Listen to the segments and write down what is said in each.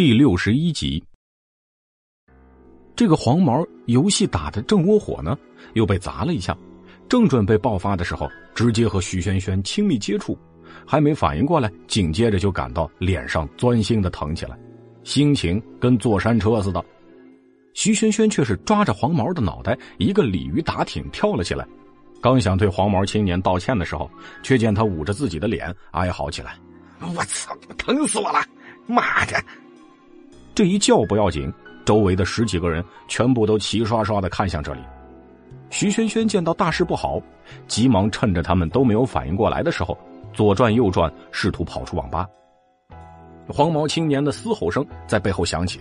第六十一集，这个黄毛游戏打的正窝火呢，又被砸了一下，正准备爆发的时候，直接和徐萱萱亲密接触，还没反应过来，紧接着就感到脸上钻心的疼起来，心情跟坐山车似的。徐萱萱却是抓着黄毛的脑袋，一个鲤鱼打挺跳了起来，刚想对黄毛青年道歉的时候，却见他捂着自己的脸哀嚎起来：“我操，疼死我了！妈的！”这一叫不要紧，周围的十几个人全部都齐刷刷的看向这里。徐萱萱见到大事不好，急忙趁着他们都没有反应过来的时候，左转右转，试图跑出网吧。黄毛青年的嘶吼声在背后响起：“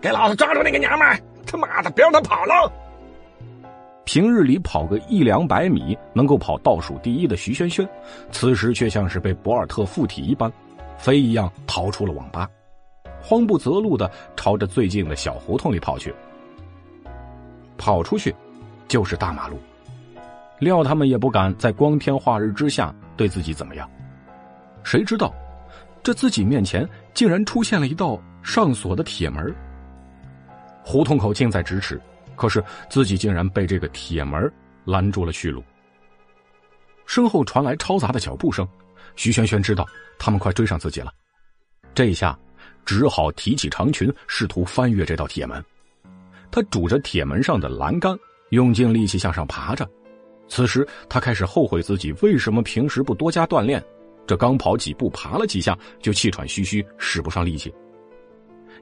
给老子抓住那个娘们！他妈的，别让他跑了！”平日里跑个一两百米能够跑倒数第一的徐萱萱，此时却像是被博尔特附体一般，飞一样逃出了网吧。慌不择路的朝着最近的小胡同里跑去，跑出去就是大马路，料他们也不敢在光天化日之下对自己怎么样。谁知道，这自己面前竟然出现了一道上锁的铁门。胡同口近在咫尺，可是自己竟然被这个铁门拦住了去路。身后传来嘈杂的脚步声，徐萱萱知道他们快追上自己了，这一下。只好提起长裙，试图翻越这道铁门。他拄着铁门上的栏杆，用尽力气向上爬着。此时，他开始后悔自己为什么平时不多加锻炼。这刚跑几步，爬了几下，就气喘吁吁，使不上力气。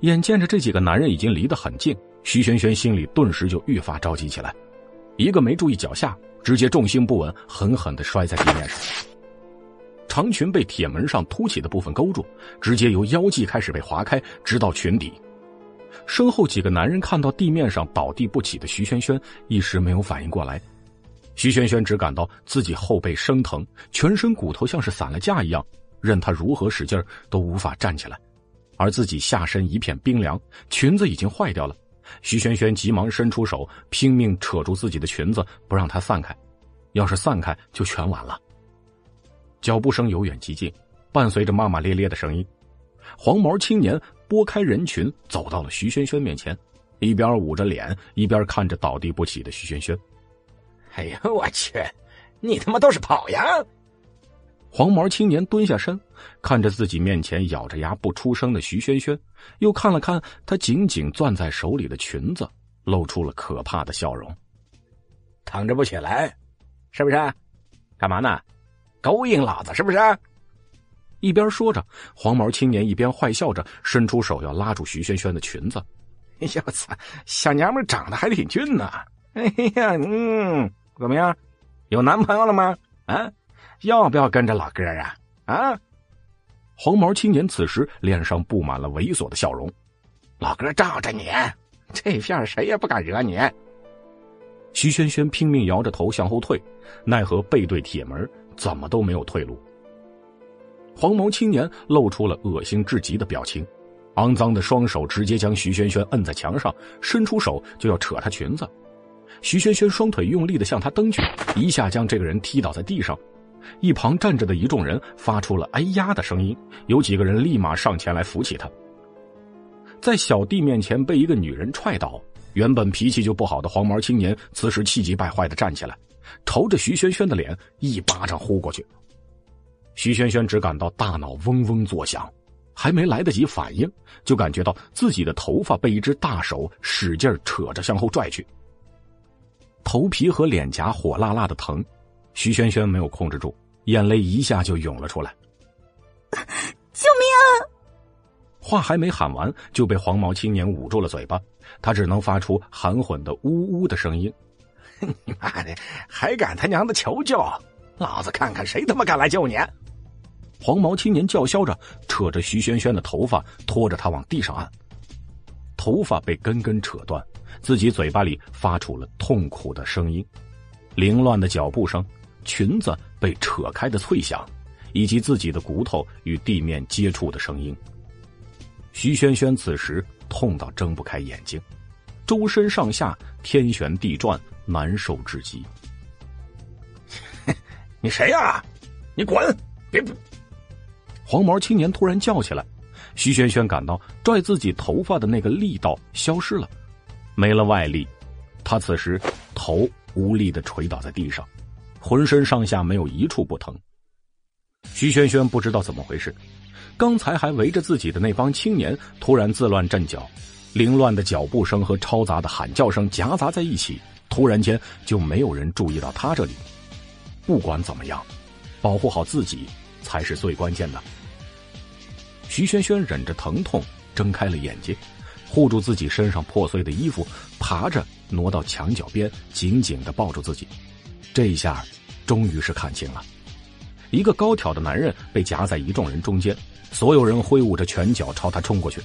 眼见着这几个男人已经离得很近，徐轩轩心里顿时就愈发着急起来。一个没注意脚下，直接重心不稳，狠狠地摔在地面上。长裙被铁门上凸起的部分勾住，直接由腰际开始被划开，直到裙底。身后几个男人看到地面上倒地不起的徐萱萱，一时没有反应过来。徐萱萱只感到自己后背生疼，全身骨头像是散了架一样，任她如何使劲都无法站起来。而自己下身一片冰凉，裙子已经坏掉了。徐萱萱急忙伸出手，拼命扯住自己的裙子，不让它散开。要是散开，就全完了。脚步声由远及近，伴随着骂骂咧咧的声音。黄毛青年拨开人群，走到了徐轩轩面前，一边捂着脸，一边看着倒地不起的徐轩轩。哎呀，我去！你他妈都是跑呀！黄毛青年蹲下身，看着自己面前咬着牙不出声的徐轩轩，又看了看他紧紧攥在手里的裙子，露出了可怕的笑容。躺着不起来，是不是？干嘛呢？勾引老子是不是？一边说着，黄毛青年一边坏笑着，伸出手要拉住徐萱萱的裙子。哎呀，我操！小娘们长得还挺俊呢。哎呀，嗯，怎么样？有男朋友了吗？啊？要不要跟着老哥啊？啊？黄毛青年此时脸上布满了猥琐的笑容。老哥罩着你，这片谁也不敢惹你。徐萱萱拼命摇着头向后退，奈何背对铁门。怎么都没有退路。黄毛青年露出了恶心至极的表情，肮脏的双手直接将徐萱萱摁在墙上，伸出手就要扯她裙子。徐萱萱双腿用力的向他蹬去，一下将这个人踢倒在地上。一旁站着的一众人发出了“哎呀”的声音，有几个人立马上前来扶起他。在小弟面前被一个女人踹倒，原本脾气就不好的黄毛青年此时气急败坏的站起来。朝着徐萱萱的脸一巴掌呼过去，徐萱萱只感到大脑嗡嗡作响，还没来得及反应，就感觉到自己的头发被一只大手使劲扯着向后拽去，头皮和脸颊火辣辣的疼，徐萱萱没有控制住，眼泪一下就涌了出来。救命啊！话还没喊完，就被黄毛青年捂住了嘴巴，他只能发出含混的呜呜的声音。你妈的，还敢他娘的求救！老子看看谁他妈敢来救你！黄毛青年叫嚣着，扯着徐萱萱的头发，拖着她往地上按。头发被根根扯断，自己嘴巴里发出了痛苦的声音，凌乱的脚步声，裙子被扯开的脆响，以及自己的骨头与地面接触的声音。徐萱萱此时痛到睁不开眼睛，周身上下天旋地转。难受至极。你谁呀？你滚！别！黄毛青年突然叫起来，徐轩轩感到拽自己头发的那个力道消失了，没了外力，他此时头无力的垂倒在地上，浑身上下没有一处不疼。徐轩轩不知道怎么回事，刚才还围着自己的那帮青年突然自乱阵脚，凌乱的脚步声和嘈杂的喊叫声夹杂在一起，突然间就没有人注意到他这里。不管怎么样，保护好自己才是最关键的。徐轩轩忍着疼痛睁开了眼睛，护住自己身上破碎的衣服，爬着挪到墙角边，紧紧的抱住自己。这一下，终于是看清了，一个高挑的男人被夹在一众人中间，所有人挥舞着拳脚朝他冲过去。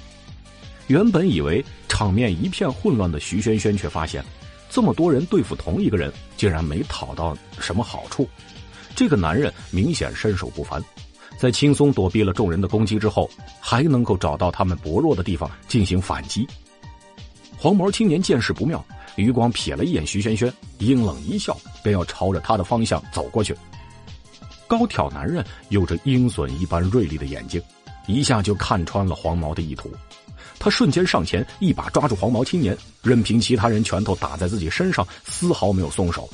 原本以为场面一片混乱的徐轩轩，却发现，这么多人对付同一个人，竟然没讨到什么好处。这个男人明显身手不凡。在轻松躲避了众人的攻击之后，还能够找到他们薄弱的地方进行反击。黄毛青年见势不妙，余光瞥了一眼徐轩轩，阴冷一笑，便要朝着他的方向走过去。高挑男人有着鹰隼一般锐利的眼睛，一下就看穿了黄毛的意图。他瞬间上前，一把抓住黄毛青年，任凭其他人拳头打在自己身上，丝毫没有松手。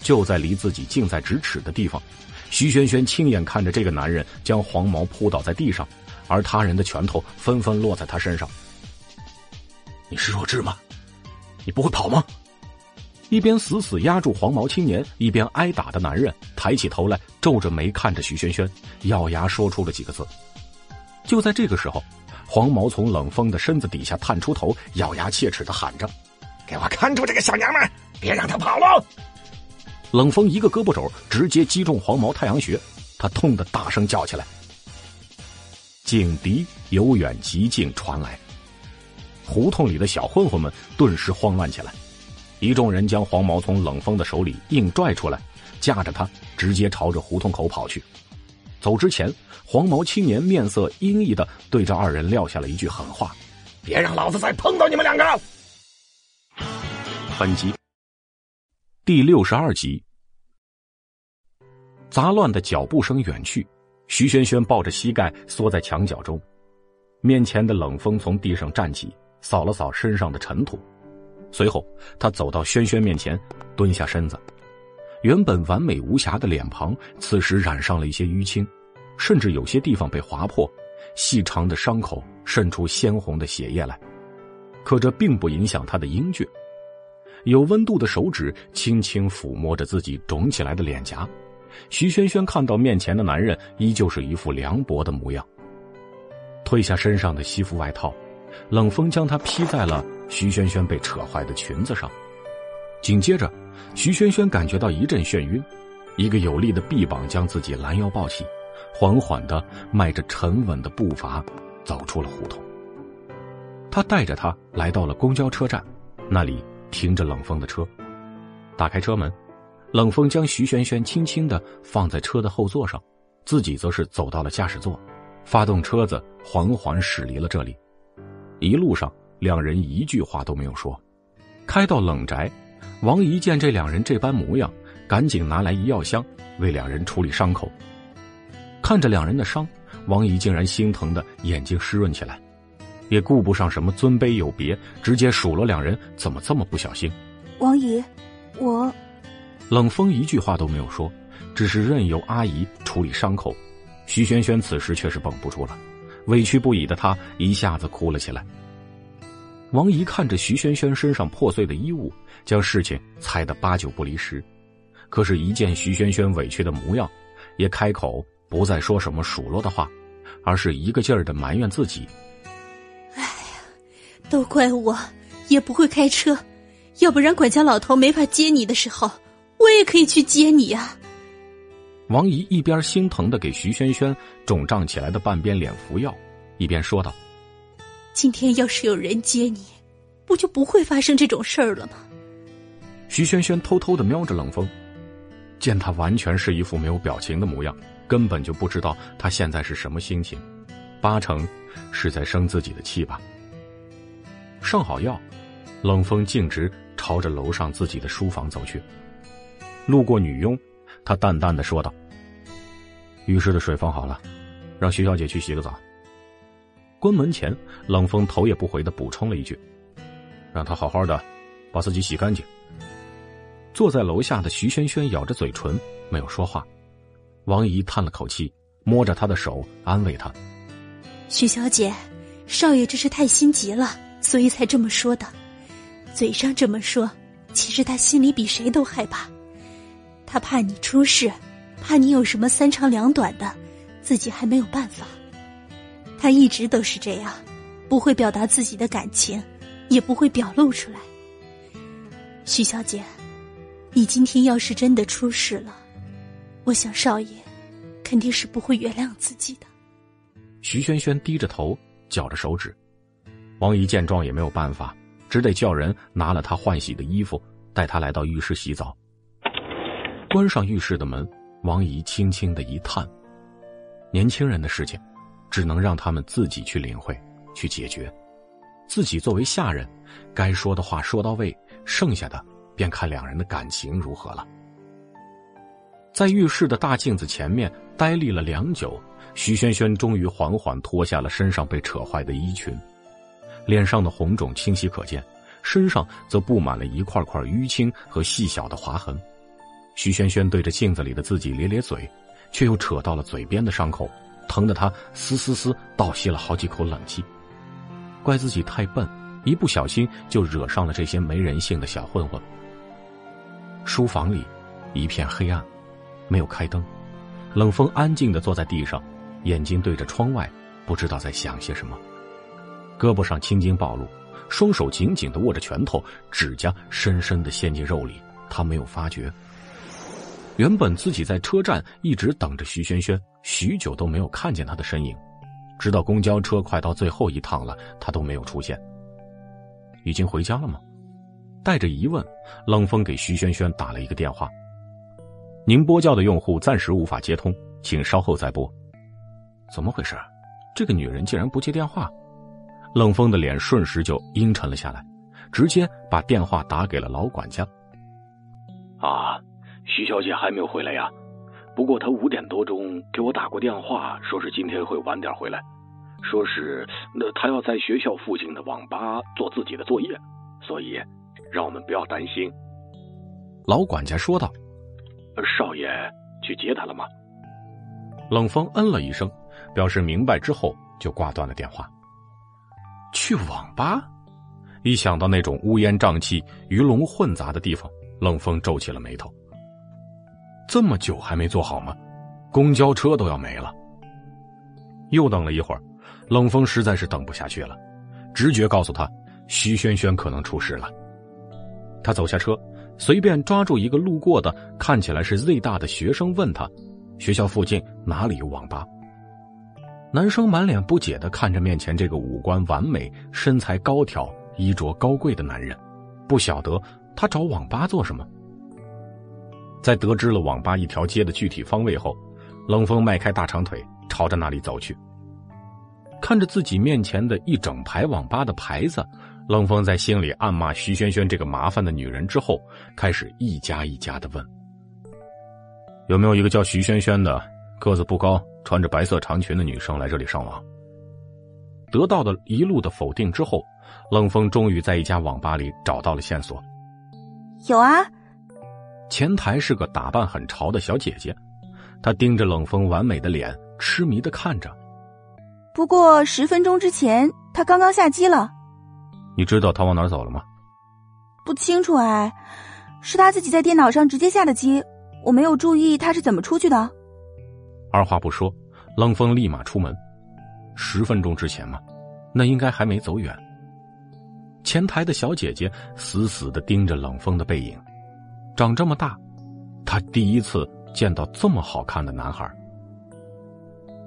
就在离自己近在咫尺的地方。徐轩轩亲眼看着这个男人将黄毛扑倒在地上，而他人的拳头纷纷落在他身上。你是弱智吗？你不会跑吗？一边死死压住黄毛青年，一边挨打的男人抬起头来，皱着眉看着徐轩轩，咬牙说出了几个字。就在这个时候，黄毛从冷风的身子底下探出头，咬牙切齿的喊着：“给我看住这个小娘们，别让她跑了！”冷风一个胳膊肘直接击中黄毛太阳穴，他痛得大声叫起来。警笛由远及近传来，胡同里的小混混们顿时慌乱起来，一众人将黄毛从冷风的手里硬拽出来，架着他直接朝着胡同口跑去。走之前，黄毛青年面色阴翳的对着二人撂下了一句狠话：“别让老子再碰到你们两个！”本集。第六十二集，杂乱的脚步声远去，徐轩轩抱着膝盖缩在墙角中，面前的冷风从地上站起，扫了扫身上的尘土，随后他走到轩轩面前，蹲下身子，原本完美无瑕的脸庞此时染上了一些淤青，甚至有些地方被划破，细长的伤口渗出鲜红的血液来，可这并不影响他的英俊。有温度的手指轻轻抚摸着自己肿起来的脸颊，徐轩轩看到面前的男人依旧是一副凉薄的模样。褪下身上的西服外套，冷风将他披在了徐轩轩被扯坏的裙子上。紧接着，徐轩轩感觉到一阵眩晕，一个有力的臂膀将自己拦腰抱起，缓缓的迈着沉稳的步伐走出了胡同。他带着他来到了公交车站，那里。停着冷风的车，打开车门，冷风将徐萱萱轻轻的放在车的后座上，自己则是走到了驾驶座，发动车子，缓缓驶离了这里。一路上，两人一句话都没有说。开到冷宅，王姨见这两人这般模样，赶紧拿来医药箱为两人处理伤口。看着两人的伤，王姨竟然心疼的眼睛湿润起来。也顾不上什么尊卑有别，直接数落两人怎么这么不小心。王姨，我冷风一句话都没有说，只是任由阿姨处理伤口。徐萱萱此时却是绷不住了，委屈不已的她一下子哭了起来。王姨看着徐萱萱身上破碎的衣物，将事情猜得八九不离十，可是，一见徐萱萱委屈的模样，也开口不再说什么数落的话，而是一个劲儿的埋怨自己。哎呀都怪我，也不会开车，要不然管家老头没法接你的时候，我也可以去接你呀。王姨一边心疼的给徐萱萱肿胀起来的半边脸服药，一边说道：“今天要是有人接你，不就不会发生这种事儿了吗？”徐萱萱偷偷的瞄着冷风，见他完全是一副没有表情的模样，根本就不知道他现在是什么心情，八成是在生自己的气吧。上好药，冷风径直朝着楼上自己的书房走去。路过女佣，他淡淡的说道：“浴室的水放好了，让徐小姐去洗个澡。”关门前，冷风头也不回的补充了一句：“让他好好的把自己洗干净。”坐在楼下的徐萱萱咬着嘴唇，没有说话。王姨叹了口气，摸着她的手安慰她：“徐小姐，少爷这是太心急了，所以才这么说的。嘴上这么说，其实他心里比谁都害怕。他怕你出事，怕你有什么三长两短的，自己还没有办法。他一直都是这样，不会表达自己的感情，也不会表露出来。徐小姐。”你今天要是真的出事了，我想少爷肯定是不会原谅自己的。徐萱萱低着头，绞着手指。王姨见状也没有办法，只得叫人拿了她换洗的衣服，带她来到浴室洗澡。关上浴室的门，王姨轻轻的一叹：“年轻人的事情，只能让他们自己去领会、去解决。自己作为下人，该说的话说到位，剩下的……”便看两人的感情如何了。在浴室的大镜子前面呆立了良久，徐萱萱终于缓缓脱下了身上被扯坏的衣裙，脸上的红肿清晰可见，身上则布满了一块块淤青和细小的划痕。徐萱萱对着镜子里的自己咧咧嘴，却又扯到了嘴边的伤口，疼得她嘶嘶嘶倒吸了好几口冷气。怪自己太笨，一不小心就惹上了这些没人性的小混混。书房里一片黑暗，没有开灯。冷风安静的坐在地上，眼睛对着窗外，不知道在想些什么。胳膊上青筋暴露，双手紧紧的握着拳头，指甲深深的陷进肉里。他没有发觉。原本自己在车站一直等着徐萱萱，许久都没有看见她的身影，直到公交车快到最后一趟了，她都没有出现。已经回家了吗？带着疑问，冷风给徐萱萱打了一个电话。您拨叫的用户暂时无法接通，请稍后再拨。怎么回事？这个女人竟然不接电话？冷风的脸瞬时就阴沉了下来，直接把电话打给了老管家。啊，徐小姐还没有回来呀？不过她五点多钟给我打过电话，说是今天会晚点回来，说是那她要在学校附近的网吧做自己的作业，所以。让我们不要担心，老管家说道：“少爷去接他了吗？”冷风嗯了一声，表示明白之后就挂断了电话。去网吧？一想到那种乌烟瘴气、鱼龙混杂的地方，冷风皱起了眉头。这么久还没做好吗？公交车都要没了。又等了一会儿，冷风实在是等不下去了，直觉告诉他，徐轩轩可能出事了。他走下车，随便抓住一个路过的看起来是 Z 大的学生，问他：“学校附近哪里有网吧？”男生满脸不解的看着面前这个五官完美、身材高挑、衣着高贵的男人，不晓得他找网吧做什么。在得知了网吧一条街的具体方位后，冷风迈开大长腿朝着那里走去。看着自己面前的一整排网吧的牌子。冷风在心里暗骂徐萱萱这个麻烦的女人之后，开始一家一家的问：“有没有一个叫徐萱萱的，个子不高，穿着白色长裙的女生来这里上网？”得到的一路的否定之后，冷风终于在一家网吧里找到了线索。有啊，前台是个打扮很潮的小姐姐，她盯着冷风完美的脸，痴迷的看着。不过十分钟之前，她刚刚下机了。你知道他往哪儿走了吗？不清楚哎，是他自己在电脑上直接下的机，我没有注意他是怎么出去的。二话不说，冷风立马出门。十分钟之前嘛，那应该还没走远。前台的小姐姐死死的盯着冷风的背影，长这么大，她第一次见到这么好看的男孩。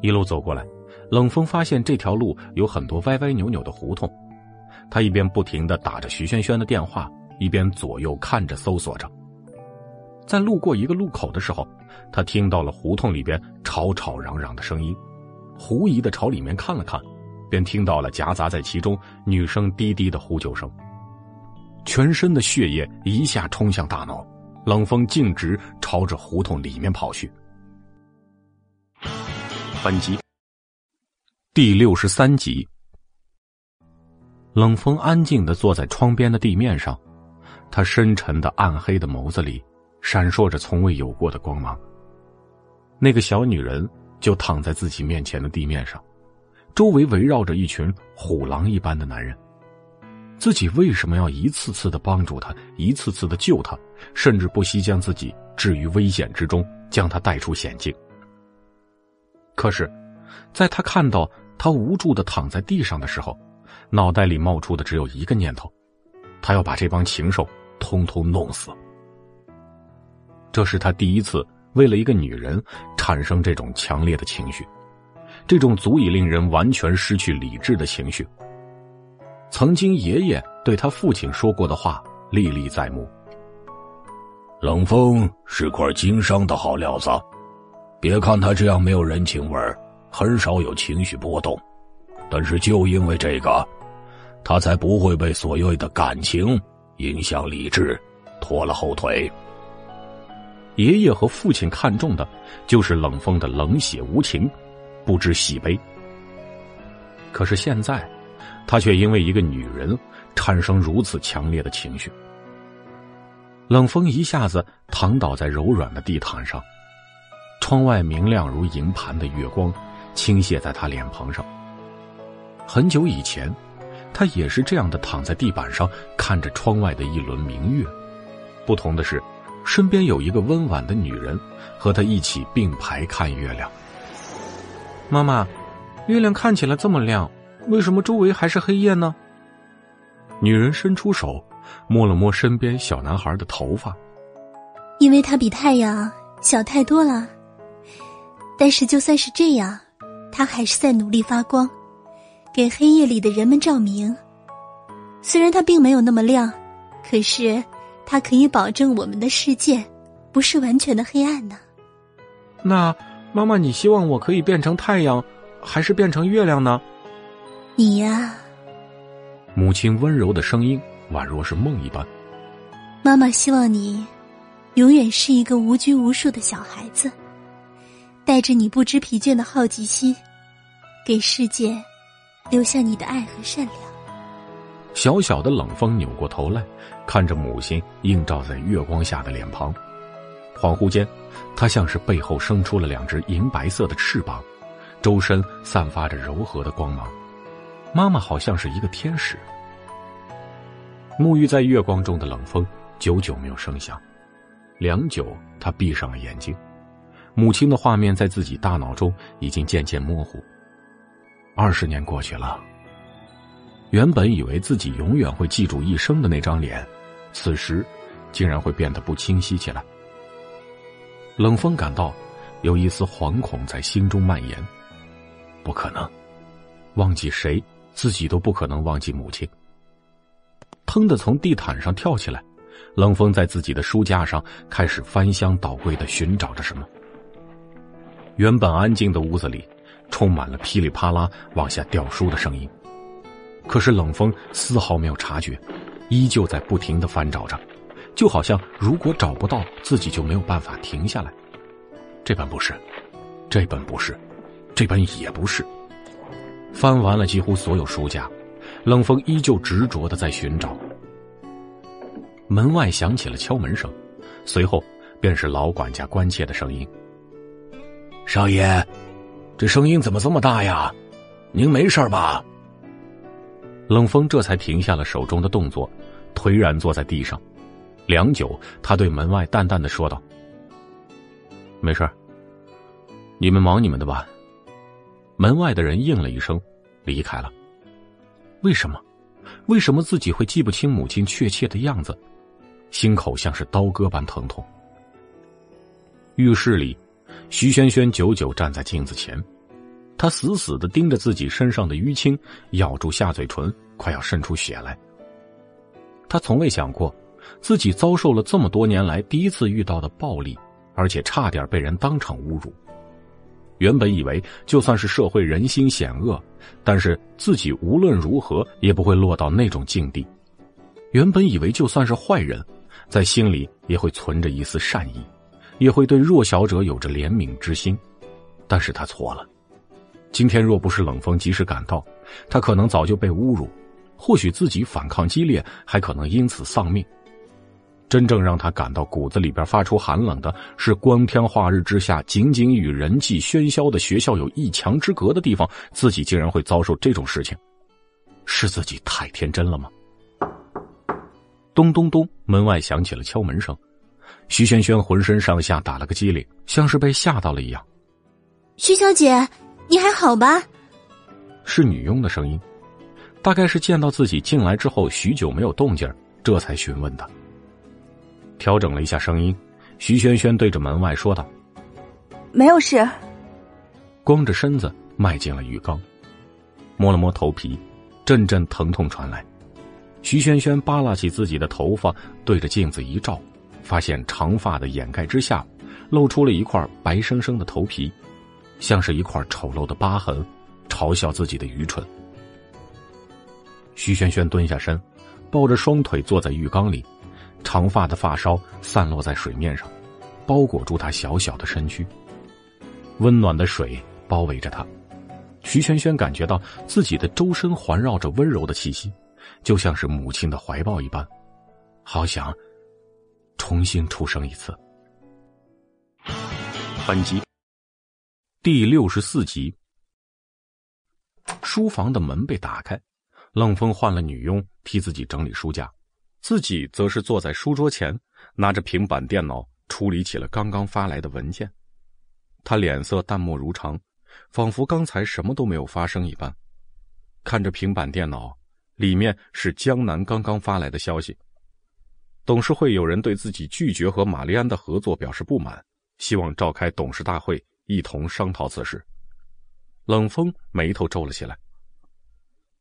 一路走过来，冷风发现这条路有很多歪歪扭扭的胡同。他一边不停的打着徐萱萱的电话，一边左右看着搜索着。在路过一个路口的时候，他听到了胡同里边吵吵嚷嚷的声音，狐疑的朝里面看了看，便听到了夹杂在其中女生低低的呼救声。全身的血液一下冲向大脑，冷风径直朝着胡同里面跑去。本集第六十三集。冷风安静的坐在窗边的地面上，他深沉的暗黑的眸子里闪烁着从未有过的光芒。那个小女人就躺在自己面前的地面上，周围围绕着一群虎狼一般的男人。自己为什么要一次次的帮助他，一次次的救他，甚至不惜将自己置于危险之中，将他带出险境？可是，在他看到他无助的躺在地上的时候，脑袋里冒出的只有一个念头：他要把这帮禽兽通通弄死。这是他第一次为了一个女人产生这种强烈的情绪，这种足以令人完全失去理智的情绪。曾经爷爷对他父亲说过的话历历在目。冷风是块经商的好料子，别看他这样没有人情味，很少有情绪波动，但是就因为这个，他才不会被所谓的感情影响理智，拖了后腿。爷爷和父亲看重的，就是冷风的冷血无情，不知喜悲。可是现在。他却因为一个女人产生如此强烈的情绪。冷风一下子躺倒在柔软的地毯上，窗外明亮如银盘的月光倾泻在他脸庞上。很久以前，他也是这样的躺在地板上看着窗外的一轮明月。不同的是，身边有一个温婉的女人和他一起并排看月亮。妈妈，月亮看起来这么亮。为什么周围还是黑夜呢？女人伸出手，摸了摸身边小男孩的头发。因为他比太阳小太多了。但是就算是这样，他还是在努力发光，给黑夜里的人们照明。虽然它并没有那么亮，可是它可以保证我们的世界不是完全的黑暗呢。那妈妈，你希望我可以变成太阳，还是变成月亮呢？你呀，母亲温柔的声音宛若是梦一般。妈妈希望你永远是一个无拘无束的小孩子，带着你不知疲倦的好奇心，给世界留下你的爱和善良。小小的冷风扭过头来，看着母亲映照在月光下的脸庞，恍惚间，他像是背后生出了两只银白色的翅膀，周身散发着柔和的光芒。妈妈好像是一个天使。沐浴在月光中的冷风，久久没有声响。良久，他闭上了眼睛。母亲的画面在自己大脑中已经渐渐模糊。二十年过去了，原本以为自己永远会记住一生的那张脸，此时竟然会变得不清晰起来。冷风感到有一丝惶恐在心中蔓延。不可能，忘记谁？自己都不可能忘记母亲。腾的从地毯上跳起来，冷风在自己的书架上开始翻箱倒柜的寻找着什么。原本安静的屋子里，充满了噼里啪啦往下掉书的声音。可是冷风丝毫没有察觉，依旧在不停的翻找着，就好像如果找不到自己就没有办法停下来。这本不是，这本不是，这本也不是。翻完了几乎所有书架，冷风依旧执着的在寻找。门外响起了敲门声，随后便是老管家关切的声音：“少爷，这声音怎么这么大呀？您没事吧？”冷风这才停下了手中的动作，颓然坐在地上。良久，他对门外淡淡的说道：“没事你们忙你们的吧。”门外的人应了一声，离开了。为什么？为什么自己会记不清母亲确切的样子？心口像是刀割般疼痛。浴室里，徐萱萱久久站在镜子前，她死死的盯着自己身上的淤青，咬住下嘴唇，快要渗出血来。她从未想过，自己遭受了这么多年来第一次遇到的暴力，而且差点被人当场侮辱。原本以为就算是社会人心险恶，但是自己无论如何也不会落到那种境地。原本以为就算是坏人，在心里也会存着一丝善意，也会对弱小者有着怜悯之心。但是他错了。今天若不是冷风及时赶到，他可能早就被侮辱，或许自己反抗激烈，还可能因此丧命。真正让他感到骨子里边发出寒冷的是，光天化日之下，仅仅与人际喧嚣的学校有一墙之隔的地方，自己竟然会遭受这种事情，是自己太天真了吗？咚咚咚，门外响起了敲门声，徐萱萱浑身上下打了个激灵，像是被吓到了一样。徐小姐，你还好吧？是女佣的声音，大概是见到自己进来之后许久没有动静，这才询问的。调整了一下声音，徐萱萱对着门外说道：“没有事。”光着身子迈进了浴缸，摸了摸头皮，阵阵疼痛传来。徐萱萱扒拉起自己的头发，对着镜子一照，发现长发的掩盖之下，露出了一块白生生的头皮，像是一块丑陋的疤痕，嘲笑自己的愚蠢。徐萱萱蹲下身，抱着双腿坐在浴缸里。长发的发梢散落在水面上，包裹住她小小的身躯。温暖的水包围着她，徐萱萱感觉到自己的周身环绕着温柔的气息，就像是母亲的怀抱一般，好想重新出生一次。本集第六十四集，书房的门被打开，冷风换了女佣替自己整理书架。自己则是坐在书桌前，拿着平板电脑处理起了刚刚发来的文件。他脸色淡漠如常，仿佛刚才什么都没有发生一般。看着平板电脑，里面是江南刚刚发来的消息：董事会有人对自己拒绝和玛丽安的合作表示不满，希望召开董事大会一同商讨此事。冷风眉头皱了起来。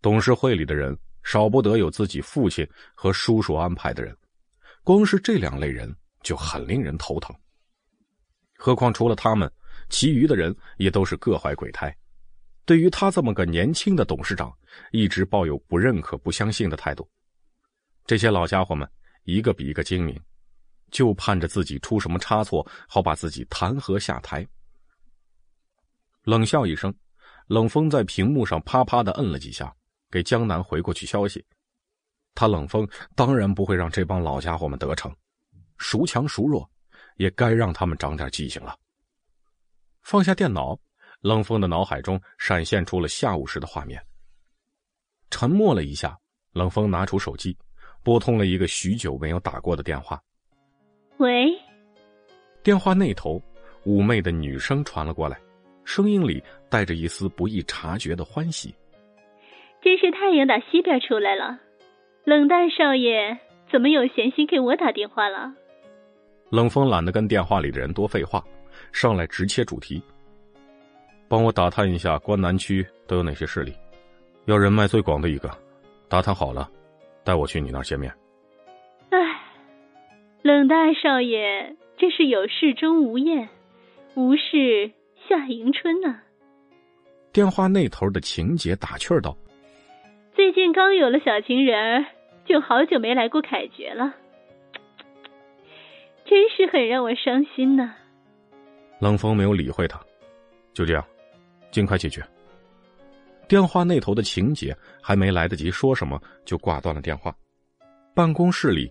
董事会里的人。少不得有自己父亲和叔叔安排的人，光是这两类人就很令人头疼。何况除了他们，其余的人也都是各怀鬼胎，对于他这么个年轻的董事长，一直抱有不认可、不相信的态度。这些老家伙们一个比一个精明，就盼着自己出什么差错，好把自己弹劾下台。冷笑一声，冷风在屏幕上啪啪的摁了几下。给江南回过去消息，他冷风当然不会让这帮老家伙们得逞，孰强孰弱，也该让他们长点记性了。放下电脑，冷风的脑海中闪现出了下午时的画面。沉默了一下，冷风拿出手机，拨通了一个许久没有打过的电话。喂，电话那头妩媚的女声传了过来，声音里带着一丝不易察觉的欢喜。真是太阳打西边出来了，冷淡少爷怎么有闲心给我打电话了？冷风懒得跟电话里的人多废话，上来直切主题。帮我打探一下关南区都有哪些势力，要人脉最广的一个，打探好了，带我去你那儿见面。唉，冷大少爷真是有事钟无艳，无事夏迎春呢。电话那头的情姐打趣道。最近刚有了小情人，就好久没来过凯爵了，真是很让我伤心呢。冷风没有理会他，就这样，尽快解决。电话那头的晴姐还没来得及说什么，就挂断了电话。办公室里，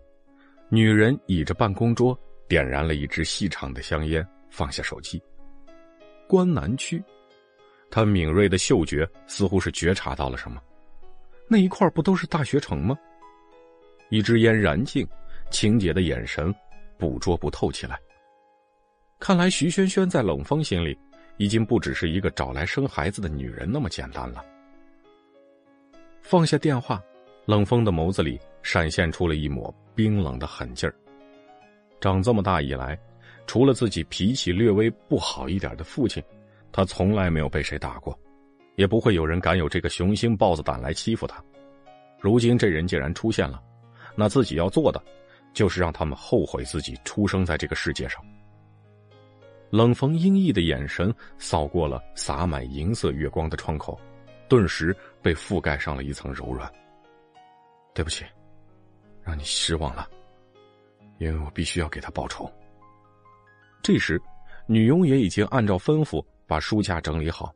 女人倚着办公桌，点燃了一支细长的香烟，放下手机。关南区，她敏锐的嗅觉似乎是觉察到了什么。那一块不都是大学城吗？一支烟燃尽，晴姐的眼神捕捉不透起来。看来徐萱萱在冷风心里，已经不只是一个找来生孩子的女人那么简单了。放下电话，冷风的眸子里闪现出了一抹冰冷的狠劲儿。长这么大以来，除了自己脾气略微不好一点的父亲，他从来没有被谁打过。也不会有人敢有这个雄心豹子胆来欺负他。如今这人竟然出现了，那自己要做的，就是让他们后悔自己出生在这个世界上。冷风阴翳的眼神扫过了洒满银色月光的窗口，顿时被覆盖上了一层柔软。对不起，让你失望了，因为我必须要给他报仇。这时，女佣也已经按照吩咐把书架整理好。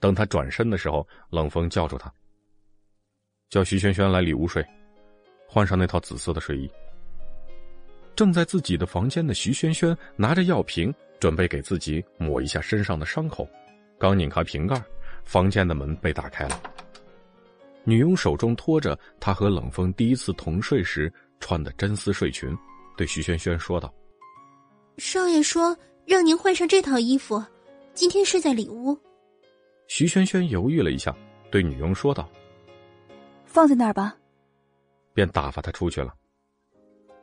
等他转身的时候，冷风叫住他：“叫徐萱萱来里屋睡，换上那套紫色的睡衣。正在自己的房间的徐萱萱拿着药瓶，准备给自己抹一下身上的伤口，刚拧开瓶盖，房间的门被打开了。女佣手中托着她和冷风第一次同睡时穿的真丝睡裙，对徐轩轩说道：“少爷说让您换上这套衣服，今天睡在里屋。”徐轩轩犹豫了一下，对女佣说道：“放在那儿吧。”便打发她出去了。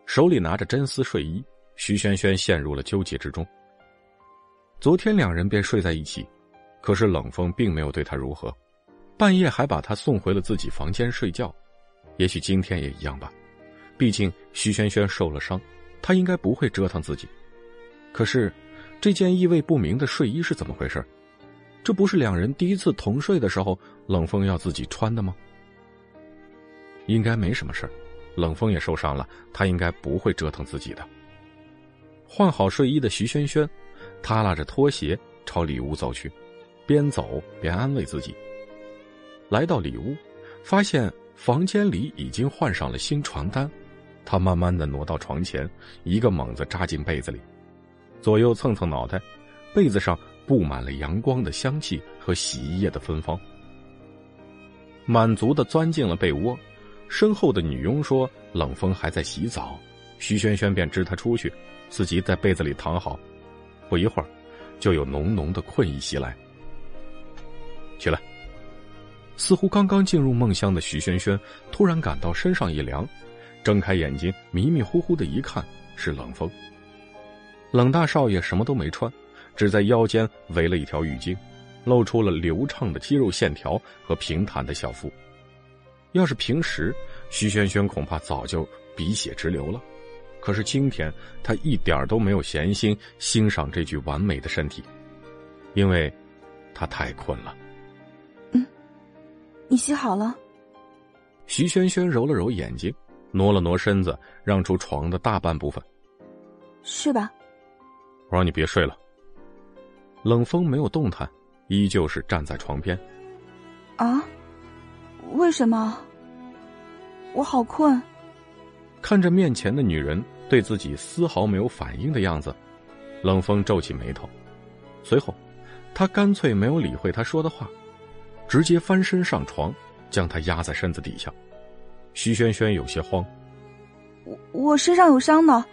手里拿着真丝睡衣，徐轩轩陷入了纠结之中。昨天两人便睡在一起，可是冷风并没有对他如何，半夜还把他送回了自己房间睡觉。也许今天也一样吧，毕竟徐萱萱受了伤，他应该不会折腾自己。可是，这件意味不明的睡衣是怎么回事？这不是两人第一次同睡的时候冷风要自己穿的吗？应该没什么事。冷风也受伤了，他应该不会折腾自己的。换好睡衣的徐萱萱，踏拉着拖鞋朝里屋走去，边走边安慰自己。来到里屋，发现房间里已经换上了新床单，他慢慢的挪到床前，一个猛子扎进被子里，左右蹭蹭脑袋，被子上布满了阳光的香气和洗衣液的芬芳，满足的钻进了被窝。身后的女佣说：“冷风还在洗澡。”徐萱萱便支他出去，自己在被子里躺好。不一会儿，就有浓浓的困意袭来。起来。似乎刚刚进入梦乡的徐萱萱突然感到身上一凉，睁开眼睛，迷迷糊糊的一看，是冷风。冷大少爷什么都没穿，只在腰间围了一条浴巾，露出了流畅的肌肉线条和平坦的小腹。要是平时，徐萱萱恐怕早就鼻血直流了。可是今天，他一点都没有闲心欣赏这具完美的身体，因为，他太困了。嗯，你洗好了。徐萱萱揉了揉眼睛，挪了挪身子，让出床的大半部分。睡吧？我让你别睡了。冷风没有动弹，依旧是站在床边。啊。为什么？我好困。看着面前的女人对自己丝毫没有反应的样子，冷风皱起眉头。随后，他干脆没有理会他说的话，直接翻身上床，将他压在身子底下。徐萱萱有些慌：“我我身上有伤呢。”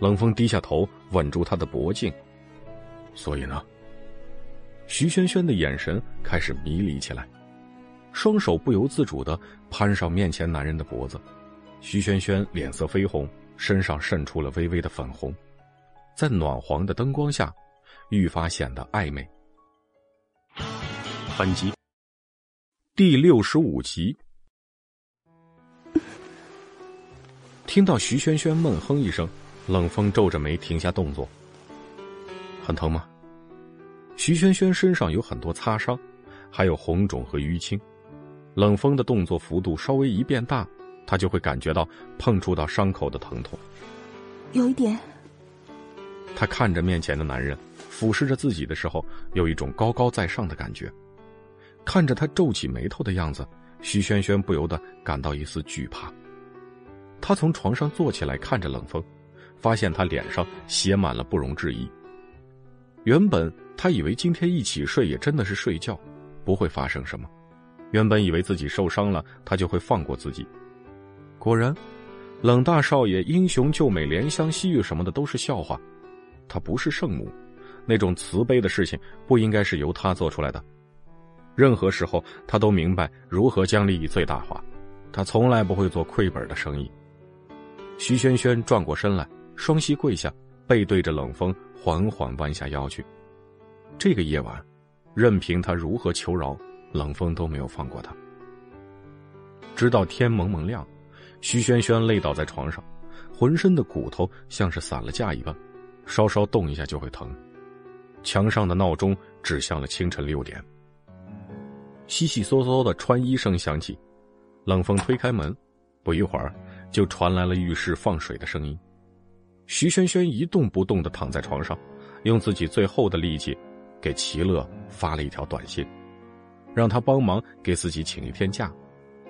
冷风低下头，吻住他的脖颈。所以呢？徐萱萱的眼神开始迷离起来。双手不由自主的攀上面前男人的脖子，徐萱萱脸色绯红，身上渗出了微微的粉红，在暖黄的灯光下，愈发显得暧昧。本集第六十五集，听到徐萱萱闷哼一声，冷风皱着眉停下动作。很疼吗？徐萱萱身上有很多擦伤，还有红肿和淤青。冷风的动作幅度稍微一变大，他就会感觉到碰触到伤口的疼痛。有一点。他看着面前的男人，俯视着自己的时候，有一种高高在上的感觉。看着他皱起眉头的样子，徐萱萱不由得感到一丝惧怕。他从床上坐起来，看着冷风，发现他脸上写满了不容置疑。原本他以为今天一起睡也真的是睡觉，不会发生什么。原本以为自己受伤了，他就会放过自己。果然，冷大少爷英雄救美、怜香惜玉什么的都是笑话。他不是圣母，那种慈悲的事情不应该是由他做出来的。任何时候，他都明白如何将利益最大化。他从来不会做亏本的生意。徐萱萱转过身来，双膝跪下，背对着冷风，缓缓弯下腰去。这个夜晚，任凭他如何求饶。冷风都没有放过他，直到天蒙蒙亮，徐萱萱累倒在床上，浑身的骨头像是散了架一般，稍稍动一下就会疼。墙上的闹钟指向了清晨六点。悉悉嗦嗦的穿衣声响起，冷风推开门，不一会儿就传来了浴室放水的声音。徐萱萱一动不动的躺在床上，用自己最后的力气，给齐乐发了一条短信。让他帮忙给自己请一天假，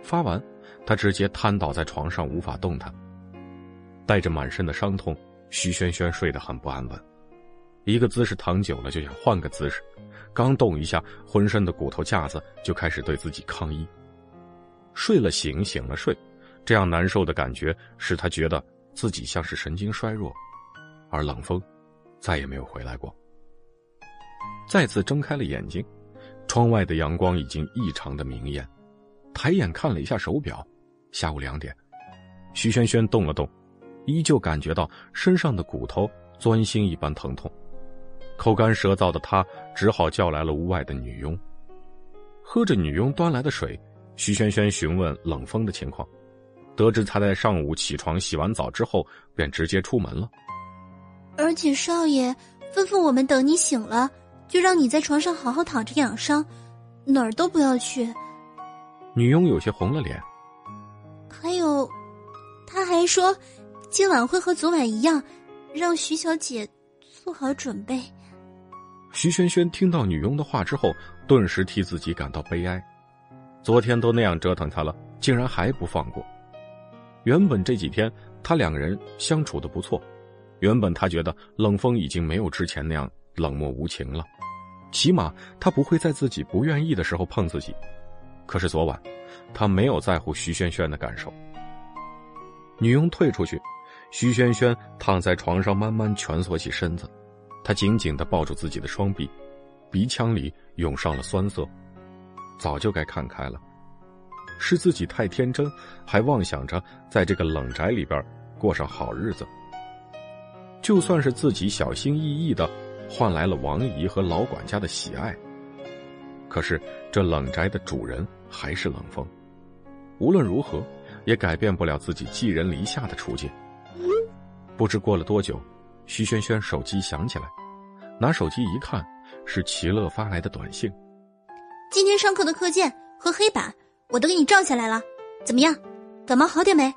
发完，他直接瘫倒在床上，无法动弹。带着满身的伤痛，徐萱萱睡得很不安稳。一个姿势躺久了，就想换个姿势，刚动一下，浑身的骨头架子就开始对自己抗议。睡了醒，醒了睡，这样难受的感觉使他觉得自己像是神经衰弱，而冷风再也没有回来过。再次睁开了眼睛，窗外的阳光已经异常的明艳。抬眼看了一下手表，下午两点。徐萱萱动了动，依旧感觉到身上的骨头钻心一般疼痛。口干舌燥的他只好叫来了屋外的女佣。喝着女佣端来的水，徐萱萱询问冷风的情况，得知他在上午起床洗完澡之后便直接出门了。而且少爷吩咐我们等你醒了。就让你在床上好好躺着养伤，哪儿都不要去。女佣有些红了脸。还有，他还说，今晚会和昨晚一样，让徐小姐做好准备。徐萱萱听到女佣的话之后，顿时替自己感到悲哀。昨天都那样折腾她了，竟然还不放过。原本这几天他两个人相处的不错，原本他觉得冷风已经没有之前那样冷漠无情了。起码他不会在自己不愿意的时候碰自己，可是昨晚，他没有在乎徐萱萱的感受。女佣退出去，徐萱萱躺在床上慢慢蜷缩起身子，她紧紧的抱住自己的双臂，鼻腔里涌上了酸涩。早就该看开了，是自己太天真，还妄想着在这个冷宅里边过上好日子。就算是自己小心翼翼的。换来了王姨和老管家的喜爱。可是这冷宅的主人还是冷风，无论如何也改变不了自己寄人篱下的处境。不知过了多久，徐萱萱手机响起来，拿手机一看，是齐乐发来的短信：“今天上课的课件和黑板我都给你照下来了，怎么样？感冒好点没？”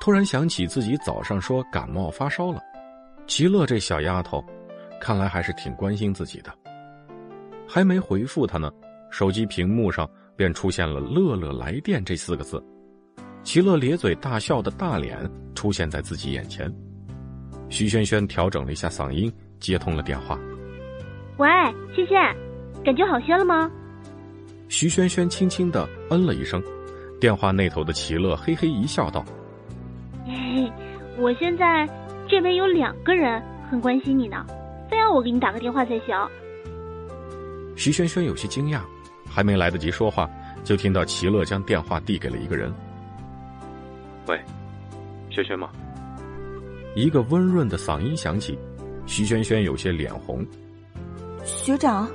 突然想起自己早上说感冒发烧了，齐乐这小丫头。看来还是挺关心自己的。还没回复他呢，手机屏幕上便出现了“乐乐来电”这四个字，齐乐咧嘴大笑的大脸出现在自己眼前。徐萱萱调整了一下嗓音，接通了电话：“喂，萱萱，感觉好些了吗？”徐萱萱轻轻的嗯了一声，电话那头的齐乐嘿嘿一笑，道：“嘿嘿，我现在这边有两个人很关心你呢。”非要我给你打个电话才行。徐萱萱有些惊讶，还没来得及说话，就听到齐乐将电话递给了一个人。喂，轩轩吗？一个温润的嗓音响起，徐轩轩有些脸红。学长。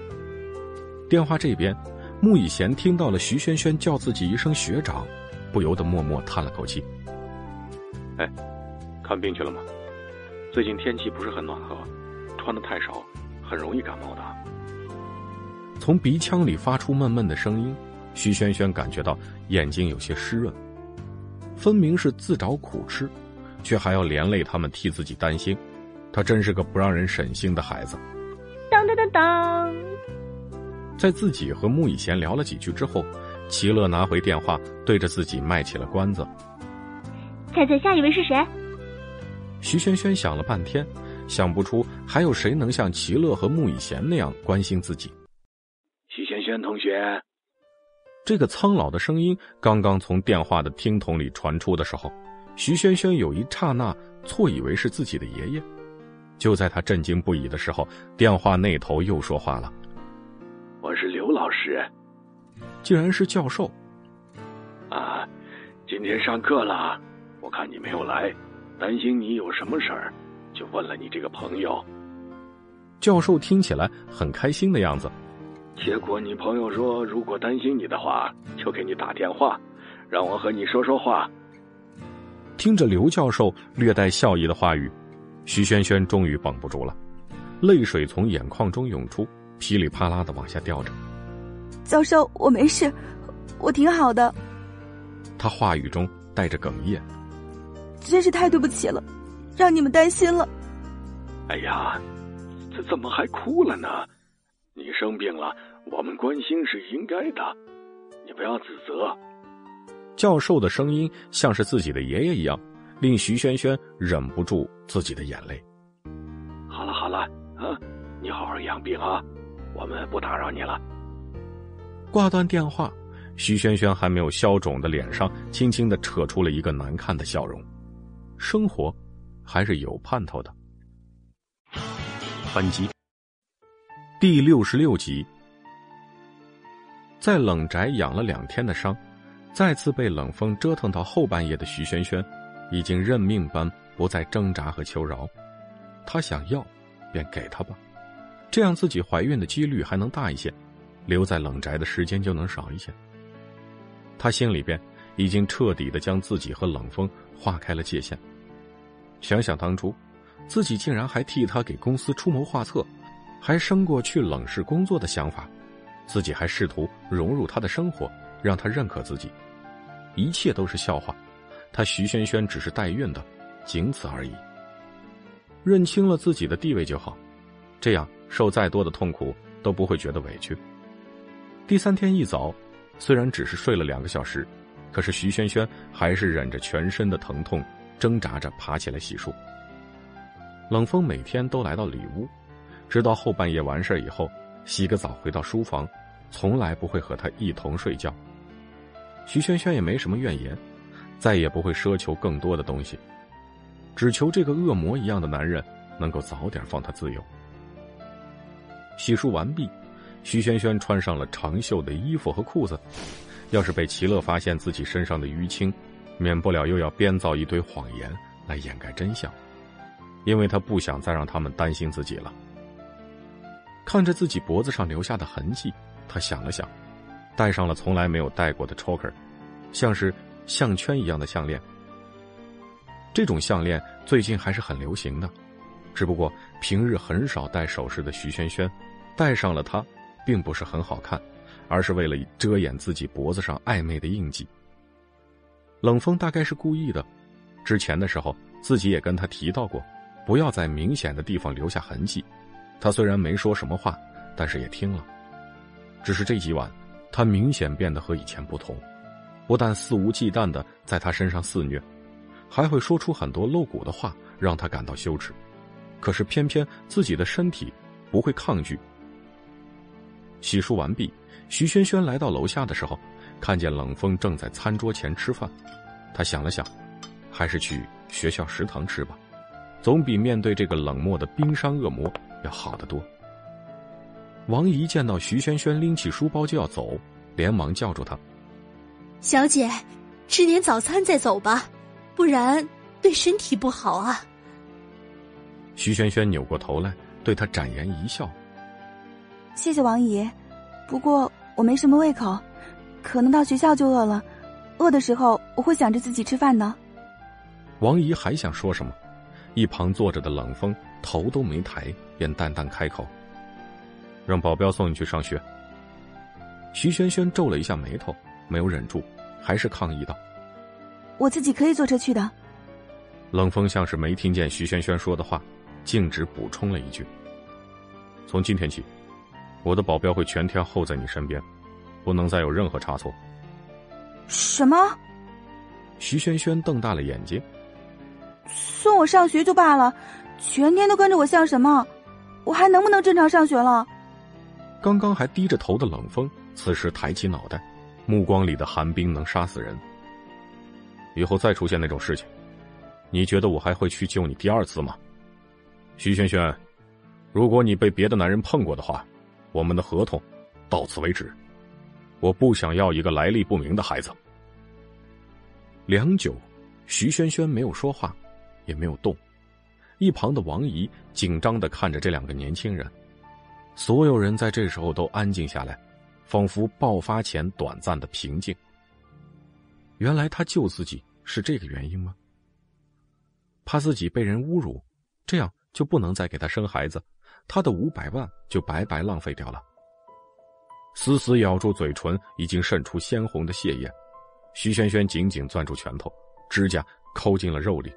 电话这边，穆以贤听到了徐轩轩叫自己一声学长，不由得默默叹了口气。哎，看病去了吗？最近天气不是很暖和。穿的太少，很容易感冒的。从鼻腔里发出闷闷的声音，徐萱萱感觉到眼睛有些湿润。分明是自找苦吃，却还要连累他们替自己担心，他真是个不让人省心的孩子。当当当当，在自己和穆以贤聊了几句之后，齐乐拿回电话，对着自己卖起了关子。猜猜下一位是谁？徐萱萱想了半天。想不出还有谁能像齐乐和穆以贤那样关心自己。同学，这个苍老的声音刚刚从电话的听筒里传出的时候，徐轩轩有一刹那错以为是自己的爷爷。就在他震惊不已的时候，电话那头又说话了：“我是刘老师，竟然是教授。啊，今天上课了，我看你没有来，担心你有什么事儿。”就问了你这个朋友，教授听起来很开心的样子。结果你朋友说，如果担心你的话，就给你打电话，让我和你说说话。听着刘教授略带笑意的话语，徐萱萱终于绷不住了，泪水从眼眶中涌出，噼里啪啦的往下掉着。教授，我没事，我挺好的。他话语中带着哽咽，真是太对不起了。让你们担心了。哎呀，这怎么还哭了呢？你生病了，我们关心是应该的，你不要自责。教授的声音像是自己的爷爷一样，令徐萱萱忍不住自己的眼泪。好了好了，啊，你好好养病啊，我们不打扰你了。挂断电话，徐萱萱还没有消肿的脸上，轻轻的扯出了一个难看的笑容。生活，还是有盼头的。本集第六十六集，在冷宅养了两天的伤，再次被冷风折腾到后半夜的徐萱萱，已经认命般不再挣扎和求饶。她想要，便给他吧，这样自己怀孕的几率还能大一些。留在冷宅的时间就能少一些。他心里边已经彻底的将自己和冷风划开了界限。想想当初，自己竟然还替他给公司出谋划策，还生过去冷市工作的想法，自己还试图融入他的生活，让他认可自己，一切都是笑话。他徐萱萱只是代孕的，仅此而已。认清了自己的地位就好，这样受再多的痛苦都不会觉得委屈。第三天一早，虽然只是睡了两个小时，可是徐萱萱还是忍着全身的疼痛，挣扎着爬起来洗漱。冷风每天都来到里屋，直到后半夜完事以后，洗个澡回到书房，从来不会和他一同睡觉。徐萱萱也没什么怨言，再也不会奢求更多的东西，只求这个恶魔一样的男人能够早点放她自由。洗漱完毕。徐萱萱穿上了长袖的衣服和裤子，要是被齐乐发现自己身上的淤青，免不了又要编造一堆谎言来掩盖真相，因为他不想再让他们担心自己了。看着自己脖子上留下的痕迹，他想了想，戴上了从来没有戴过的 choker，像是项圈一样的项链。这种项链最近还是很流行的，只不过平日很少戴首饰的徐萱萱，戴上了它。并不是很好看，而是为了遮掩自己脖子上暧昧的印记。冷风大概是故意的，之前的时候自己也跟他提到过，不要在明显的地方留下痕迹。他虽然没说什么话，但是也听了。只是这几晚，他明显变得和以前不同，不但肆无忌惮的在他身上肆虐，还会说出很多露骨的话，让他感到羞耻。可是偏偏自己的身体不会抗拒。洗漱完毕，徐萱萱来到楼下的时候，看见冷风正在餐桌前吃饭。他想了想，还是去学校食堂吃吧，总比面对这个冷漠的冰山恶魔要好得多。王姨见到徐萱萱拎起书包就要走，连忙叫住她：“小姐，吃点早餐再走吧，不然对身体不好啊。”徐萱萱扭过头来，对他展颜一笑。谢谢王姨，不过我没什么胃口，可能到学校就饿了。饿的时候我会想着自己吃饭呢。王姨还想说什么，一旁坐着的冷风头都没抬，便淡淡开口：“让保镖送你去上学。”徐萱萱皱了一下眉头，没有忍住，还是抗议道：“我自己可以坐车去的。”冷风像是没听见徐萱萱说的话，径直补充了一句：“从今天起。”我的保镖会全天候在你身边，不能再有任何差错。什么？徐萱萱瞪大了眼睛。送我上学就罢了，全天都跟着我像什么？我还能不能正常上学了？刚刚还低着头的冷风，此时抬起脑袋，目光里的寒冰能杀死人。以后再出现那种事情，你觉得我还会去救你第二次吗？徐萱萱，如果你被别的男人碰过的话。我们的合同到此为止，我不想要一个来历不明的孩子。良久，徐萱萱没有说话，也没有动。一旁的王姨紧张的看着这两个年轻人，所有人在这时候都安静下来，仿佛爆发前短暂的平静。原来他救自己是这个原因吗？怕自己被人侮辱，这样就不能再给他生孩子。他的五百万就白白浪费掉了。死死咬住嘴唇，已经渗出鲜红的血液。徐萱萱紧紧攥住拳头，指甲抠进了肉里，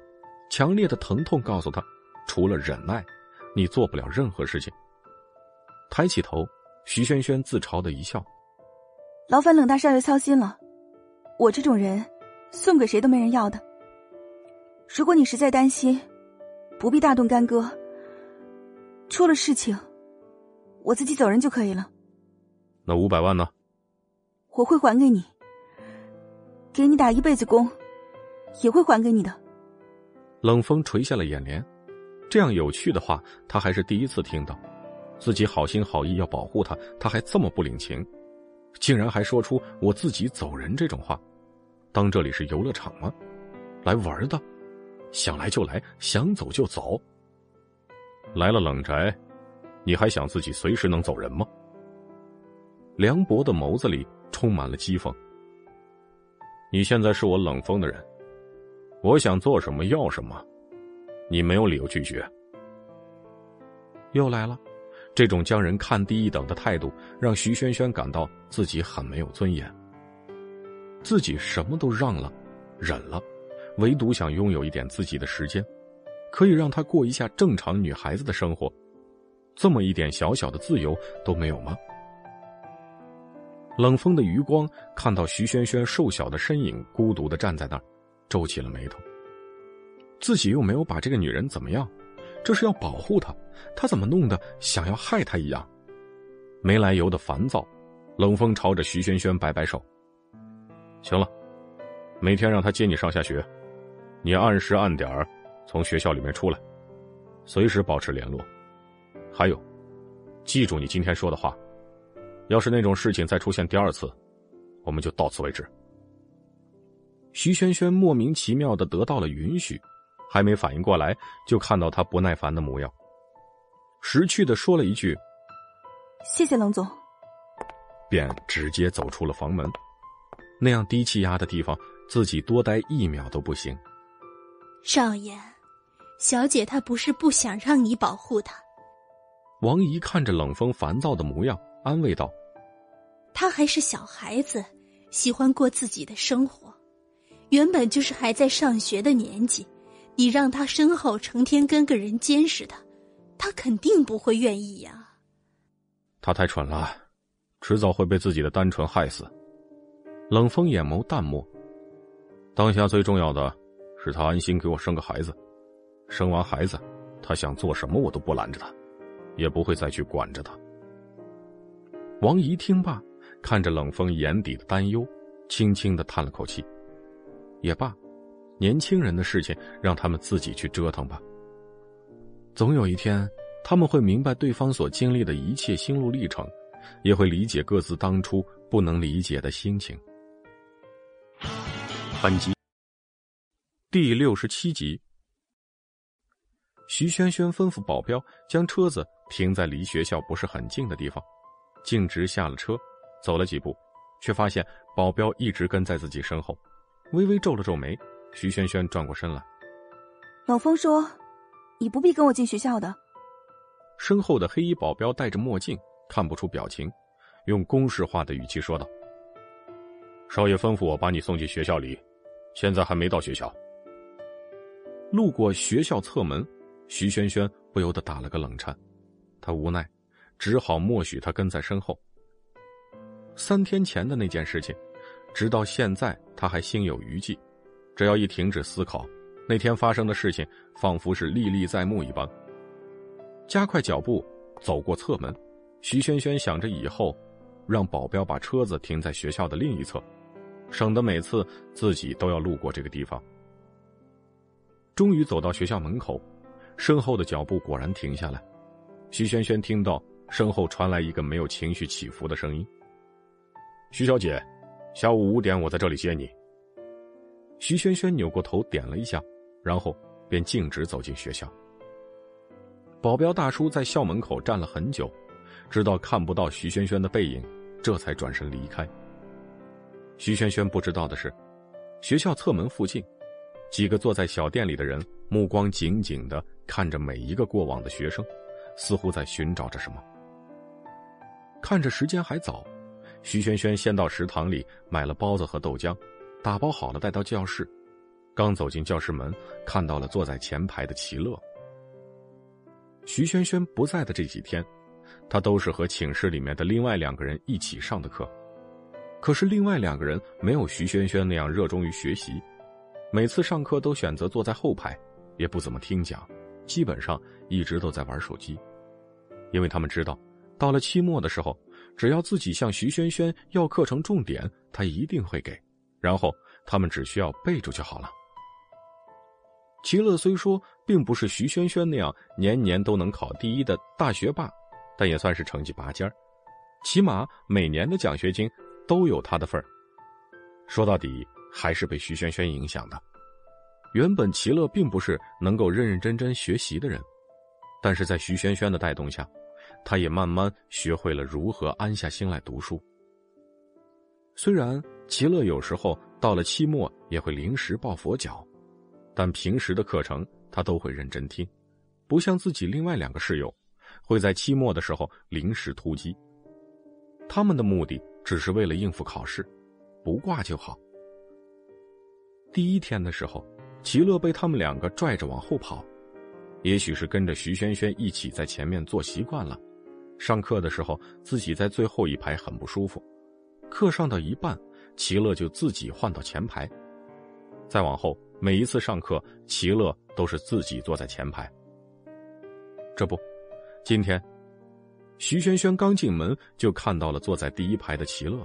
强烈的疼痛告诉他，除了忍耐，你做不了任何事情。抬起头，徐萱萱自嘲的一笑：“劳烦冷大少爷操心了，我这种人，送给谁都没人要的。如果你实在担心，不必大动干戈。出了事情，我自己走人就可以了。那五百万呢？我会还给你，给你打一辈子工，也会还给你的。冷风垂下了眼帘，这样有趣的话，他还是第一次听到。自己好心好意要保护他，他还这么不领情，竟然还说出“我自己走人”这种话。当这里是游乐场吗？来玩的，想来就来，想走就走。来了冷宅，你还想自己随时能走人吗？梁博的眸子里充满了讥讽。你现在是我冷风的人，我想做什么要什么，你没有理由拒绝。又来了。这种将人看低一等的态度，让徐萱萱感到自己很没有尊严。自己什么都让了，忍了，唯独想拥有一点自己的时间，可以让她过一下正常女孩子的生活。这么一点小小的自由都没有吗？冷风的余光看到徐萱萱瘦小的身影，孤独的站在那儿，皱起了眉头。自己又没有把这个女人怎么样。这是要保护他，他怎么弄得想要害他一样？没来由的烦躁，冷风朝着徐萱萱摆摆手：“行了，每天让他接你上下学，你按时按点儿从学校里面出来，随时保持联络。还有，记住你今天说的话，要是那种事情再出现第二次，我们就到此为止。”徐萱萱莫名其妙的得到了允许。还没反应过来，就看到他不耐烦的模样，识趣的说了一句：“谢谢冷总。”便直接走出了房门。那样低气压的地方，自己多待一秒都不行。少爷，小姐她不是不想让你保护她。王姨看着冷风烦躁的模样，安慰道：“她还是小孩子，喜欢过自己的生活，原本就是还在上学的年纪。”你让他身后成天跟个人监视他，他肯定不会愿意呀。他太蠢了，迟早会被自己的单纯害死。冷风眼眸淡漠，当下最重要的是他安心给我生个孩子，生完孩子，他想做什么我都不拦着他，也不会再去管着他。王姨听罢，看着冷风眼底的担忧，轻轻的叹了口气。也罢。年轻人的事情，让他们自己去折腾吧。总有一天，他们会明白对方所经历的一切心路历程，也会理解各自当初不能理解的心情。本集第六十七集，徐萱萱吩咐保镖将车子停在离学校不是很近的地方，径直下了车，走了几步，却发现保镖一直跟在自己身后，微微皱了皱眉。徐萱萱转过身来，老风说：“你不必跟我进学校的。”身后的黑衣保镖戴着墨镜，看不出表情，用公式化的语气说道：“少爷吩咐我把你送进学校里，现在还没到学校。”路过学校侧门，徐萱萱不由得打了个冷颤，她无奈，只好默许他跟在身后。三天前的那件事情，直到现在，他还心有余悸。只要一停止思考，那天发生的事情仿佛是历历在目一般。加快脚步走过侧门，徐萱萱想着以后让保镖把车子停在学校的另一侧，省得每次自己都要路过这个地方。终于走到学校门口，身后的脚步果然停下来。徐萱萱听到身后传来一个没有情绪起伏的声音：“徐小姐，下午五点我在这里接你。”徐萱萱扭过头，点了一下，然后便径直走进学校。保镖大叔在校门口站了很久，直到看不到徐萱萱的背影，这才转身离开。徐萱萱不知道的是，学校侧门附近，几个坐在小店里的人目光紧紧的看着每一个过往的学生，似乎在寻找着什么。看着时间还早，徐萱萱先到食堂里买了包子和豆浆。打包好了，带到教室。刚走进教室门，看到了坐在前排的齐乐。徐萱萱不在的这几天，他都是和寝室里面的另外两个人一起上的课。可是另外两个人没有徐萱萱那样热衷于学习，每次上课都选择坐在后排，也不怎么听讲，基本上一直都在玩手机。因为他们知道，到了期末的时候，只要自己向徐萱萱要课程重点，他一定会给，然后他们只需要背住就好了。齐乐虽说并不是徐萱萱那样年年都能考第一的大学霸，但也算是成绩拔尖儿，起码每年的奖学金都有他的份儿。说到底，还是被徐萱萱影响的。原本齐乐并不是能够认认真真学习的人，但是在徐萱萱的带动下，他也慢慢学会了如何安下心来读书。虽然齐乐有时候到了期末也会临时抱佛脚。但平时的课程他都会认真听，不像自己另外两个室友，会在期末的时候临时突击。他们的目的只是为了应付考试，不挂就好。第一天的时候，齐乐被他们两个拽着往后跑，也许是跟着徐萱萱一起在前面坐习惯了，上课的时候自己在最后一排很不舒服，课上到一半，齐乐就自己换到前排，再往后。每一次上课，齐乐都是自己坐在前排。这不，今天，徐萱萱刚进门就看到了坐在第一排的齐乐，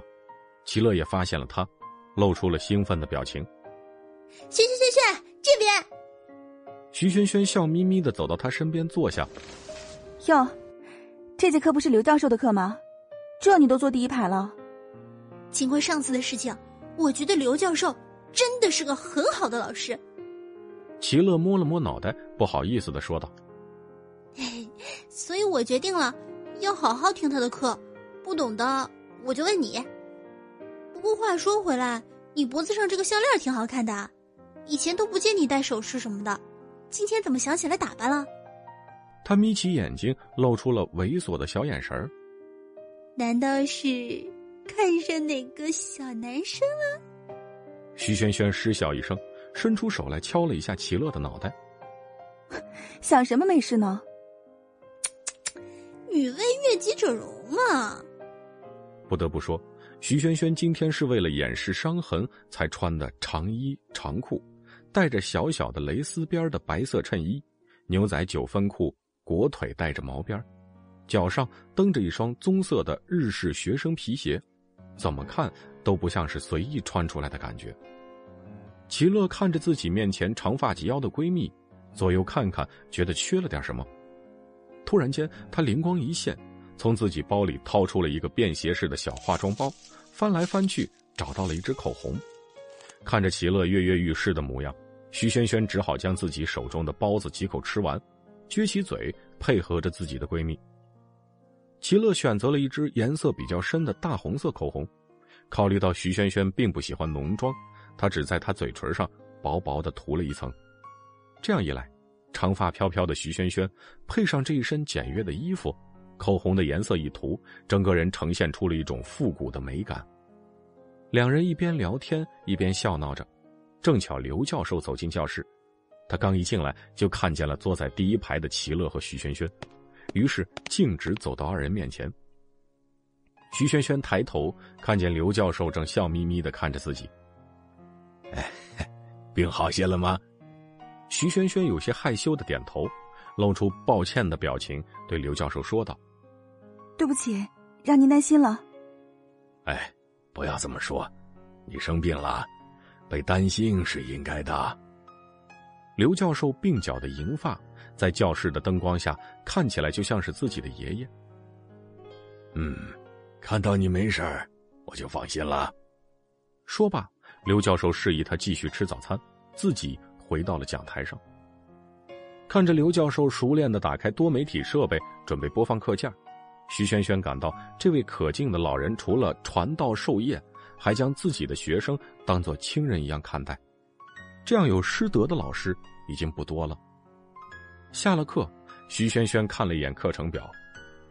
齐乐也发现了他，露出了兴奋的表情。萱萱萱萱，这边。徐萱萱笑眯眯的走到他身边坐下。哟，这节课不是刘教授的课吗？这你都坐第一排了。经过上次的事情，我觉得刘教授。真的是个很好的老师。齐乐摸了摸脑袋，不好意思的说道：“所以我决定了，要好好听他的课，不懂的我就问你。不过话说回来，你脖子上这个项链挺好看的，以前都不见你戴首饰什么的，今天怎么想起来打扮了？”他眯起眼睛，露出了猥琐的小眼神儿。难道是看上哪个小男生了？徐萱萱失笑一声，伸出手来敲了一下齐乐的脑袋。想什么美事呢？女为悦己者容嘛。不得不说，徐萱萱今天是为了掩饰伤痕才穿的长衣长裤，带着小小的蕾丝边的白色衬衣，牛仔九分裤，裹腿带着毛边，脚上蹬着一双棕色的日式学生皮鞋，怎么看？都不像是随意穿出来的感觉。齐乐看着自己面前长发及腰的闺蜜，左右看看，觉得缺了点什么。突然间，他灵光一现，从自己包里掏出了一个便携式的小化妆包，翻来翻去找到了一支口红。看着齐乐跃跃欲试的模样，徐萱萱只好将自己手中的包子几口吃完，撅起嘴配合着自己的闺蜜。齐乐选择了一支颜色比较深的大红色口红。考虑到徐萱萱并不喜欢浓妆，她只在她嘴唇上薄薄的涂了一层。这样一来，长发飘飘的徐萱萱配上这一身简约的衣服，口红的颜色一涂，整个人呈现出了一种复古的美感。两人一边聊天一边笑闹着，正巧刘教授走进教室，他刚一进来就看见了坐在第一排的齐乐和徐萱萱，于是径直走到二人面前。徐萱萱抬头看见刘教授正笑眯眯的看着自己。哎，病好些了吗？徐萱萱有些害羞的点头，露出抱歉的表情，对刘教授说道：“对不起，让您担心了。”哎，不要这么说，你生病了，被担心是应该的。刘教授鬓角的银发在教室的灯光下看起来就像是自己的爷爷。嗯。看到你没事儿，我就放心了。说罢，刘教授示意他继续吃早餐，自己回到了讲台上。看着刘教授熟练的打开多媒体设备，准备播放课件，徐轩轩感到这位可敬的老人除了传道授业，还将自己的学生当做亲人一样看待。这样有师德的老师已经不多了。下了课，徐萱萱看了一眼课程表。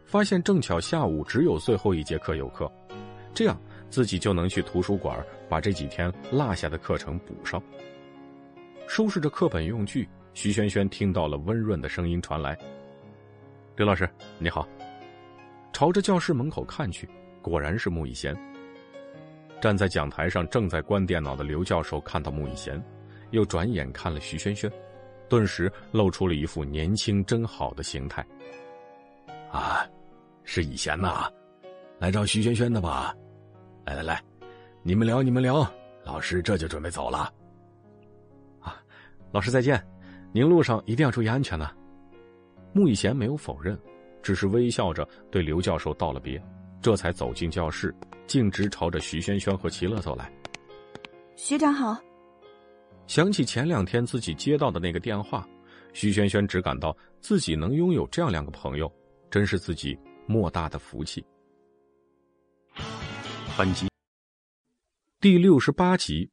发现正巧下午只有最后一节课有课，这样自己就能去图书馆把这几天落下的课程补上。收拾着课本用具，徐萱萱听到了温润的声音传来：“刘老师，你好。”朝着教室门口看去，果然是穆以贤。站在讲台上正在关电脑的刘教授看到穆以贤，又转眼看了徐轩轩，顿时露出了一副年轻真好的形态。啊，是以贤呐，来找徐轩轩的吧？来来来，你们聊你们聊，老师这就准备走了。啊，老师再见，您路上一定要注意安全呐。穆以贤没有否认，只是微笑着对刘教授道了别，这才走进教室。径直朝着徐轩轩和齐乐走来。学长好。想起前两天自己接到的那个电话，徐轩轩只感到自己能拥有这样两个朋友，真是自己莫大的福气。本集第六十八集，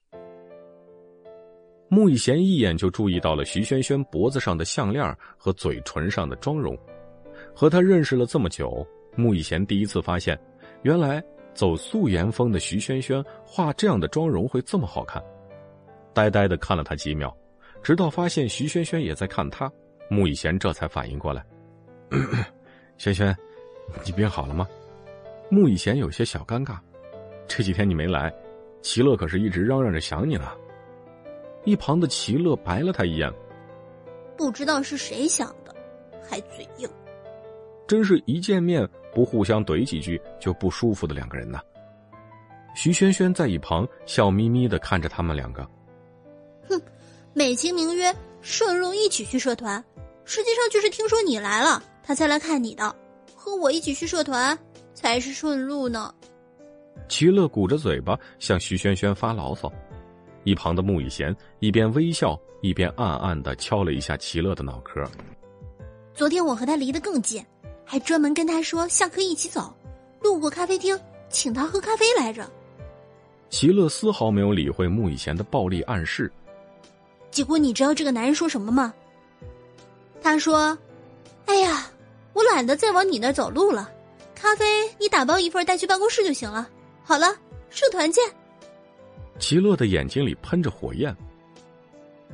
穆以贤一眼就注意到了徐轩轩脖子上的项链和嘴唇上的妆容。和他认识了这么久，穆以贤第一次发现，原来。走素颜风的徐萱萱画这样的妆容会这么好看，呆呆的看了他几秒，直到发现徐萱萱也在看他，穆以贤这才反应过来：“ 萱萱，你病好了吗？”穆以贤有些小尴尬，这几天你没来，齐乐可是一直嚷嚷着想你呢。一旁的齐乐白了他一眼：“不知道是谁想的，还嘴硬。”真是一见面。不互相怼几句就不舒服的两个人呢。徐萱萱在一旁笑眯眯的看着他们两个。哼，美其名曰顺路一起去社团，实际上就是听说你来了，他才来看你的。和我一起去社团才是顺路呢。齐乐鼓着嘴巴向徐萱萱发牢骚，一旁的穆以贤一边微笑一边暗暗的敲了一下齐乐的脑壳。昨天我和他离得更近。还专门跟他说下课一起走，路过咖啡厅请他喝咖啡来着。齐乐丝毫没有理会穆以贤的暴力暗示。结果你知道这个男人说什么吗？他说：“哎呀，我懒得再往你那儿走路了，咖啡你打包一份带去办公室就行了。好了，社团见。”齐乐的眼睛里喷着火焰。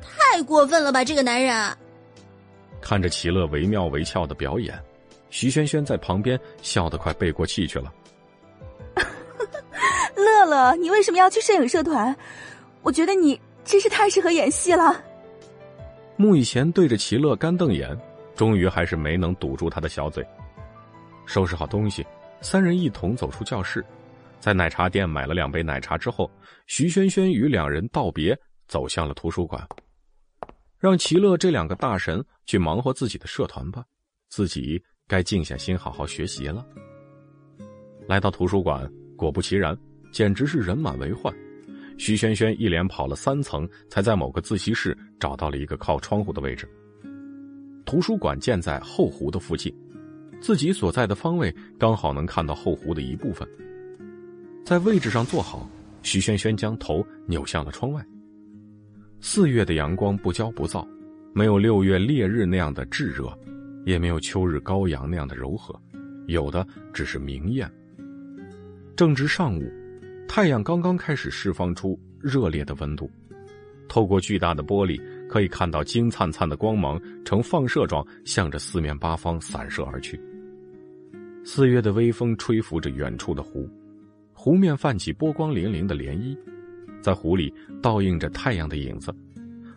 太过分了吧，这个男人！看着齐乐惟妙惟肖的表演。徐萱萱在旁边笑得快背过气去了。乐乐，你为什么要去摄影社团？我觉得你真是太适合演戏了。穆以贤对着齐乐干瞪眼，终于还是没能堵住他的小嘴。收拾好东西，三人一同走出教室，在奶茶店买了两杯奶茶之后，徐萱萱与两人道别，走向了图书馆，让齐乐这两个大神去忙活自己的社团吧，自己。该静下心好好学习了。来到图书馆，果不其然，简直是人满为患。徐萱萱一连跑了三层，才在某个自习室找到了一个靠窗户的位置。图书馆建在后湖的附近，自己所在的方位刚好能看到后湖的一部分。在位置上坐好，徐萱萱将头扭向了窗外。四月的阳光不骄不躁，没有六月烈日那样的炙热。也没有秋日高阳那样的柔和，有的只是明艳。正值上午，太阳刚刚开始释放出热烈的温度，透过巨大的玻璃，可以看到金灿灿的光芒呈放射状向着四面八方散射而去。四月的微风吹拂着远处的湖，湖面泛起波光粼粼的涟漪，在湖里倒映着太阳的影子，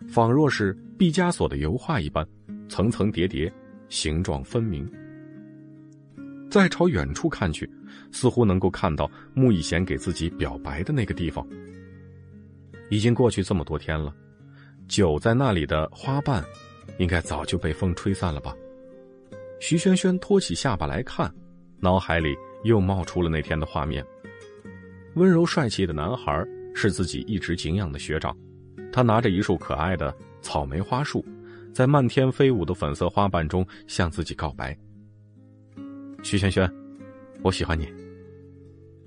仿若是毕加索的油画一般，层层叠叠。形状分明。再朝远处看去，似乎能够看到穆以贤给自己表白的那个地方。已经过去这么多天了，久在那里的花瓣，应该早就被风吹散了吧？徐萱萱托起下巴来看，脑海里又冒出了那天的画面。温柔帅气的男孩是自己一直敬仰的学长，他拿着一束可爱的草莓花束。在漫天飞舞的粉色花瓣中向自己告白。徐萱萱，我喜欢你。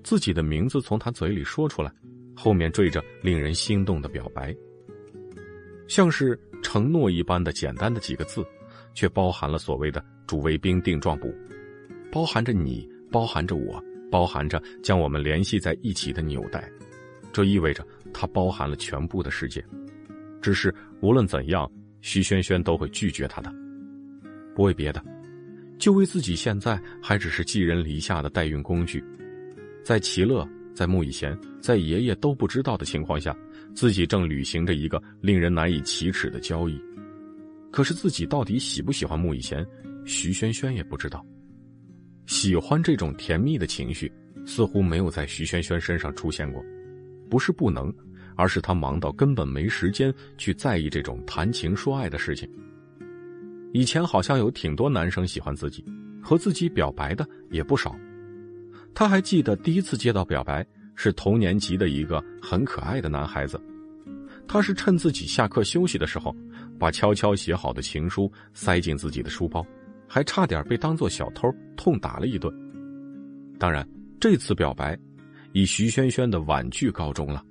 自己的名字从他嘴里说出来，后面缀着令人心动的表白，像是承诺一般的简单的几个字，却包含了所谓的主谓宾定状补，包含着你，包含着我，包含着将我们联系在一起的纽带。这意味着它包含了全部的世界。只是无论怎样。徐萱萱都会拒绝他的，不为别的，就为自己现在还只是寄人篱下的代孕工具。在齐乐，在穆以贤、在爷爷都不知道的情况下，自己正履行着一个令人难以启齿的交易。可是自己到底喜不喜欢穆以贤，徐萱萱也不知道。喜欢这种甜蜜的情绪，似乎没有在徐萱萱身上出现过。不是不能，而是他忙到根本没时间去在意这种谈情说爱的事情。以前好像有挺多男生喜欢自己，和自己表白的也不少。他还记得第一次接到表白是同年级的一个很可爱的男孩子，他是趁自己下课休息的时候，把悄悄写好的情书塞进自己的书包。还差点被当作小偷痛打了一顿。当然，这次表白以徐萱萱的婉拒告终了。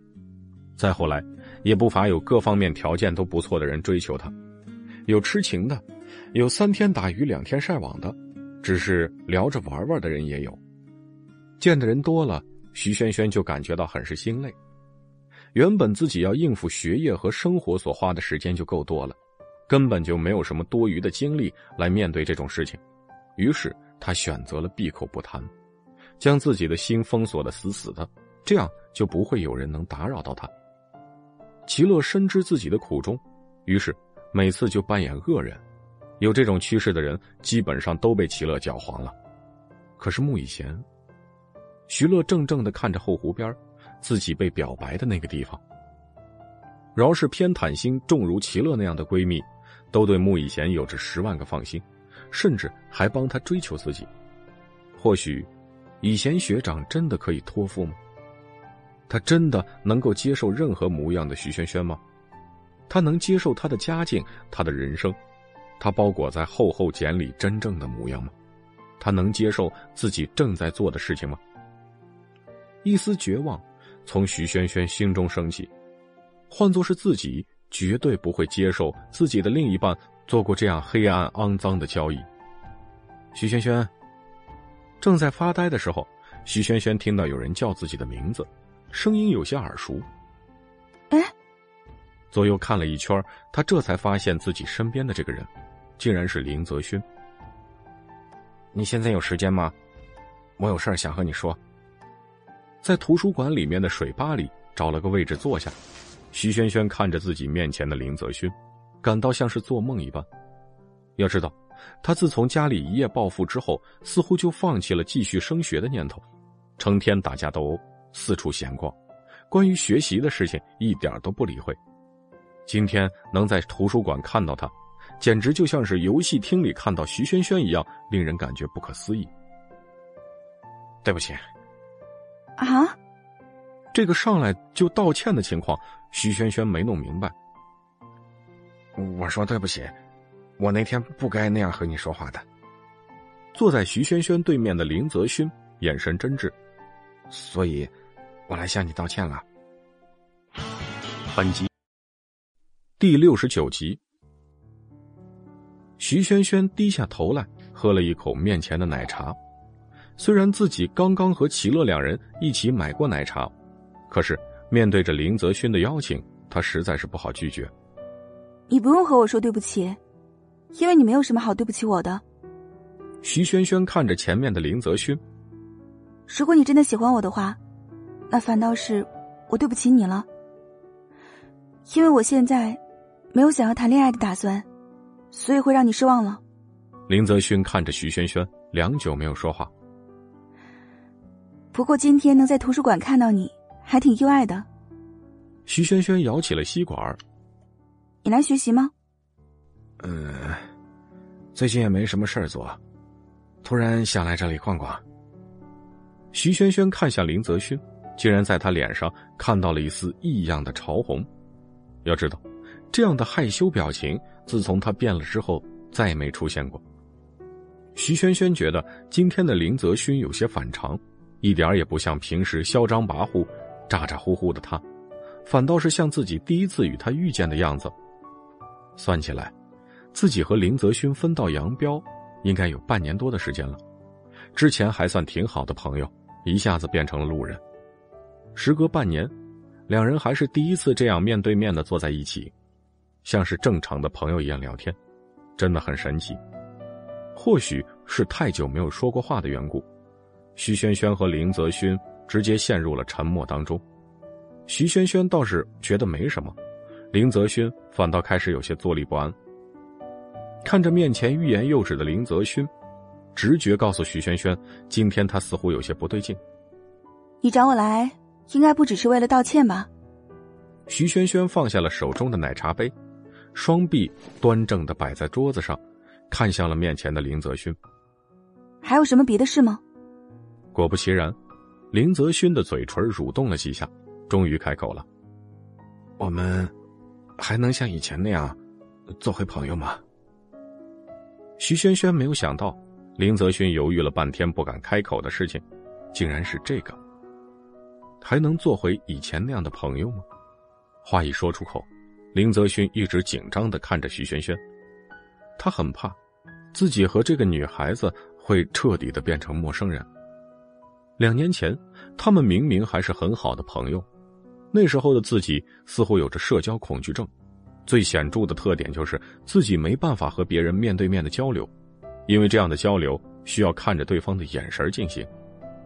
再后来，也不乏有各方面条件都不错的人追求她，有痴情的，有三天打鱼两天晒网的，只是聊着玩玩的人也有。见的人多了，徐萱萱就感觉到很是心累。原本自己要应付学业和生活所花的时间就够多了。根本就没有什么多余的精力来面对这种事情，于是他选择了闭口不谈，将自己的心封锁的死死的，这样就不会有人能打扰到他。齐乐深知自己的苦衷，于是每次就扮演恶人。有这种趋势的人，基本上都被齐乐搅黄了。可是穆以贤，徐乐怔怔的看着后湖边，自己被表白的那个地方。饶是偏袒心重如齐乐那样的闺蜜。都对穆以贤有着十万个放心，甚至还帮他追求自己。或许，以贤学长真的可以托付吗？他真的能够接受任何模样的徐萱萱吗？他能接受他的家境，他的人生，他包裹在厚厚茧里真正的模样吗？他能接受自己正在做的事情吗？一丝绝望从徐萱萱心中升起，换作是自己。绝对不会接受自己的另一半做过这样黑暗肮脏的交易。徐萱萱正在发呆的时候，徐萱萱听到有人叫自己的名字，声音有些耳熟。哎，左右看了一圈，他这才发现自己身边的这个人，竟然是林泽勋。你现在有时间吗？我有事想和你说。在图书馆里面的水吧里找了个位置坐下。徐萱萱看着自己面前的林泽勋，感到像是做梦一般。要知道，他自从家里一夜暴富之后，似乎就放弃了继续升学的念头，成天打架斗殴，四处闲逛，关于学习的事情一点都不理会。今天能在图书馆看到他，简直就像是游戏厅里看到徐萱萱一样，令人感觉不可思议。对不起。啊？这个上来就道歉的情况。徐萱萱没弄明白。我说对不起，我那天不该那样和你说话的。坐在徐萱萱对面的林泽勋眼神真挚，所以，我来向你道歉了。本集第六十九集。徐萱萱低下头来，喝了一口面前的奶茶。虽然自己刚刚和齐乐两人一起买过奶茶，可是。面对着林泽勋的邀请，他实在是不好拒绝。你不用和我说对不起，因为你没有什么好对不起我的。徐萱萱看着前面的林泽勋，如果你真的喜欢我的话，那反倒是我对不起你了。因为我现在没有想要谈恋爱的打算，所以会让你失望了。林泽勋看着徐萱萱，良久没有说话。不过今天能在图书馆看到你。还挺意外的。徐萱萱摇起了吸管。你来学习吗？嗯，最近也没什么事儿做，突然想来这里逛逛。徐萱萱看向林泽勋，竟然在他脸上看到了一丝异样的潮红。要知道，这样的害羞表情，自从他变了之后，再也没出现过。徐萱萱觉得今天的林泽勋有些反常，一点也不像平时嚣张跋扈。咋咋呼呼的他，反倒是像自己第一次与他遇见的样子。算起来，自己和林泽勋分道扬镳，应该有半年多的时间了。之前还算挺好的朋友，一下子变成了路人。时隔半年，两人还是第一次这样面对面的坐在一起，像是正常的朋友一样聊天，真的很神奇。或许是太久没有说过话的缘故，徐萱萱和林泽勋。直接陷入了沉默当中。徐轩轩倒是觉得没什么，林泽勋反倒开始有些坐立不安。看着面前欲言又止的林泽勋，直觉告诉徐轩轩，今天他似乎有些不对劲。你找我来，应该不只是为了道歉吧？徐轩轩放下了手中的奶茶杯，双臂端正的摆在桌子上，看向了面前的林泽勋。还有什么别的事吗？果不其然，林泽勋的嘴唇蠕动了几下。终于开口了：“我们还能像以前那样做回朋友吗？”徐轩轩没有想到，林泽勋犹豫了半天不敢开口的事情，竟然是这个。还能做回以前那样的朋友吗？话一说出口，林泽勋一直紧张的看着徐轩轩，他很怕自己和这个女孩子会彻底的变成陌生人。两年前，他们明明还是很好的朋友。那时候的自己似乎有着社交恐惧症，最显著的特点就是自己没办法和别人面对面的交流，因为这样的交流需要看着对方的眼神进行，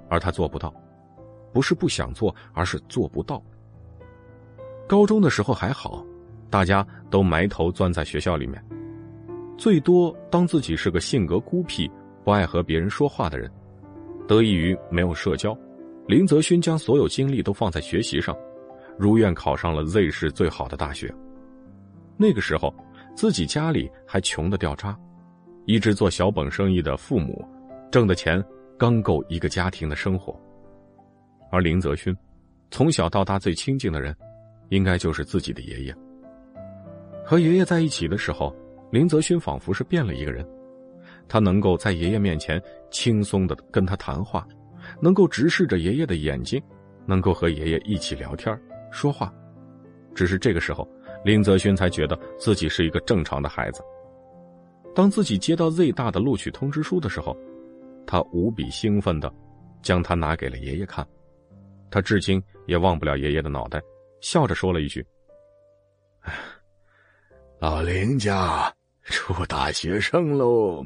而他做不到，不是不想做，而是做不到。高中的时候还好，大家都埋头钻在学校里面，最多当自己是个性格孤僻、不爱和别人说话的人，得益于没有社交，林泽勋将所有精力都放在学习上。如愿考上了 Z 市最好的大学。那个时候，自己家里还穷的掉渣，一直做小本生意的父母，挣的钱刚够一个家庭的生活。而林泽勋，从小到大最亲近的人，应该就是自己的爷爷。和爷爷在一起的时候，林泽勋仿佛是变了一个人，他能够在爷爷面前轻松的跟他谈话，能够直视着爷爷的眼睛，能够和爷爷一起聊天说话，只是这个时候，林泽勋才觉得自己是一个正常的孩子。当自己接到 Z 大的录取通知书的时候，他无比兴奋的将它拿给了爷爷看。他至今也忘不了爷爷的脑袋，笑着说了一句：“ 老林家出大学生喽。”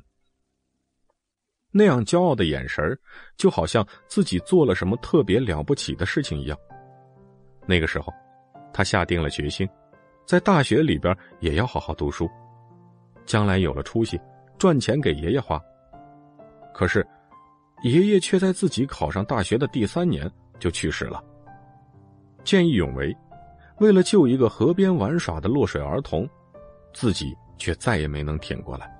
那样骄傲的眼神就好像自己做了什么特别了不起的事情一样。那个时候，他下定了决心，在大学里边也要好好读书，将来有了出息，赚钱给爷爷花。可是，爷爷却在自己考上大学的第三年就去世了。见义勇为，为了救一个河边玩耍的落水儿童，自己却再也没能挺过来。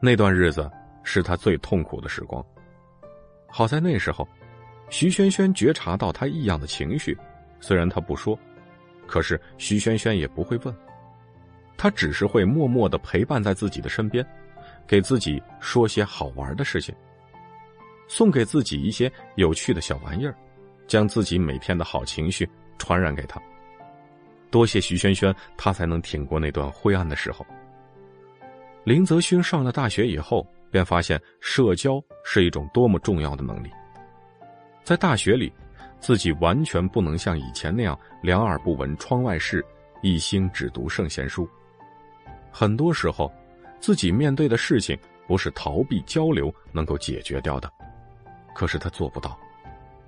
那段日子是他最痛苦的时光。好在那时候。徐萱萱觉察到他异样的情绪，虽然他不说，可是徐萱萱也不会问，他只是会默默的陪伴在自己的身边，给自己说些好玩的事情，送给自己一些有趣的小玩意儿，将自己每天的好情绪传染给他。多谢徐萱萱，他才能挺过那段灰暗的时候。林泽勋上了大学以后，便发现社交是一种多么重要的能力。在大学里，自己完全不能像以前那样两耳不闻窗外事，一心只读圣贤书。很多时候，自己面对的事情不是逃避交流能够解决掉的，可是他做不到，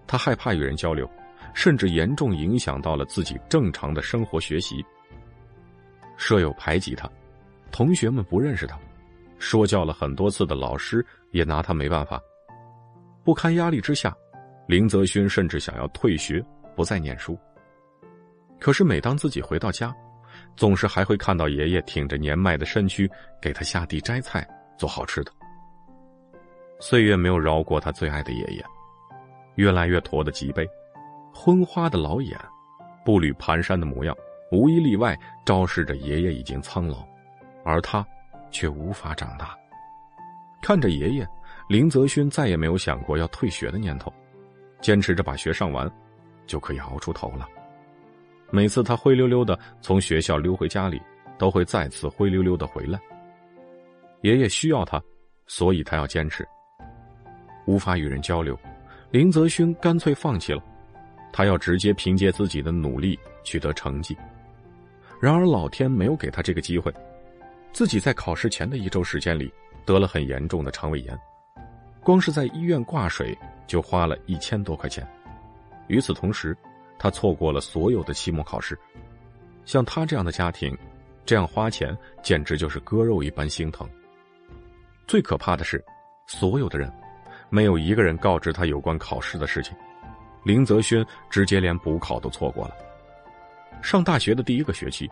他害怕与人交流，甚至严重影响到了自己正常的生活学习。舍友排挤他，同学们不认识他，说教了很多次的老师也拿他没办法，不堪压力之下。林泽勋甚至想要退学，不再念书。可是每当自己回到家，总是还会看到爷爷挺着年迈的身躯给他下地摘菜、做好吃的。岁月没有饶过他最爱的爷爷，越来越驼的脊背，昏花的老眼，步履蹒跚的模样，无一例外昭示着爷爷已经苍老，而他却无法长大。看着爷爷，林泽勋再也没有想过要退学的念头。坚持着把学上完，就可以熬出头了。每次他灰溜溜的从学校溜回家里，都会再次灰溜溜的回来。爷爷需要他，所以他要坚持。无法与人交流，林泽勋干脆放弃了。他要直接凭借自己的努力取得成绩。然而老天没有给他这个机会，自己在考试前的一周时间里得了很严重的肠胃炎。光是在医院挂水就花了一千多块钱。与此同时，他错过了所有的期末考试。像他这样的家庭，这样花钱简直就是割肉一般心疼。最可怕的是，所有的人没有一个人告知他有关考试的事情。林泽轩直接连补考都错过了。上大学的第一个学期，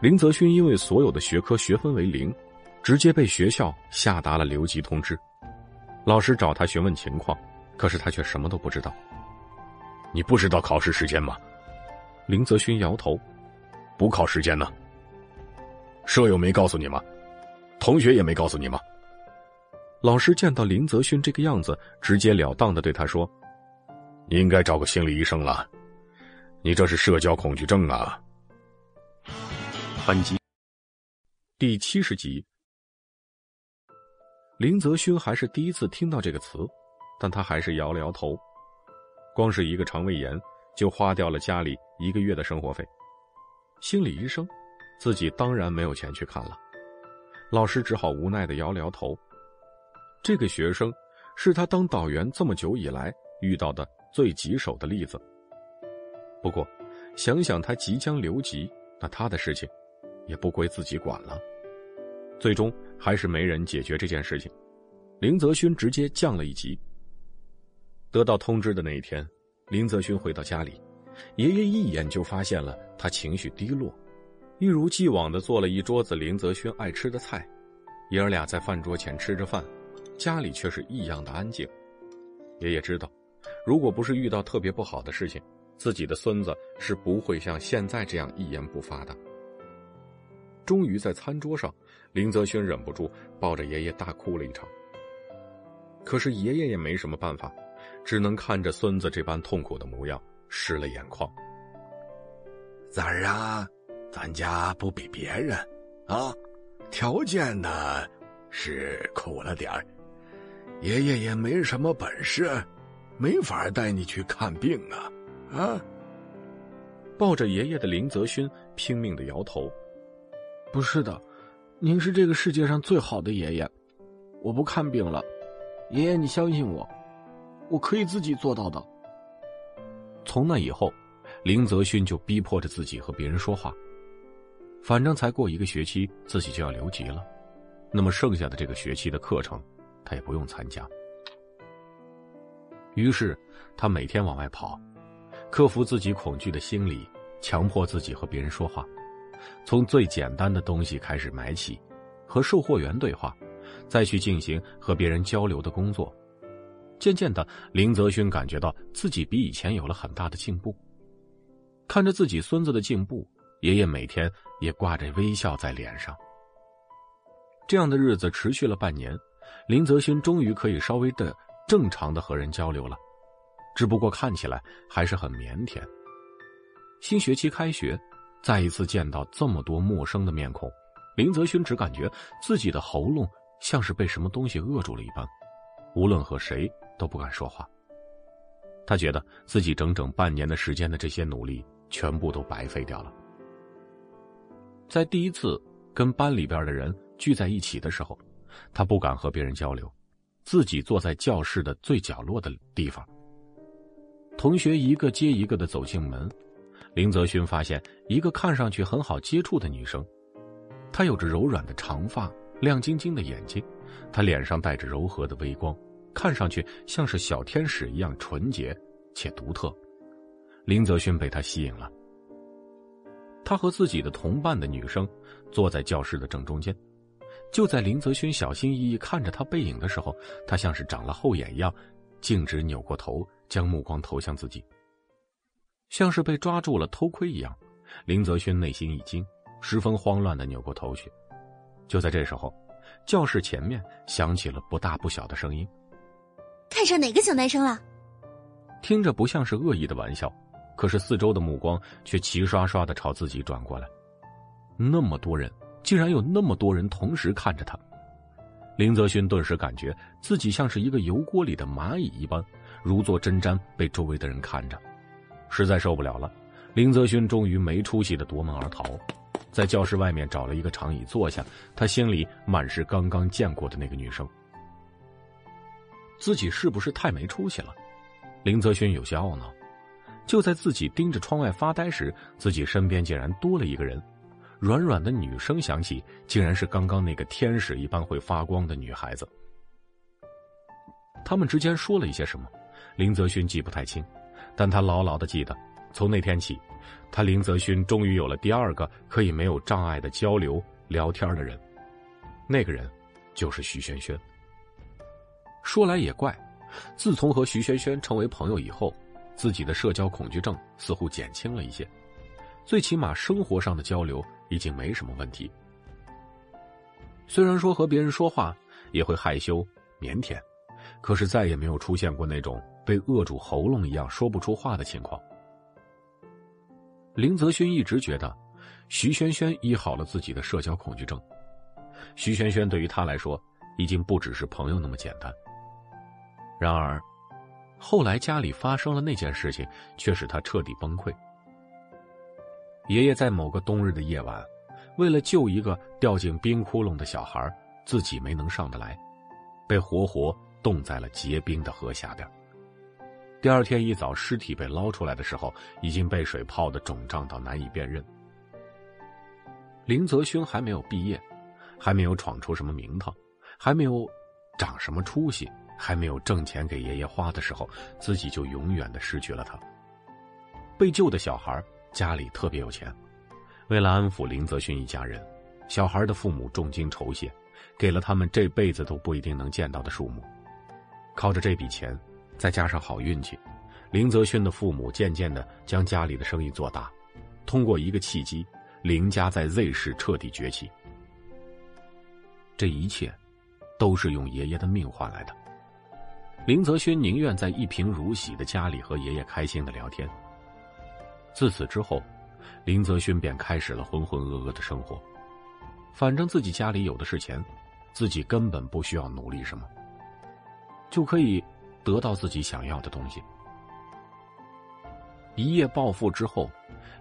林泽勋因为所有的学科学分为零，直接被学校下达了留级通知。老师找他询问情况，可是他却什么都不知道。你不知道考试时间吗？林泽勋摇头。补考时间呢？舍友没告诉你吗？同学也没告诉你吗？老师见到林泽勋这个样子，直截了当的对他说：“你应该找个心理医生了，你这是社交恐惧症啊。”本集第七十集，林泽勋还是第一次听到这个词，但他还是摇了摇头。光是一个肠胃炎，就花掉了家里一个月的生活费。心理医生，自己当然没有钱去看了。老师只好无奈的摇了摇头。这个学生是他当导员这么久以来遇到的最棘手的例子。不过，想想他即将留级，那他的事情也不归自己管了。最终还是没人解决这件事情，林泽勋直接降了一级。得到通知的那一天，林泽勋回到家里。爷爷一眼就发现了他情绪低落，一如既往的做了一桌子林泽轩爱吃的菜，爷儿俩在饭桌前吃着饭，家里却是异样的安静。爷爷知道，如果不是遇到特别不好的事情，自己的孙子是不会像现在这样一言不发的。终于在餐桌上，林泽轩忍不住抱着爷爷大哭了一场。可是爷爷也没什么办法，只能看着孙子这般痛苦的模样。湿了眼眶，咋儿啊？咱家不比别人啊，条件呢是苦了点儿，爷爷也没什么本事，没法带你去看病啊啊！抱着爷爷的林泽勋拼命的摇头：“不是的，您是这个世界上最好的爷爷，我不看病了，爷爷你相信我，我可以自己做到的。”从那以后，林泽勋就逼迫着自己和别人说话。反正才过一个学期，自己就要留级了，那么剩下的这个学期的课程，他也不用参加。于是，他每天往外跑，克服自己恐惧的心理，强迫自己和别人说话，从最简单的东西开始买起，和售货员对话，再去进行和别人交流的工作。渐渐的，林泽勋感觉到自己比以前有了很大的进步。看着自己孙子的进步，爷爷每天也挂着微笑在脸上。这样的日子持续了半年，林泽勋终于可以稍微的正常的和人交流了，只不过看起来还是很腼腆。新学期开学，再一次见到这么多陌生的面孔，林泽勋只感觉自己的喉咙像是被什么东西扼住了一般，无论和谁。都不敢说话。他觉得自己整整半年的时间的这些努力全部都白费掉了。在第一次跟班里边的人聚在一起的时候，他不敢和别人交流，自己坐在教室的最角落的地方。同学一个接一个的走进门，林泽勋发现一个看上去很好接触的女生，她有着柔软的长发，亮晶晶的眼睛，她脸上带着柔和的微光。看上去像是小天使一样纯洁且独特，林泽勋被他吸引了。他和自己的同伴的女生坐在教室的正中间，就在林泽勋小心翼翼看着他背影的时候，他像是长了后眼一样，径直扭过头，将目光投向自己，像是被抓住了偷窥一样。林泽勋内心一惊，十分慌乱的扭过头去。就在这时候，教室前面响起了不大不小的声音。看上哪个小男生了？听着不像是恶意的玩笑，可是四周的目光却齐刷刷的朝自己转过来。那么多人，竟然有那么多人同时看着他。林泽勋顿时感觉自己像是一个油锅里的蚂蚁一般，如坐针毡被周围的人看着，实在受不了了。林泽勋终于没出息的夺门而逃，在教室外面找了一个长椅坐下，他心里满是刚刚见过的那个女生。自己是不是太没出息了？林泽勋有些懊恼。就在自己盯着窗外发呆时，自己身边竟然多了一个人。软软的女声响起，竟然是刚刚那个天使一般会发光的女孩子。他们之间说了一些什么，林泽勋记不太清，但他牢牢的记得，从那天起，他林泽勋终于有了第二个可以没有障碍的交流聊天的人。那个人，就是徐萱萱。说来也怪，自从和徐萱萱成为朋友以后，自己的社交恐惧症似乎减轻了一些，最起码生活上的交流已经没什么问题。虽然说和别人说话也会害羞腼腆，可是再也没有出现过那种被扼住喉咙一样说不出话的情况。林泽勋一直觉得，徐萱萱医好了自己的社交恐惧症。徐萱萱对于他来说，已经不只是朋友那么简单。然而，后来家里发生了那件事情，却使他彻底崩溃。爷爷在某个冬日的夜晚，为了救一个掉进冰窟窿的小孩，自己没能上得来，被活活冻在了结冰的河下边。第二天一早，尸体被捞出来的时候，已经被水泡的肿胀到难以辨认。林泽勋还没有毕业。还没有闯出什么名堂，还没有长什么出息，还没有挣钱给爷爷花的时候，自己就永远的失去了他。被救的小孩家里特别有钱，为了安抚林泽勋一家人，小孩的父母重金酬谢，给了他们这辈子都不一定能见到的数目。靠着这笔钱，再加上好运气，林泽勋的父母渐渐的将家里的生意做大，通过一个契机，林家在 Z 市彻底崛起。这一切，都是用爷爷的命换来的。林泽勋宁愿在一贫如洗的家里和爷爷开心的聊天。自此之后，林泽勋便开始了浑浑噩噩的生活。反正自己家里有的是钱，自己根本不需要努力什么，就可以得到自己想要的东西。一夜暴富之后，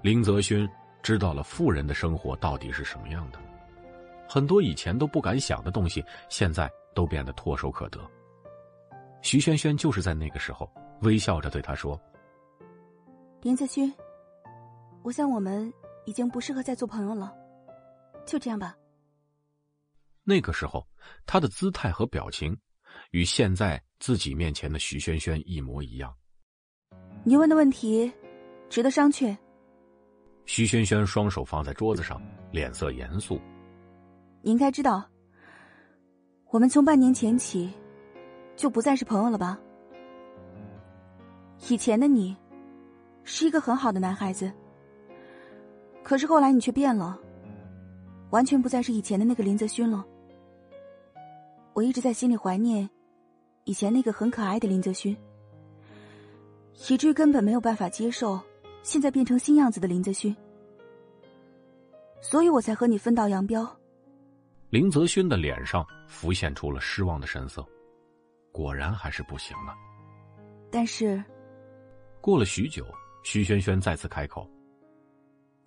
林泽勋知道了富人的生活到底是什么样的。很多以前都不敢想的东西，现在都变得唾手可得。徐萱萱就是在那个时候微笑着对他说：“林泽勋，我想我们已经不适合再做朋友了，就这样吧。”那个时候，他的姿态和表情，与现在自己面前的徐萱萱一模一样。你问的问题，值得商榷。徐萱萱双手放在桌子上，脸色严肃。你应该知道，我们从半年前起就不再是朋友了吧？以前的你是一个很好的男孩子，可是后来你却变了，完全不再是以前的那个林泽勋了。我一直在心里怀念以前那个很可爱的林泽勋，以至于根本没有办法接受现在变成新样子的林泽勋，所以我才和你分道扬镳。林泽勋的脸上浮现出了失望的神色，果然还是不行了。但是，过了许久，徐萱萱再次开口：“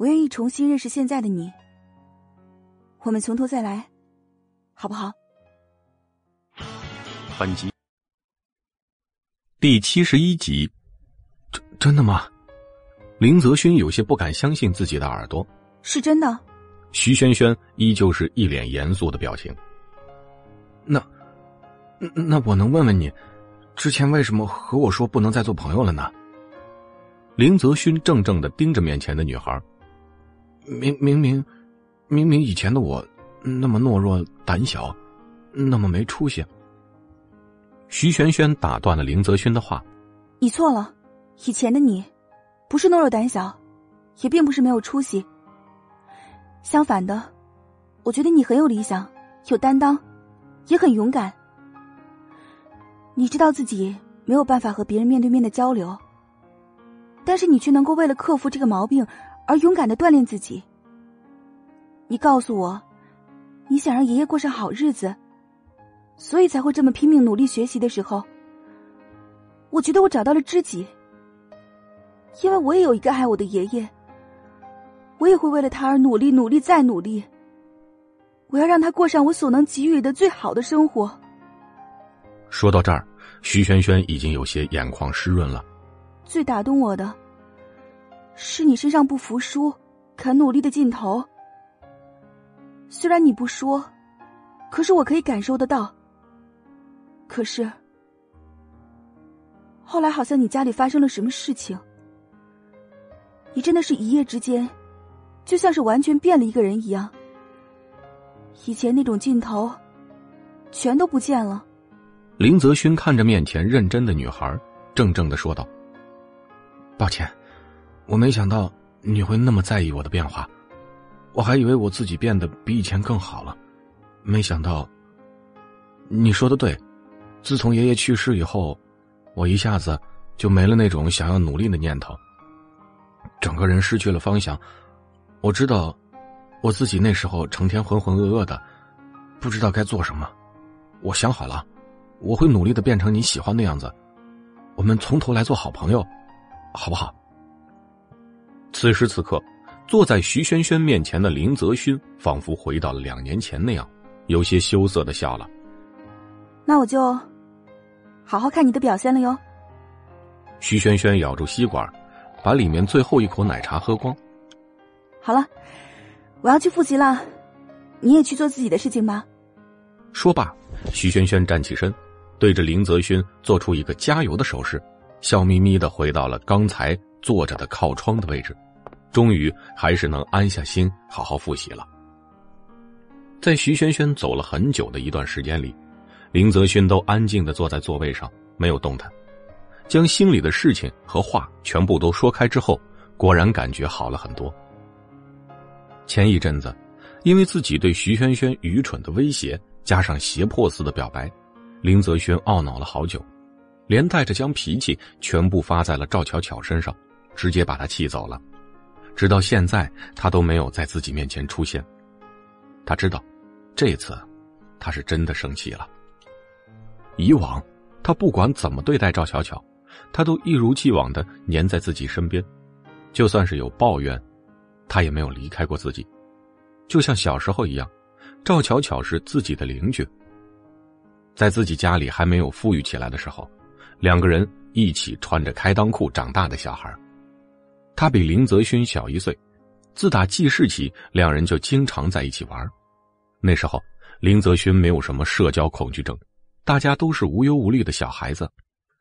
我愿意重新认识现在的你，我们从头再来，好不好？”本集第七十一集，真真的吗？林泽勋有些不敢相信自己的耳朵，是真的。徐萱萱依旧是一脸严肃的表情。那，那我能问问你，之前为什么和我说不能再做朋友了呢？林泽勋怔怔的盯着面前的女孩。明明明，明明以前的我那么懦弱胆小，那么没出息。徐萱萱打断了林泽勋的话：“你错了，以前的你，不是懦弱胆小，也并不是没有出息。”相反的，我觉得你很有理想，有担当，也很勇敢。你知道自己没有办法和别人面对面的交流，但是你却能够为了克服这个毛病而勇敢的锻炼自己。你告诉我，你想让爷爷过上好日子，所以才会这么拼命努力学习的时候，我觉得我找到了知己，因为我也有一个爱我的爷爷。我也会为了他而努力，努力再努力。我要让他过上我所能给予的最好的生活。说到这儿，徐萱萱已经有些眼眶湿润了。最打动我的，是你身上不服输、肯努力的劲头。虽然你不说，可是我可以感受得到。可是，后来好像你家里发生了什么事情，你真的是一夜之间，就像是完全变了一个人一样。以前那种劲头，全都不见了。林泽勋看着面前认真的女孩，怔怔的说道：“抱歉，我没想到你会那么在意我的变化，我还以为我自己变得比以前更好了，没想到。你说的对，自从爷爷去世以后，我一下子就没了那种想要努力的念头，整个人失去了方向。我知道，我自己那时候成天浑浑噩噩的，不知道该做什么。我想好了。”我会努力的变成你喜欢的样子，我们从头来做好朋友，好不好？此时此刻，坐在徐萱萱面前的林泽勋仿佛回到了两年前那样，有些羞涩的笑了。那我就好好看你的表现了哟。徐萱萱咬住吸管，把里面最后一口奶茶喝光。好了，我要去复习了，你也去做自己的事情吧。说罢，徐萱萱站起身。对着林泽勋做出一个加油的手势，笑眯眯的回到了刚才坐着的靠窗的位置，终于还是能安下心好好复习了。在徐萱萱走了很久的一段时间里，林泽勋都安静的坐在座位上，没有动弹，将心里的事情和话全部都说开之后，果然感觉好了很多。前一阵子，因为自己对徐萱萱愚蠢的威胁，加上胁迫似的表白。林泽轩懊恼了好久，连带着将脾气全部发在了赵巧巧身上，直接把他气走了。直到现在，他都没有在自己面前出现。他知道，这次他是真的生气了。以往，他不管怎么对待赵巧巧，他都一如既往的黏在自己身边，就算是有抱怨，他也没有离开过自己。就像小时候一样，赵巧巧是自己的邻居。在自己家里还没有富裕起来的时候，两个人一起穿着开裆裤长大的小孩。他比林泽勋小一岁，自打记事起，两人就经常在一起玩。那时候，林泽勋没有什么社交恐惧症，大家都是无忧无虑的小孩子。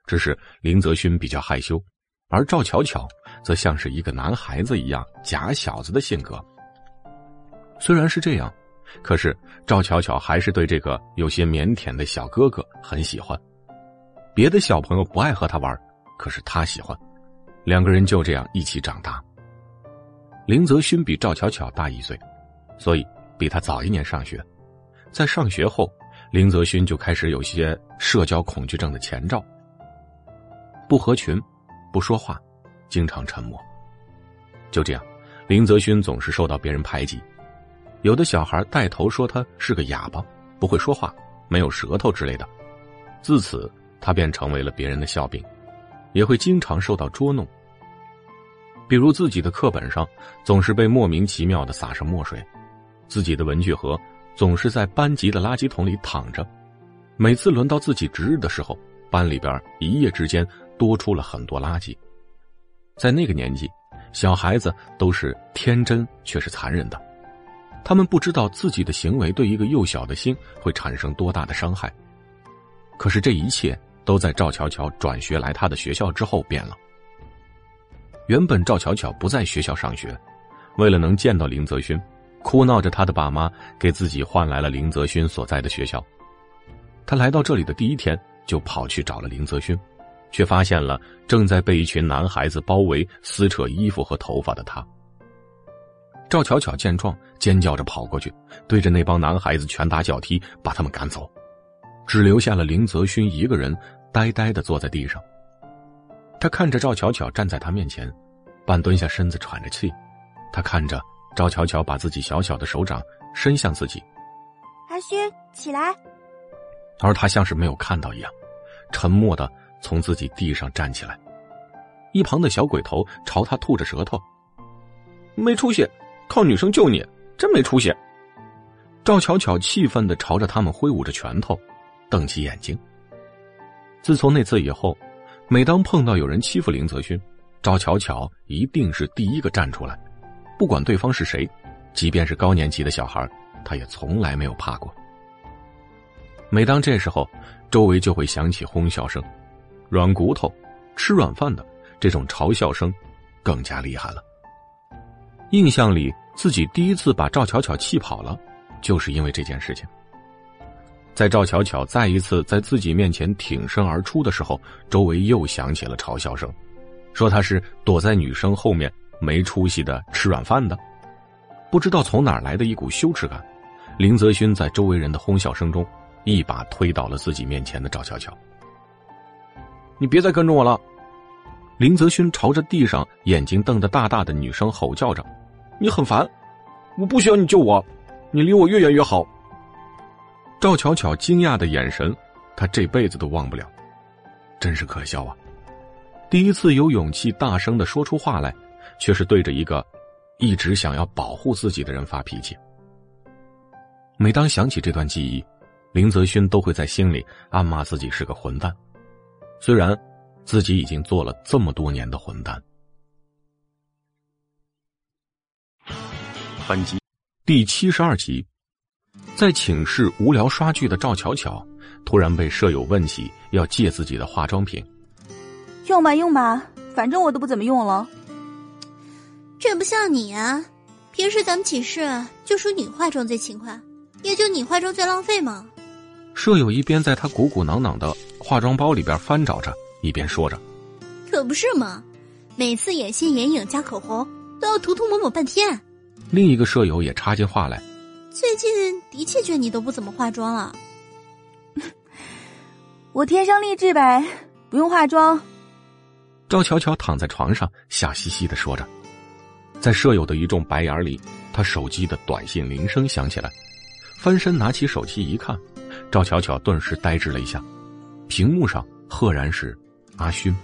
只是林泽勋比较害羞，而赵巧巧则像是一个男孩子一样假小子的性格。虽然是这样。可是赵巧巧还是对这个有些腼腆的小哥哥很喜欢，别的小朋友不爱和他玩，可是他喜欢，两个人就这样一起长大。林泽勋比赵巧巧大一岁，所以比他早一年上学。在上学后，林泽勋就开始有些社交恐惧症的前兆，不合群，不说话，经常沉默。就这样，林泽勋总是受到别人排挤。有的小孩带头说他是个哑巴，不会说话，没有舌头之类的，自此他便成为了别人的笑柄，也会经常受到捉弄。比如自己的课本上总是被莫名其妙的撒上墨水，自己的文具盒总是在班级的垃圾桶里躺着，每次轮到自己值日的时候，班里边一夜之间多出了很多垃圾。在那个年纪，小孩子都是天真却是残忍的。他们不知道自己的行为对一个幼小的心会产生多大的伤害。可是这一切都在赵巧巧转学来他的学校之后变了。原本赵巧巧不在学校上学，为了能见到林泽勋，哭闹着他的爸妈给自己换来了林泽勋所在的学校。他来到这里的第一天就跑去找了林泽勋，却发现了正在被一群男孩子包围、撕扯衣服和头发的他。赵巧巧见状，尖叫着跑过去，对着那帮男孩子拳打脚踢，把他们赶走，只留下了林泽勋一个人呆呆的坐在地上。他看着赵巧巧站在他面前，半蹲下身子喘着气。他看着赵巧巧把自己小小的手掌伸向自己，阿勋起来。而他像是没有看到一样，沉默的从自己地上站起来。一旁的小鬼头朝他吐着舌头，没出息。靠女生救你，真没出息！赵巧巧气愤的朝着他们挥舞着拳头，瞪起眼睛。自从那次以后，每当碰到有人欺负林泽勋，赵巧巧一定是第一个站出来，不管对方是谁，即便是高年级的小孩，他也从来没有怕过。每当这时候，周围就会响起哄笑声，软骨头、吃软饭的这种嘲笑声更加厉害了。印象里，自己第一次把赵巧巧气跑了，就是因为这件事情。在赵巧巧再一次在自己面前挺身而出的时候，周围又响起了嘲笑声，说她是躲在女生后面没出息的吃软饭的。不知道从哪来的一股羞耻感，林泽勋在周围人的哄笑声中，一把推倒了自己面前的赵巧巧。你别再跟着我了！林泽勋朝着地上眼睛瞪得大大的女生吼叫着。你很烦，我不需要你救我，你离我越远越好。赵巧巧惊讶的眼神，她这辈子都忘不了，真是可笑啊！第一次有勇气大声的说出话来，却是对着一个一直想要保护自己的人发脾气。每当想起这段记忆，林泽勋都会在心里暗骂自己是个混蛋，虽然自己已经做了这么多年的混蛋。本集第七十二集，在寝室无聊刷剧的赵巧巧，突然被舍友问起要借自己的化妆品。用吧用吧，反正我都不怎么用了。这不像你啊，平时咱们寝室就属你化妆最勤快，也就你化妆最浪费嘛。舍友一边在他鼓鼓囊囊的化妆包里边翻找着，一边说着：“可不是嘛，每次眼线、眼影加口红都要涂涂抹抹半天。”另一个舍友也插进话来：“最近的确觉得你都不怎么化妆了。我天生丽质呗，不用化妆。”赵巧巧躺在床上，笑嘻嘻的说着。在舍友的一众白眼里，她手机的短信铃声响起来，翻身拿起手机一看，赵巧巧顿时呆滞了一下，屏幕上赫然是阿勋。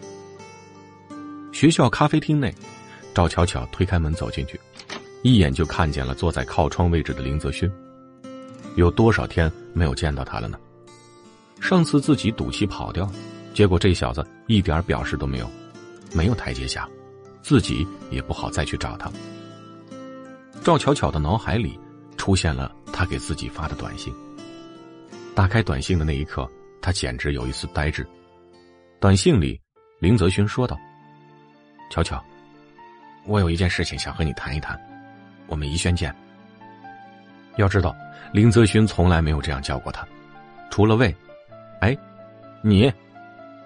学校咖啡厅内，赵巧巧推开门走进去。一眼就看见了坐在靠窗位置的林泽勋。有多少天没有见到他了呢？上次自己赌气跑掉，结果这小子一点表示都没有，没有台阶下，自己也不好再去找他。赵巧巧的脑海里出现了他给自己发的短信。打开短信的那一刻，他简直有一丝呆滞。短信里，林泽勋说道：“巧巧，我有一件事情想和你谈一谈。”我们宜轩见。要知道，林泽勋从来没有这样叫过他，除了“喂”，哎，你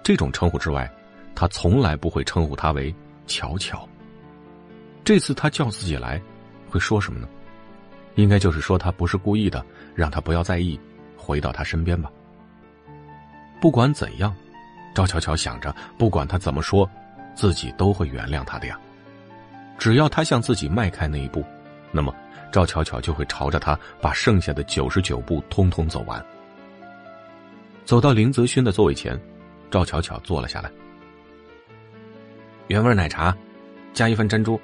这种称呼之外，他从来不会称呼他为“巧巧”。这次他叫自己来，会说什么呢？应该就是说他不是故意的，让他不要在意，回到他身边吧。不管怎样，赵巧巧想着，不管他怎么说，自己都会原谅他的呀。只要他向自己迈开那一步。那么，赵巧巧就会朝着他把剩下的九十九步通通走完。走到林泽勋的座位前，赵巧巧坐了下来。原味奶茶，加一份珍珠。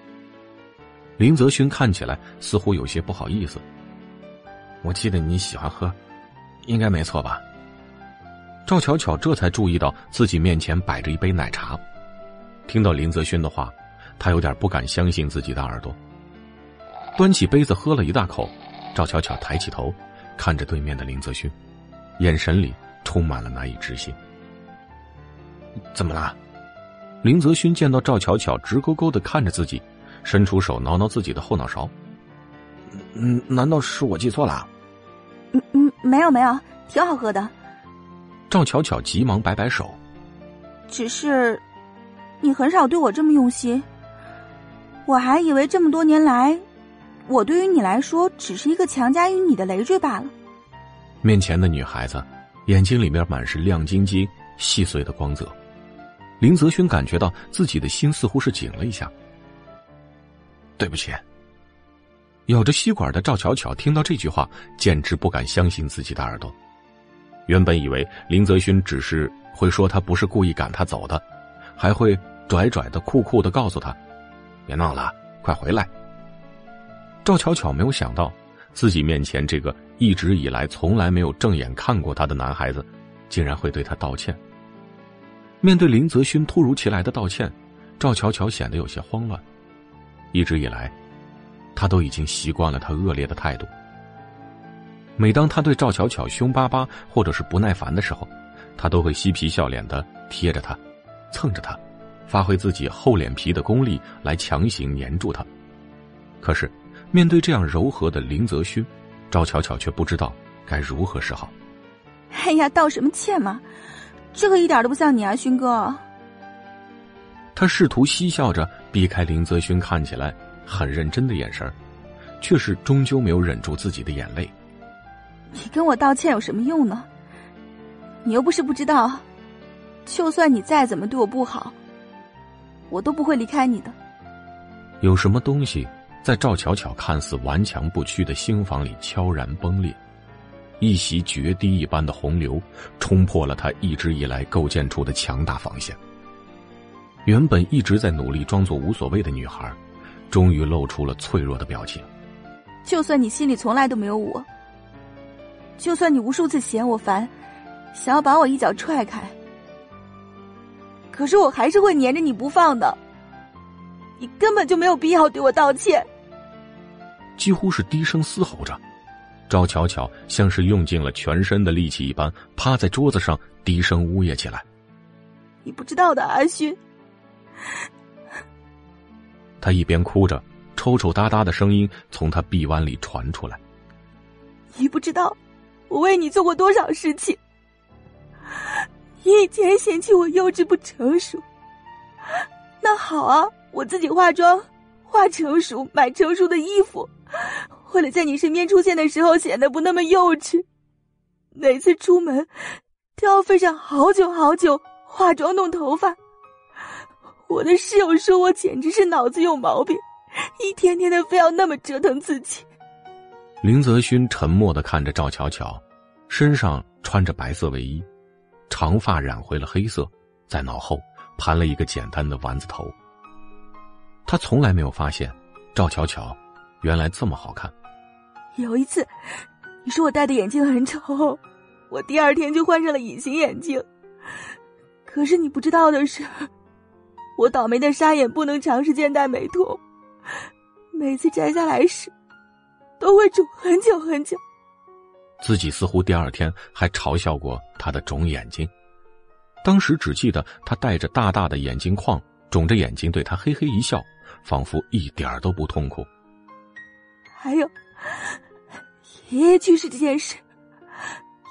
林泽勋看起来似乎有些不好意思。我记得你喜欢喝，应该没错吧？赵巧巧这才注意到自己面前摆着一杯奶茶。听到林泽勋的话，他有点不敢相信自己的耳朵。端起杯子喝了一大口，赵巧巧抬起头，看着对面的林泽勋，眼神里充满了难以置信。怎么啦？林泽勋见到赵巧巧直勾勾的看着自己，伸出手挠挠自己的后脑勺。嗯，难道是我记错了？嗯嗯，没有没有，挺好喝的。赵巧巧急忙摆摆手，只是，你很少对我这么用心，我还以为这么多年来。我对于你来说只是一个强加于你的累赘罢了。面前的女孩子，眼睛里面满是亮晶晶、细碎的光泽。林泽勋感觉到自己的心似乎是紧了一下。对不起。咬着吸管的赵巧巧听到这句话，简直不敢相信自己的耳朵。原本以为林泽勋只是会说他不是故意赶他走的，还会拽拽的、酷酷的告诉他：“别闹了，快回来。”赵巧巧没有想到，自己面前这个一直以来从来没有正眼看过她的男孩子，竟然会对她道歉。面对林泽勋突如其来的道歉，赵巧巧显得有些慌乱。一直以来，他都已经习惯了他恶劣的态度。每当他对赵巧巧凶巴巴或者是不耐烦的时候，他都会嬉皮笑脸的贴着他，蹭着他，发挥自己厚脸皮的功力来强行黏住他。可是，面对这样柔和的林泽勋，赵巧巧却不知道该如何是好。哎呀，道什么歉嘛，这个一点都不像你啊，勋哥。他试图嬉笑着避开林泽勋看起来很认真的眼神，却是终究没有忍住自己的眼泪。你跟我道歉有什么用呢？你又不是不知道，就算你再怎么对我不好，我都不会离开你的。有什么东西在赵巧巧看似顽强不屈的心房里悄然崩裂？一袭决堤一般的洪流冲破了她一直以来构建出的强大防线。原本一直在努力装作无所谓的女孩，终于露出了脆弱的表情。就算你心里从来都没有我，就算你无数次嫌我烦，想要把我一脚踹开，可是我还是会黏着你不放的。你根本就没有必要对我道歉。几乎是低声嘶吼着，赵巧巧像是用尽了全身的力气一般，趴在桌子上低声呜咽起来。你不知道的，阿勋。他一边哭着，抽抽搭搭的声音从他臂弯里传出来。你不知道，我为你做过多少事情。你以前嫌弃我幼稚不成熟，那好啊，我自己化妆，化成熟，买成熟的衣服，为了在你身边出现的时候显得不那么幼稚。每次出门，都要费上好久好久化妆弄头发。我的室友说我简直是脑子有毛病，一天天的非要那么折腾自己。林泽勋沉默的看着赵巧巧，身上穿着白色卫衣，长发染回了黑色，在脑后盘了一个简单的丸子头。他从来没有发现，赵巧巧原来这么好看。有一次，你说我戴的眼镜很丑，我第二天就换上了隐形眼镜。可是你不知道的是。我倒霉的沙眼不能长时间戴美瞳，每次摘下来时都会肿很久很久。自己似乎第二天还嘲笑过他的肿眼睛，当时只记得他戴着大大的眼镜框，肿着眼睛对他嘿嘿一笑，仿佛一点都不痛苦。还有爷爷去世这件事，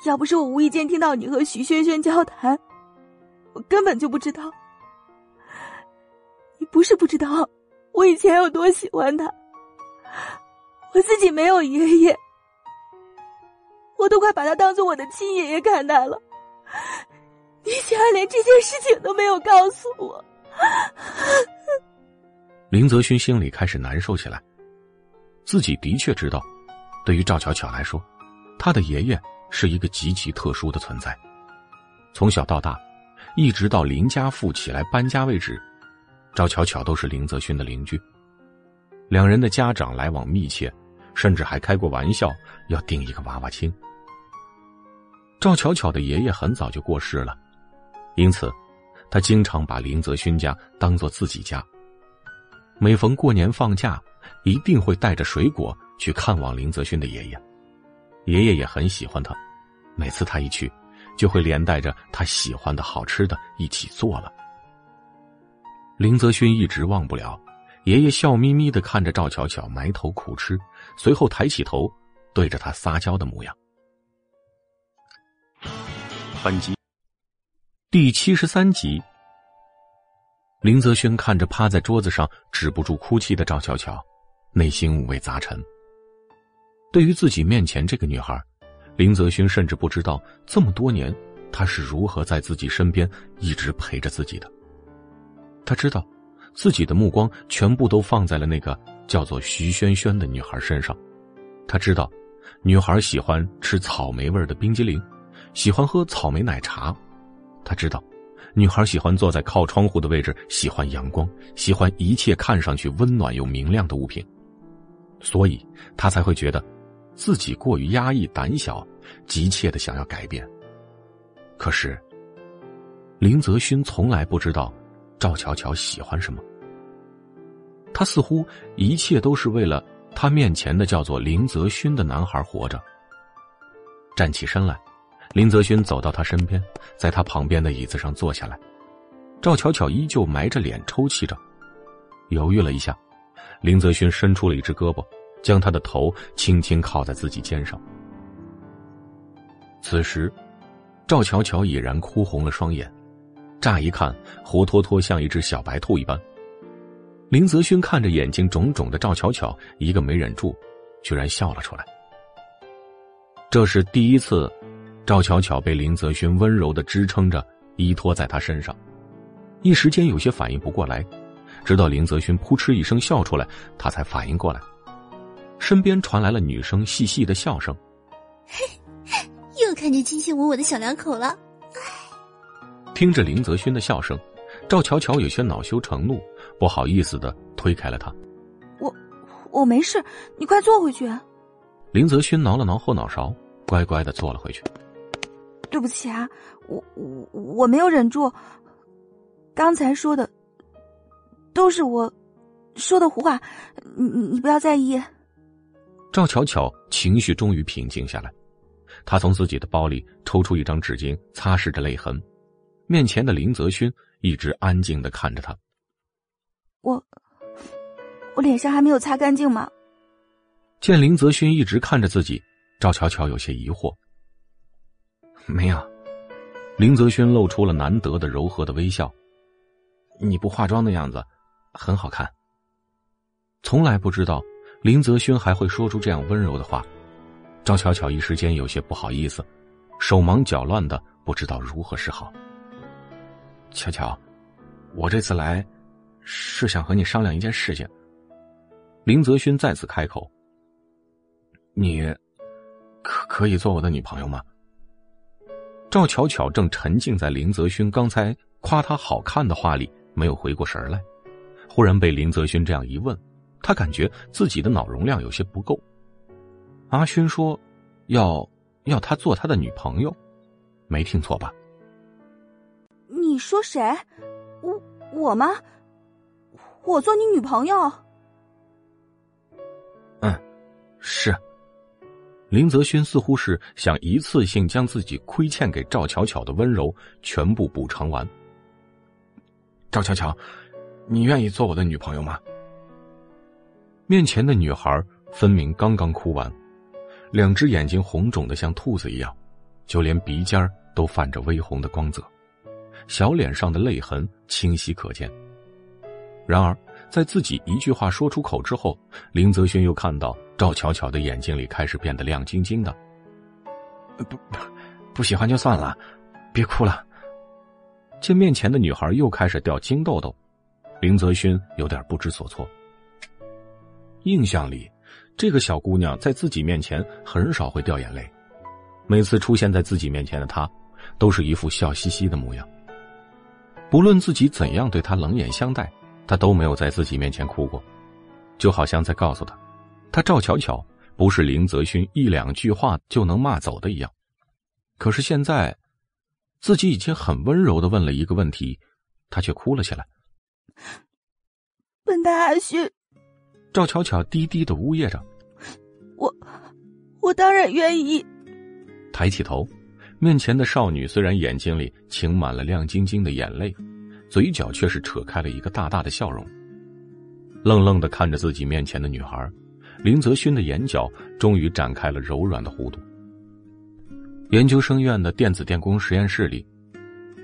要不是我无意间听到你和徐萱萱交谈，我根本就不知道。你不是不知道，我以前有多喜欢他。我自己没有爷爷，我都快把他当做我的亲爷爷看待了。你竟然连这件事情都没有告诉我！林泽勋心里开始难受起来。自己的确知道，对于赵巧巧来说，她的爷爷是一个极其特殊的存在。从小到大，一直到林家富起来搬家为止。赵巧巧都是林泽勋的邻居，两人的家长来往密切，甚至还开过玩笑要订一个娃娃亲。赵巧巧的爷爷很早就过世了，因此，他经常把林泽勋家当做自己家。每逢过年放假，一定会带着水果去看望林泽勋的爷爷。爷爷也很喜欢他，每次他一去，就会连带着他喜欢的好吃的一起做了。林泽勋一直忘不了，爷爷笑眯眯的看着赵巧巧埋头苦吃，随后抬起头，对着他撒娇的模样。本集第七十三集。林泽勋看着趴在桌子上止不住哭泣的赵巧巧，内心五味杂陈。对于自己面前这个女孩，林泽勋甚至不知道这么多年她是如何在自己身边一直陪着自己的。他知道，自己的目光全部都放在了那个叫做徐萱萱的女孩身上。他知道，女孩喜欢吃草莓味的冰激凌，喜欢喝草莓奶茶。他知道，女孩喜欢坐在靠窗户的位置，喜欢阳光，喜欢一切看上去温暖又明亮的物品。所以，他才会觉得，自己过于压抑、胆小，急切的想要改变。可是，林泽勋从来不知道赵巧巧喜欢什么。他似乎一切都是为了他面前的叫做林泽勋的男孩活着。站起身来，林泽勋走到他身边，在他旁边的椅子上坐下来。赵巧巧依旧埋着脸抽泣着，犹豫了一下，林泽勋伸出了一只胳膊，将他的头轻轻靠在自己肩上。此时，赵巧巧已然哭红了双眼，乍一看活脱脱像一只小白兔一般。林泽勋看着眼睛肿肿的赵巧巧，一个没忍住，居然笑了出来。这是第一次，赵巧巧被林泽勋温柔的支撑着，依托在他身上，一时间有些反应不过来，直到林泽勋扑哧一声笑出来，他才反应过来，身边传来了女生细细的笑声。嘿 又看见卿卿我我的小两口了，听着林泽勋的笑声，赵巧巧有些恼羞成怒，不好意思的推开了他。我我没事，你快坐回去。林泽勋挠了挠后脑勺，乖乖的坐了回去。对不起啊，我我我没有忍住，刚才说的都是我说的胡话，你你不要在意。赵巧巧情绪终于平静下来。她从自己的包里抽出一张纸巾，擦拭着泪痕。面前的林泽勋一直安静的看着她。我，我脸上还没有擦干净吗？见林泽勋一直看着自己，赵巧巧有些疑惑。没有，林泽勋露出了难得的柔和的微笑。你不化妆的样子，很好看。从来不知道林泽勋还会说出这样温柔的话。赵巧巧一时间有些不好意思，手忙脚乱的不知道如何是好。巧巧，我这次来是想和你商量一件事情。林泽勋再次开口：“你可可以做我的女朋友吗？”赵巧巧正沉浸在林泽勋刚才夸她好看的话里，没有回过神来，忽然被林泽勋这样一问，他感觉自己的脑容量有些不够。阿勋说：“要要他做他的女朋友，没听错吧？”你说谁？我我吗？我做你女朋友？嗯，是。林泽勋似乎是想一次性将自己亏欠给赵巧巧的温柔全部补偿完。赵巧巧，你愿意做我的女朋友吗？面前的女孩分明刚刚哭完。两只眼睛红肿的像兔子一样，就连鼻尖都泛着微红的光泽，小脸上的泪痕清晰可见。然而，在自己一句话说出口之后，林泽轩又看到赵巧巧的眼睛里开始变得亮晶晶的。不不，不喜欢就算了，别哭了。见面前的女孩又开始掉金豆豆，林泽勋有点不知所措。印象里。这个小姑娘在自己面前很少会掉眼泪，每次出现在自己面前的她，都是一副笑嘻嘻的模样。不论自己怎样对她冷眼相待，她都没有在自己面前哭过，就好像在告诉她，她赵巧巧不是林泽勋一两句话就能骂走的一样。可是现在，自己已经很温柔的问了一个问题，她却哭了起来。笨蛋阿勋。赵巧巧低低的呜咽着：“我，我当然愿意。”抬起头，面前的少女虽然眼睛里噙满了亮晶晶的眼泪，嘴角却是扯开了一个大大的笑容，愣愣的看着自己面前的女孩。林泽勋的眼角终于展开了柔软的弧度。研究生院的电子电工实验室里，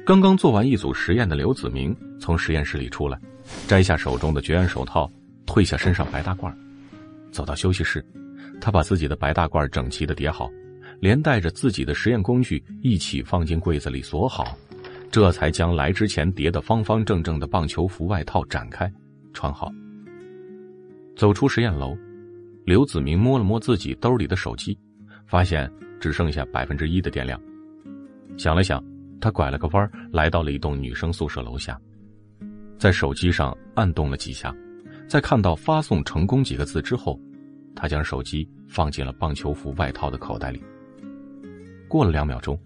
刚刚做完一组实验的刘子明从实验室里出来，摘下手中的绝缘手套。褪下身上白大褂，走到休息室，他把自己的白大褂整齐的叠好，连带着自己的实验工具一起放进柜子里锁好，这才将来之前叠的方方正正的棒球服外套展开，穿好。走出实验楼，刘子明摸了摸自己兜里的手机，发现只剩下百分之一的电量。想了想，他拐了个弯，来到了一栋女生宿舍楼下，在手机上按动了几下。在看到“发送成功”几个字之后，他将手机放进了棒球服外套的口袋里。过了两秒钟，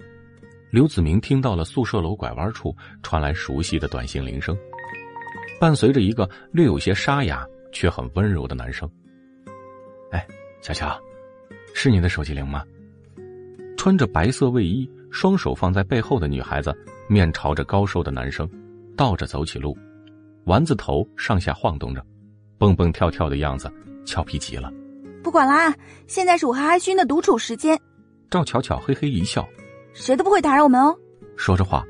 刘子明听到了宿舍楼拐弯处传来熟悉的短信铃声，伴随着一个略有些沙哑却很温柔的男声：“哎，乔乔，是你的手机铃吗？”穿着白色卫衣、双手放在背后的女孩子，面朝着高瘦的男生，倒着走起路，丸子头上下晃动着，蹦蹦跳跳的样子，俏皮极了。不管啦，现在是我和阿勋的独处时间。赵巧巧嘿嘿一笑。谁都不会打扰我们哦。说着话，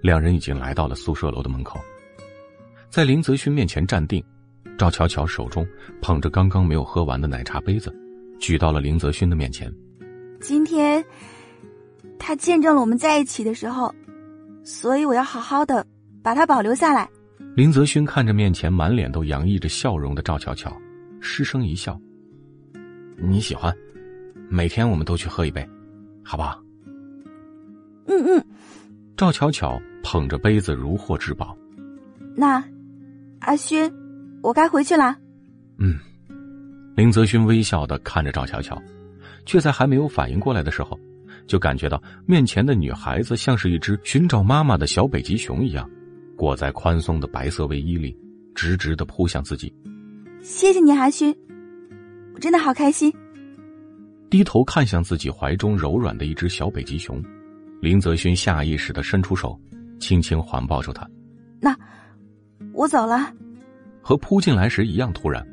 两人已经来到了宿舍楼的门口，在林泽勋面前站定。赵巧巧手中捧着刚刚没有喝完的奶茶杯子，举到了林泽勋的面前。今天，他见证了我们在一起的时候，所以我要好好的把它保留下来。林泽勋看着面前满脸都洋溢着笑容的赵巧巧，失声一笑：“你喜欢，每天我们都去喝一杯，好不好？”嗯嗯，赵巧巧捧着杯子如获至宝。那，阿勋，我该回去啦。嗯，林泽勋微笑的看着赵巧巧，却在还没有反应过来的时候，就感觉到面前的女孩子像是一只寻找妈妈的小北极熊一样，裹在宽松的白色卫衣里，直直的扑向自己。谢谢你，阿勋，我真的好开心。低头看向自己怀中柔软的一只小北极熊。林泽勋下意识的伸出手，轻轻环抱住他。那，我走了。和扑进来时一样突然，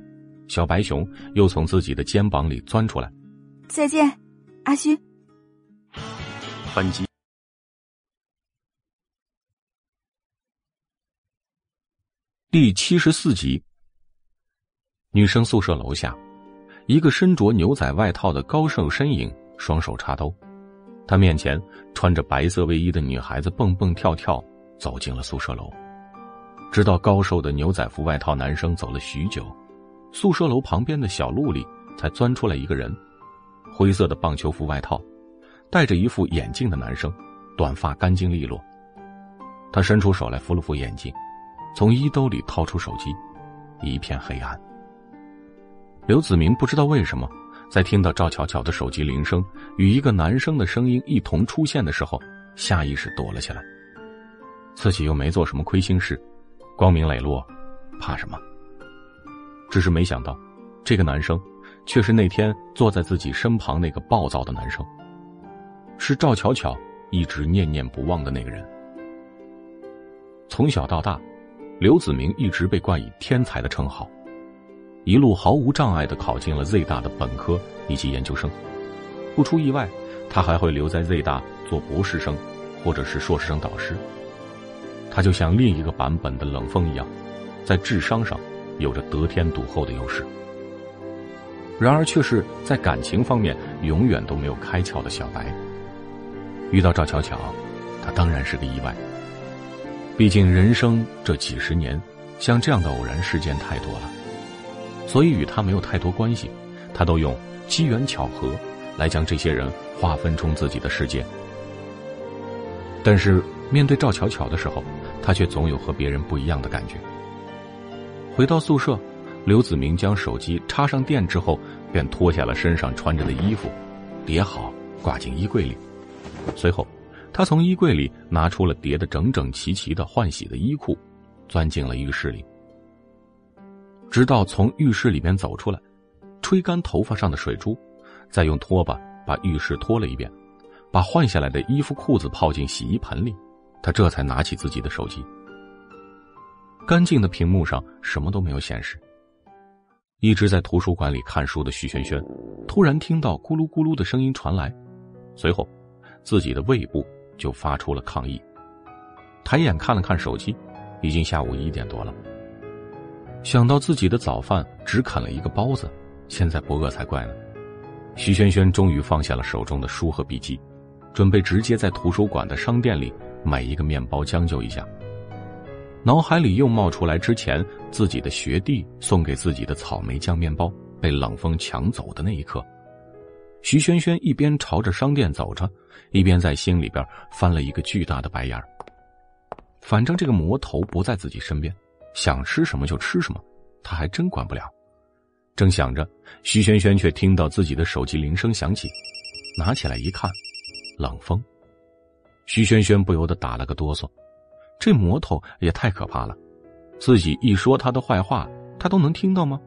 小白熊又从自己的肩膀里钻出来。再见，阿勋。本集第七十四集。女生宿舍楼下，一个身着牛仔外套的高瘦身影，双手插兜。他面前穿着白色卫衣的女孩子蹦蹦跳跳走进了宿舍楼，直到高瘦的牛仔服外套男生走了许久，宿舍楼旁边的小路里才钻出来一个人，灰色的棒球服外套，戴着一副眼镜的男生，短发干净利落。他伸出手来扶了扶眼镜，从衣兜里掏出手机，一片黑暗。刘子明不知道为什么。在听到赵巧巧的手机铃声与一个男生的声音一同出现的时候，下意识躲了起来。自己又没做什么亏心事，光明磊落，怕什么？只是没想到，这个男生却是那天坐在自己身旁那个暴躁的男生，是赵巧巧一直念念不忘的那个人。从小到大，刘子明一直被冠以天才的称号。一路毫无障碍的考进了 Z 大的本科以及研究生，不出意外，他还会留在 Z 大做博士生，或者是硕士生导师。他就像另一个版本的冷锋一样，在智商上有着得天独厚的优势，然而却是在感情方面永远都没有开窍的小白。遇到赵巧巧，他当然是个意外。毕竟人生这几十年，像这样的偶然事件太多了。所以与他没有太多关系，他都用机缘巧合来将这些人划分出自己的世界。但是面对赵巧巧的时候，他却总有和别人不一样的感觉。回到宿舍，刘子明将手机插上电之后，便脱下了身上穿着的衣服，叠好挂进衣柜里。随后，他从衣柜里拿出了叠得整整齐齐的换洗的衣裤，钻进了浴室里。直到从浴室里面走出来，吹干头发上的水珠，再用拖把把浴室拖了一遍，把换下来的衣服裤子泡进洗衣盆里，他这才拿起自己的手机。干净的屏幕上什么都没有显示。一直在图书馆里看书的徐轩轩，突然听到咕噜咕噜的声音传来，随后，自己的胃部就发出了抗议。抬眼看了看手机，已经下午一点多了。想到自己的早饭只啃了一个包子，现在不饿才怪呢。徐萱萱终于放下了手中的书和笔记，准备直接在图书馆的商店里买一个面包将就一下。脑海里又冒出来之前自己的学弟送给自己的草莓酱面包被冷风抢走的那一刻。徐萱萱一边朝着商店走着，一边在心里边翻了一个巨大的白眼儿。反正这个魔头不在自己身边。想吃什么就吃什么，他还真管不了。正想着，徐萱萱却听到自己的手机铃声响起，拿起来一看，冷风。徐萱萱不由得打了个哆嗦，这魔头也太可怕了，自己一说他的坏话，他都能听到吗？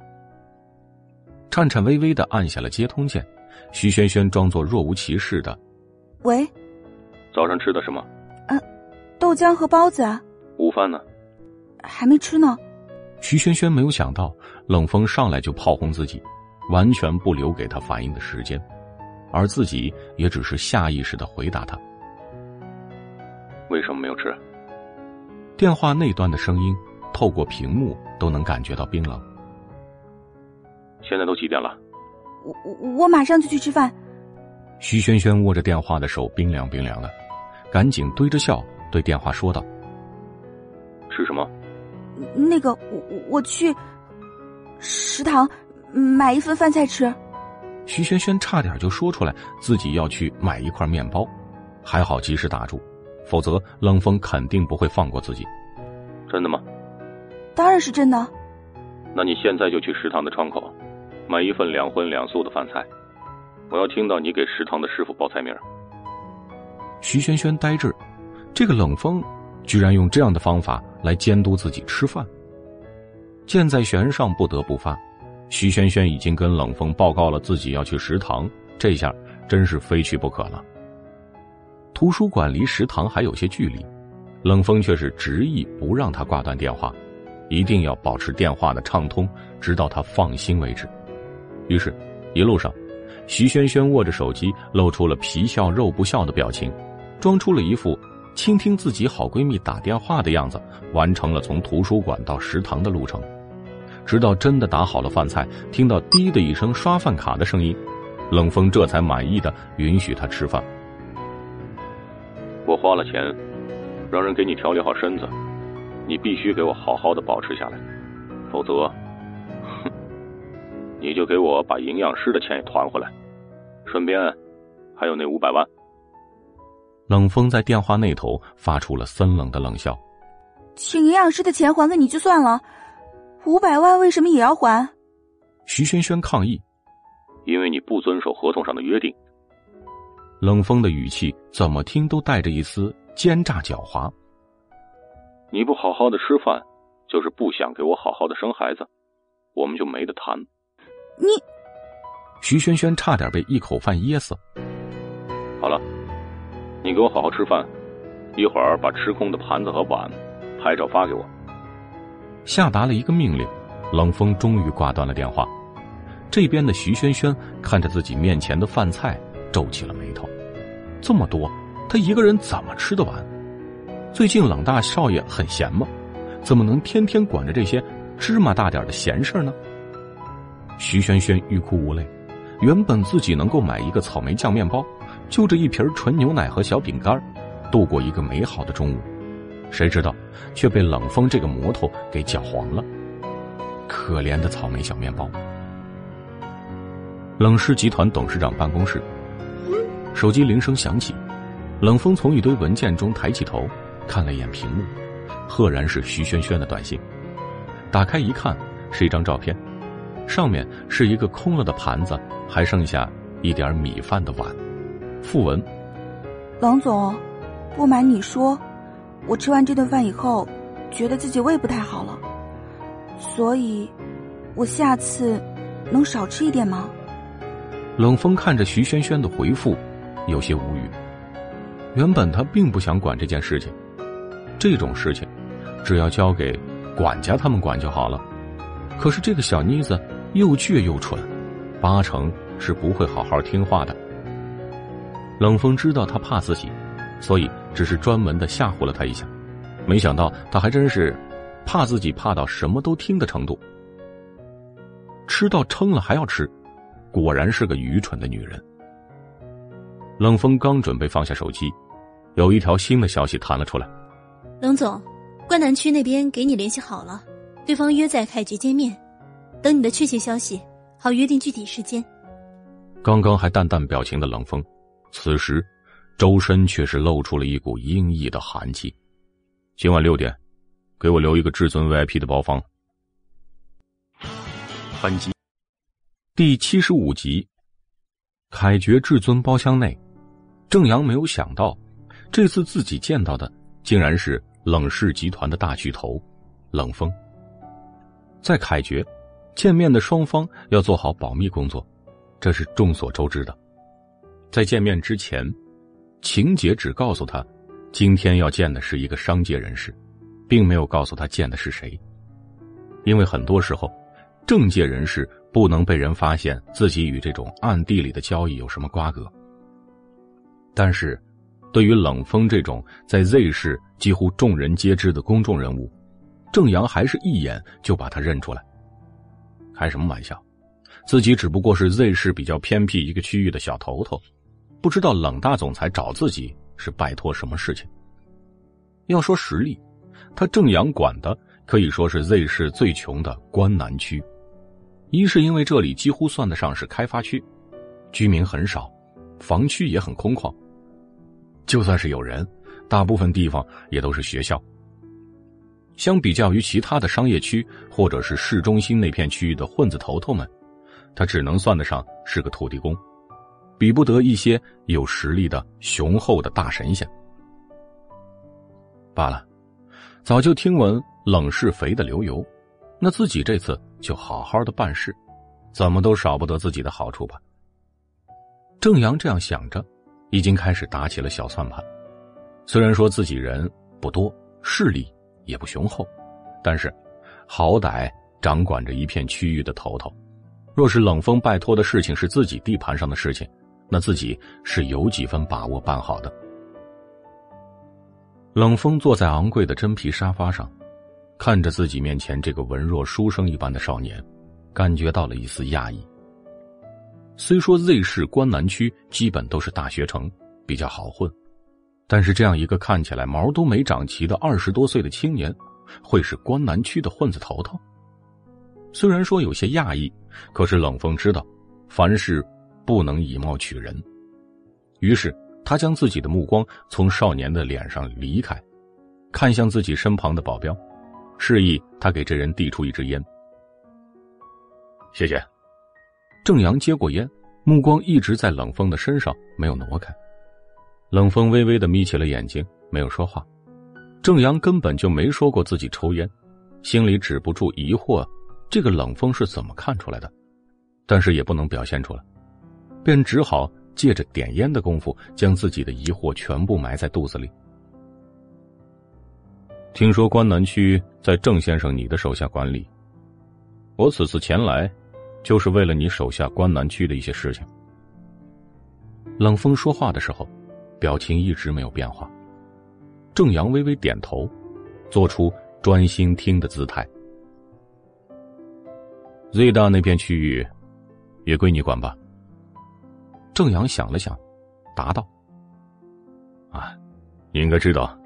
颤颤巍巍的按下了接通键，徐萱萱装作若无其事的：“喂，早上吃的什么？啊，豆浆和包子啊。午饭呢？还没吃呢。”徐萱萱没有想到冷风上来就炮轰自己，完全不留给他反应的时间，而自己也只是下意识的回答他：“为什么没有吃？”电话那端的声音透过屏幕都能感觉到冰冷。现在都几点了？我我我马上就去吃饭。徐萱萱握着电话的手冰凉冰凉的，赶紧堆着笑对电话说道：“吃什么？那个，我我去食堂买一份饭菜吃。”徐萱萱差点就说出来自己要去买一块面包，还好及时打住，否则冷风肯定不会放过自己。真的吗？当然是真的。那你现在就去食堂的窗口。买一份两荤两素的饭菜，我要听到你给食堂的师傅报菜名。徐轩轩呆滞，这个冷风居然用这样的方法来监督自己吃饭。箭在弦上，不得不发。徐轩轩已经跟冷风报告了自己要去食堂，这下真是非去不可了。图书馆离食堂还有些距离，冷风却是执意不让他挂断电话，一定要保持电话的畅通，直到他放心为止。于是，一路上，徐萱萱握着手机，露出了皮笑肉不笑的表情，装出了一副倾听自己好闺蜜打电话的样子，完成了从图书馆到食堂的路程。直到真的打好了饭菜，听到“滴”的一声刷饭卡的声音，冷风这才满意的允许她吃饭。我花了钱，让人给你调理好身子，你必须给我好好的保持下来，否则。你就给我把营养师的钱也团回来，顺便还有那五百万。冷风在电话那头发出了森冷的冷笑：“请营养师的钱还给你就算了，五百万为什么也要还？”徐轩轩抗议：“因为你不遵守合同上的约定。”冷风的语气怎么听都带着一丝奸诈狡猾。你不好好的吃饭，就是不想给我好好的生孩子，我们就没得谈。你，徐轩轩差点被一口饭噎死。好了，你给我好好吃饭，一会儿把吃空的盘子和碗拍照发给我。下达了一个命令，冷风终于挂断了电话。这边的徐轩轩看着自己面前的饭菜，皱起了眉头。这么多，他一个人怎么吃得完？最近冷大少爷很闲吗？怎么能天天管着这些芝麻大点的闲事呢？徐萱萱欲哭无泪，原本自己能够买一个草莓酱面包，就这一瓶纯牛奶和小饼干，度过一个美好的中午，谁知道却被冷风这个魔头给搅黄了。可怜的草莓小面包。冷氏集团董事长办公室，手机铃声响起，冷风从一堆文件中抬起头，看了一眼屏幕，赫然是徐萱萱的短信。打开一看，是一张照片。上面是一个空了的盘子，还剩下一点米饭的碗。副文：冷总，不瞒你说，我吃完这顿饭以后，觉得自己胃不太好了，所以，我下次能少吃一点吗？冷风看着徐萱萱的回复，有些无语。原本他并不想管这件事情，这种事情，只要交给管家他们管就好了。可是这个小妮子。又倔又蠢，八成是不会好好听话的。冷风知道他怕自己，所以只是专门的吓唬了他一下。没想到他还真是怕自己怕到什么都听的程度。吃到撑了还要吃，果然是个愚蠢的女人。冷风刚准备放下手机，有一条新的消息弹了出来：冷总，关南区那边给你联系好了，对方约在凯局见面。等你的确切消息，好约定具体时间。刚刚还淡淡表情的冷风，此时周身却是露出了一股阴翳的寒气。今晚六点，给我留一个至尊 VIP 的包房。本集第七十五集，凯爵至尊包厢内，郑阳没有想到，这次自己见到的竟然是冷氏集团的大巨头冷风。在凯爵见面的双方要做好保密工作，这是众所周知的。在见面之前，晴姐只告诉他，今天要见的是一个商界人士，并没有告诉他见的是谁。因为很多时候，政界人士不能被人发现自己与这种暗地里的交易有什么瓜葛。但是，对于冷风这种在 Z 市几乎众人皆知的公众人物，郑阳还是一眼就把他认出来。开什么玩笑？自己只不过是 Z 市比较偏僻一个区域的小头头。不知道冷大总裁找自己是拜托什么事情？要说实力，他正阳管的可以说是 Z 市最穷的关南区。一是因为这里几乎算得上是开发区，居民很少，房区也很空旷。就算是有人，大部分地方也都是学校。相比较于其他的商业区或者是市中心那片区域的混子头头们，他只能算得上是个土地公。比不得一些有实力的雄厚的大神仙。罢了，早就听闻冷是肥的流油，那自己这次就好好的办事，怎么都少不得自己的好处吧。郑阳这样想着，已经开始打起了小算盘。虽然说自己人不多，势力也不雄厚，但是好歹掌管着一片区域的头头。若是冷风拜托的事情是自己地盘上的事情，那自己是有几分把握办好的。冷风坐在昂贵的真皮沙发上，看着自己面前这个文弱书生一般的少年，感觉到了一丝压抑。虽说 Z 市关南区基本都是大学城，比较好混，但是这样一个看起来毛都没长齐的二十多岁的青年，会是关南区的混子头头？虽然说有些讶异，可是冷风知道，凡事。不能以貌取人，于是他将自己的目光从少年的脸上离开，看向自己身旁的保镖，示意他给这人递出一支烟。谢谢。郑阳接过烟，目光一直在冷风的身上，没有挪开。冷风微微的眯起了眼睛，没有说话。郑阳根本就没说过自己抽烟，心里止不住疑惑：这个冷风是怎么看出来的？但是也不能表现出来。便只好借着点烟的功夫，将自己的疑惑全部埋在肚子里。听说关南区在郑先生你的手下管理，我此次前来，就是为了你手下关南区的一些事情。冷风说话的时候，表情一直没有变化。郑阳微微点头，做出专心听的姿态。Z 大那片区域，也归你管吧。郑阳想了想，答道：“啊，你应该知道，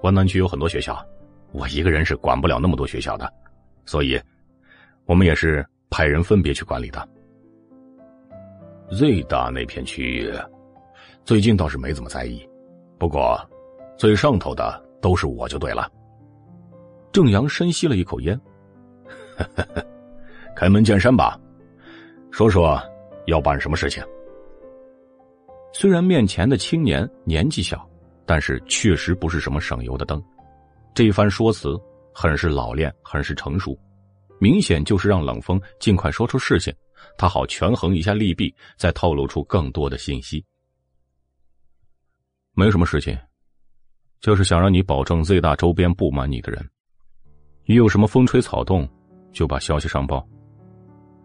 关南区有很多学校，我一个人是管不了那么多学校的，所以，我们也是派人分别去管理的。最大那片区域，最近倒是没怎么在意，不过，最上头的都是我就对了。”郑阳深吸了一口烟，开门见山吧，说说要办什么事情。虽然面前的青年年纪小，但是确实不是什么省油的灯。这一番说辞很是老练，很是成熟，明显就是让冷风尽快说出事情，他好权衡一下利弊，再透露出更多的信息。没什么事情，就是想让你保证 Z 大周边不瞒你的人，一有什么风吹草动，就把消息上报，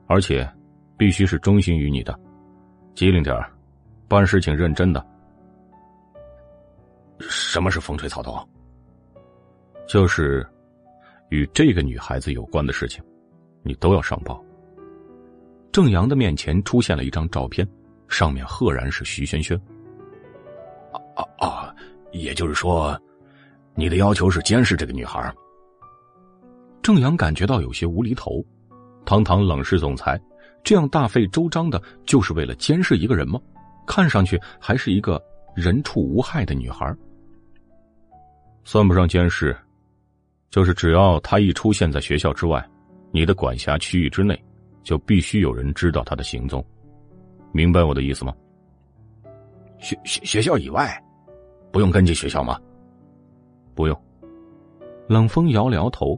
而且必须是忠心于你的，机灵点儿。办事情认真的。什么是风吹草动？就是与这个女孩子有关的事情，你都要上报。郑阳的面前出现了一张照片，上面赫然是徐萱萱。啊啊！也就是说，你的要求是监视这个女孩。郑阳感觉到有些无厘头，堂堂冷氏总裁，这样大费周章的，就是为了监视一个人吗？看上去还是一个人畜无害的女孩，算不上监视，就是只要她一出现在学校之外，你的管辖区域之内，就必须有人知道她的行踪，明白我的意思吗？学学学校以外，不用跟进学校吗？不用。冷风摇了摇头，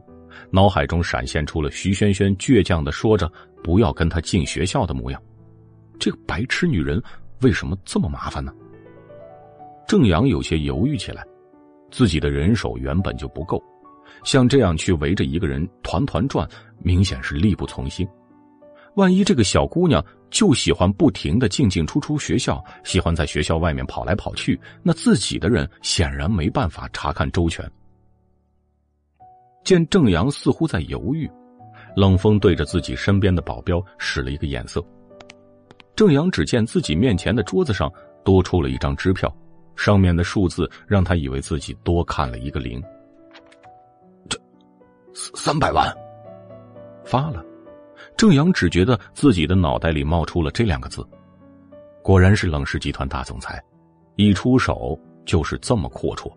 脑海中闪现出了徐萱萱倔强的说着“不要跟他进学校”的模样。这个白痴女人为什么这么麻烦呢？郑阳有些犹豫起来，自己的人手原本就不够，像这样去围着一个人团团转，明显是力不从心。万一这个小姑娘就喜欢不停的进进出出学校，喜欢在学校外面跑来跑去，那自己的人显然没办法查看周全。见郑阳似乎在犹豫，冷风对着自己身边的保镖使了一个眼色。郑阳只见自己面前的桌子上多出了一张支票，上面的数字让他以为自己多看了一个零。这三百万发了。郑阳只觉得自己的脑袋里冒出了这两个字，果然是冷氏集团大总裁，一出手就是这么阔绰。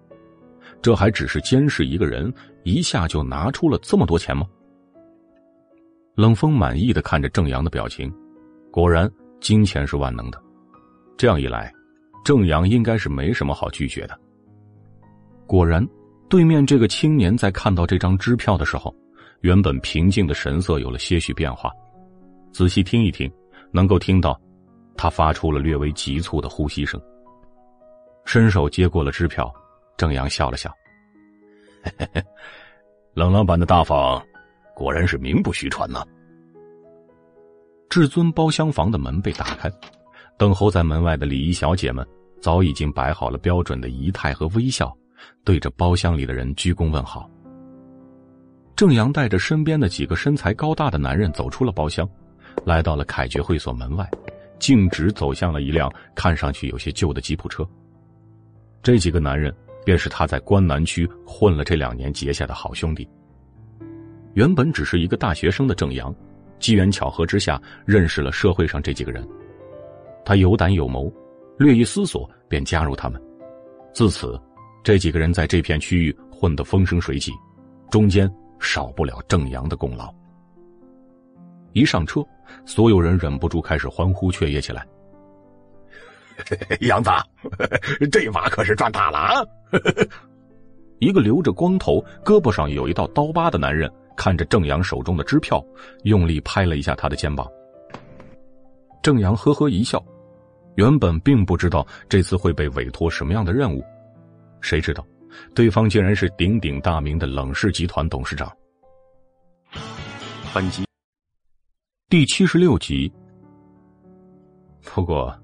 这还只是监视一个人，一下就拿出了这么多钱吗？冷风满意的看着郑阳的表情，果然金钱是万能的。这样一来，郑阳应该是没什么好拒绝的。果然，对面这个青年在看到这张支票的时候，原本平静的神色有了些许变化。仔细听一听，能够听到他发出了略微急促的呼吸声。伸手接过了支票。郑阳笑了笑，冷老板的大方，果然是名不虚传呐。至尊包厢房的门被打开，等候在门外的礼仪小姐们早已经摆好了标准的仪态和微笑，对着包厢里的人鞠躬问好。郑阳带着身边的几个身材高大的男人走出了包厢，来到了凯爵会所门外，径直走向了一辆看上去有些旧的吉普车。这几个男人。便是他在关南区混了这两年结下的好兄弟。原本只是一个大学生的郑阳，机缘巧合之下认识了社会上这几个人。他有胆有谋，略一思索便加入他们。自此，这几个人在这片区域混得风生水起，中间少不了郑阳的功劳。一上车，所有人忍不住开始欢呼雀跃起来。杨子，这把可是赚大了啊！一个留着光头、胳膊上有一道刀疤的男人，看着郑阳手中的支票，用力拍了一下他的肩膀。郑阳呵呵一笑，原本并不知道这次会被委托什么样的任务，谁知道，对方竟然是鼎鼎大名的冷氏集团董事长。本集第七十六集。不过。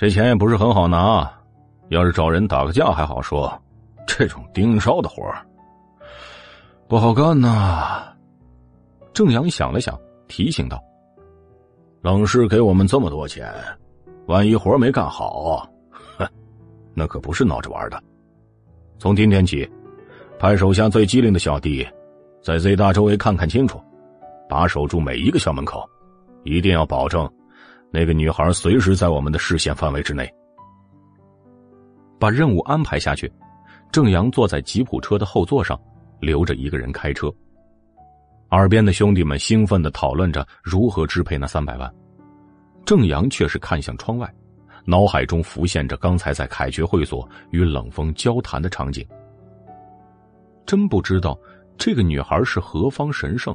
这钱也不是很好拿，要是找人打个架还好说，这种盯梢的活不好干呐。郑阳想了想，提醒道：“冷氏给我们这么多钱，万一活没干好，哼，那可不是闹着玩的。从今天起，派手下最机灵的小弟，在 Z 大周围看看清楚，把守住每一个校门口，一定要保证。”那个女孩随时在我们的视线范围之内。把任务安排下去，郑阳坐在吉普车的后座上，留着一个人开车。耳边的兄弟们兴奋的讨论着如何支配那三百万，郑阳却是看向窗外，脑海中浮现着刚才在凯爵会所与冷风交谈的场景。真不知道这个女孩是何方神圣。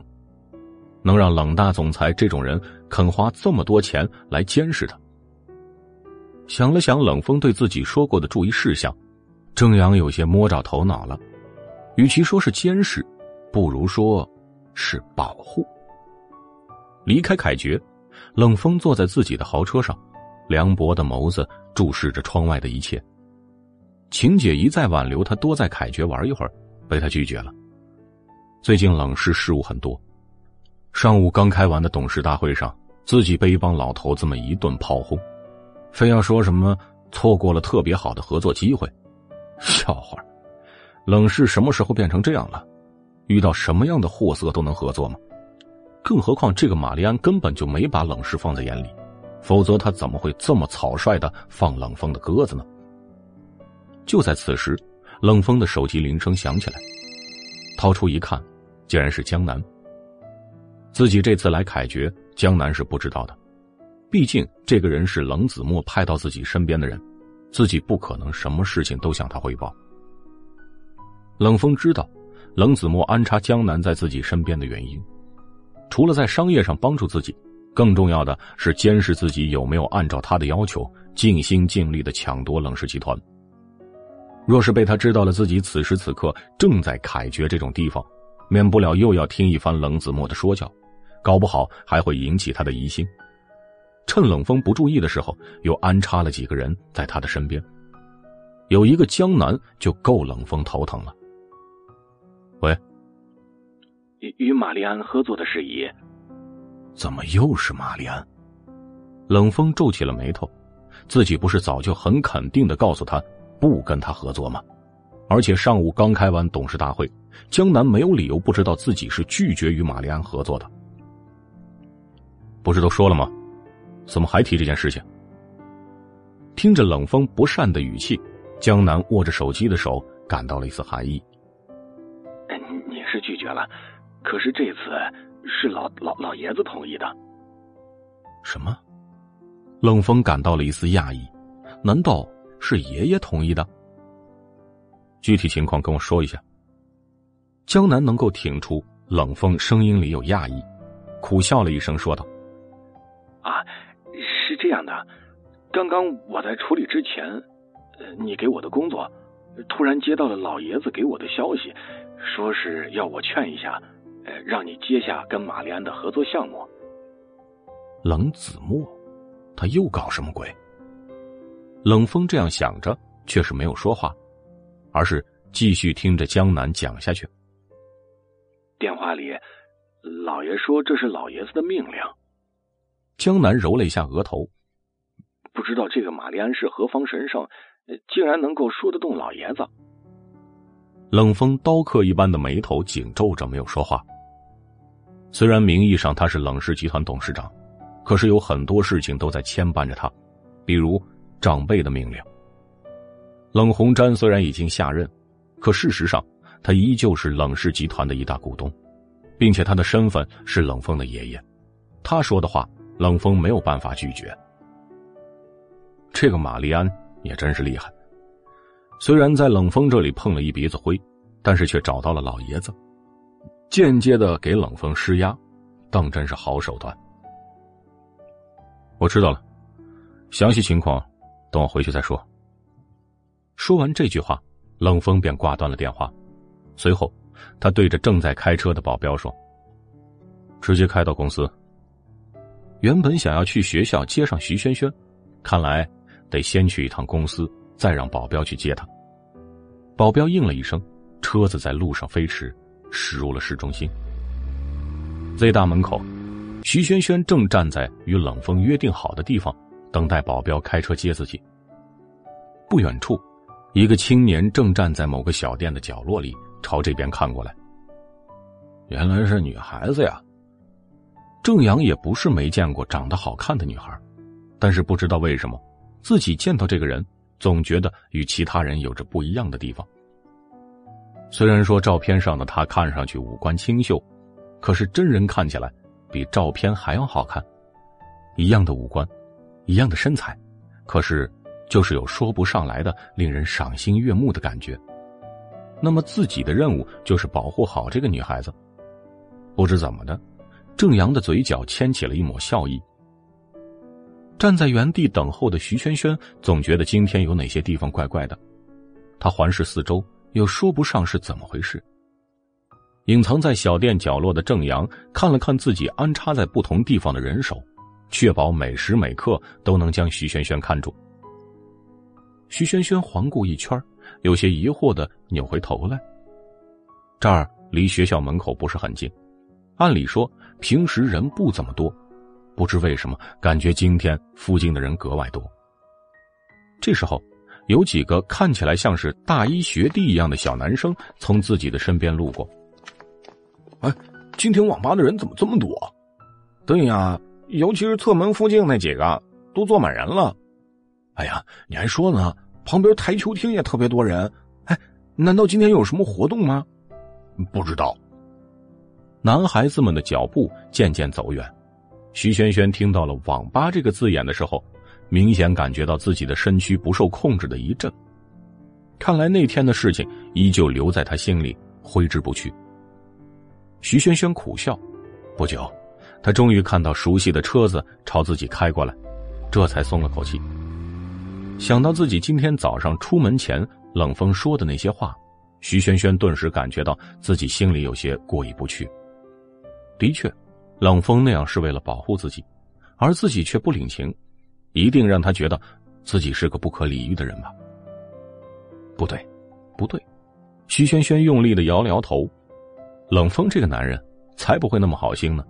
能让冷大总裁这种人肯花这么多钱来监视他？想了想冷风对自己说过的注意事项，郑阳有些摸着头脑了。与其说是监视，不如说是保护。离开凯爵，冷风坐在自己的豪车上，凉薄的眸子注视着窗外的一切。晴姐一再挽留他多在凯爵玩一会儿，被他拒绝了。最近冷氏事务很多。上午刚开完的董事大会上，自己被一帮老头子们一顿炮轰，非要说什么错过了特别好的合作机会。笑话，冷氏什么时候变成这样了？遇到什么样的货色都能合作吗？更何况这个玛丽安根本就没把冷氏放在眼里，否则他怎么会这么草率的放冷风的鸽子呢？就在此时，冷风的手机铃声响起来，掏出一看，竟然是江南。自己这次来凯爵，江南是不知道的，毕竟这个人是冷子墨派到自己身边的人，自己不可能什么事情都向他汇报。冷风知道，冷子墨安插江南在自己身边的原因，除了在商业上帮助自己，更重要的是监视自己有没有按照他的要求尽心尽力的抢夺冷氏集团。若是被他知道了自己此时此刻正在凯爵这种地方，免不了又要听一番冷子墨的说教，搞不好还会引起他的疑心。趁冷风不注意的时候，又安插了几个人在他的身边。有一个江南就够冷风头疼了。喂，与与玛丽安合作的事宜，怎么又是玛丽安？冷风皱起了眉头，自己不是早就很肯定的告诉他。不跟他合作吗？而且上午刚开完董事大会，江南没有理由不知道自己是拒绝与玛丽安合作的。不是都说了吗？怎么还提这件事情？听着冷风不善的语气，江南握着手机的手感到了一丝寒意。你是拒绝了，可是这次是老老老爷子同意的。什么？冷风感到了一丝讶异，难道？是爷爷同意的，具体情况跟我说一下。江南能够听出冷风声音里有讶异，苦笑了一声，说道：“啊，是这样的，刚刚我在处理之前，你给我的工作，突然接到了老爷子给我的消息，说是要我劝一下，呃，让你接下跟玛丽安的合作项目。”冷子墨，他又搞什么鬼？冷风这样想着，却是没有说话，而是继续听着江南讲下去。电话里，老爷说这是老爷子的命令。江南揉了一下额头，不知道这个玛丽安是何方神圣，竟然能够说得动老爷子。冷风刀刻一般的眉头紧皱着，没有说话。虽然名义上他是冷氏集团董事长，可是有很多事情都在牵绊着他，比如。长辈的命令。冷红毡虽然已经下任，可事实上他依旧是冷氏集团的一大股东，并且他的身份是冷风的爷爷。他说的话，冷风没有办法拒绝。这个玛丽安也真是厉害，虽然在冷风这里碰了一鼻子灰，但是却找到了老爷子，间接的给冷风施压，当真是好手段。我知道了，详细情况。等我回去再说。说完这句话，冷风便挂断了电话。随后，他对着正在开车的保镖说：“直接开到公司。”原本想要去学校接上徐萱萱，看来得先去一趟公司，再让保镖去接他。保镖应了一声，车子在路上飞驰，驶入了市中心。Z 大门口，徐萱萱正站在与冷风约定好的地方。等待保镖开车接自己。不远处，一个青年正站在某个小店的角落里，朝这边看过来。原来是女孩子呀。郑阳也不是没见过长得好看的女孩，但是不知道为什么，自己见到这个人，总觉得与其他人有着不一样的地方。虽然说照片上的她看上去五官清秀，可是真人看起来比照片还要好看。一样的五官。一样的身材，可是就是有说不上来的令人赏心悦目的感觉。那么自己的任务就是保护好这个女孩子。不知怎么的，郑阳的嘴角牵起了一抹笑意。站在原地等候的徐萱萱总觉得今天有哪些地方怪怪的。他环视四周，又说不上是怎么回事。隐藏在小店角落的郑阳看了看自己安插在不同地方的人手。确保每时每刻都能将徐萱萱看住。徐萱萱环顾一圈，有些疑惑的扭回头来。这儿离学校门口不是很近，按理说平时人不怎么多，不知为什么感觉今天附近的人格外多。这时候，有几个看起来像是大一学弟一样的小男生从自己的身边路过。哎，今天网吧的人怎么这么多？对呀。尤其是侧门附近那几个都坐满人了，哎呀，你还说呢？旁边台球厅也特别多人。哎，难道今天有什么活动吗？不知道。男孩子们的脚步渐渐走远，徐萱萱听到了“网吧”这个字眼的时候，明显感觉到自己的身躯不受控制的一震。看来那天的事情依旧留在他心里，挥之不去。徐轩轩苦笑，不久，他终于看到熟悉的车子朝自己开过来，这才松了口气。想到自己今天早上出门前冷风说的那些话，徐轩轩顿时感觉到自己心里有些过意不去。的确，冷风那样是为了保护自己，而自己却不领情，一定让他觉得自己是个不可理喻的人吧？不对，不对！徐轩轩用力的摇了摇头。冷风这个男人才不会那么好心呢。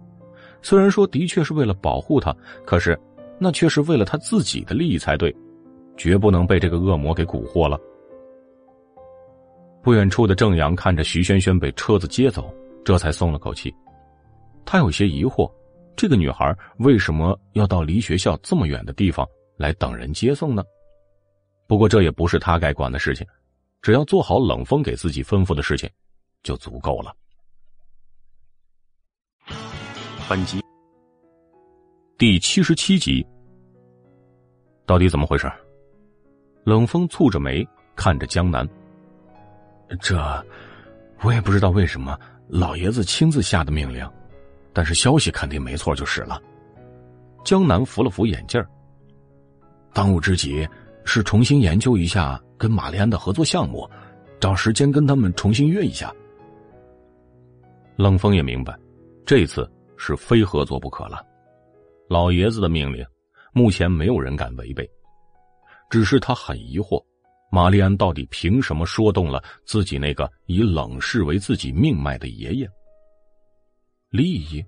虽然说的确是为了保护他，可是那却是为了他自己的利益才对，绝不能被这个恶魔给蛊惑了。不远处的郑阳看着徐轩轩被车子接走，这才松了口气。他有些疑惑，这个女孩为什么要到离学校这么远的地方来等人接送呢？不过这也不是他该管的事情，只要做好冷风给自己吩咐的事情，就足够了。本集第七十七集，到底怎么回事？冷风蹙着眉看着江南，这我也不知道为什么老爷子亲自下的命令，但是消息肯定没错就是了。江南扶了扶眼镜当务之急是重新研究一下跟玛丽安的合作项目，找时间跟他们重新约一下。冷风也明白，这次。是非合作不可了，老爷子的命令，目前没有人敢违背。只是他很疑惑，玛丽安到底凭什么说动了自己那个以冷氏为自己命脉的爷爷？利益？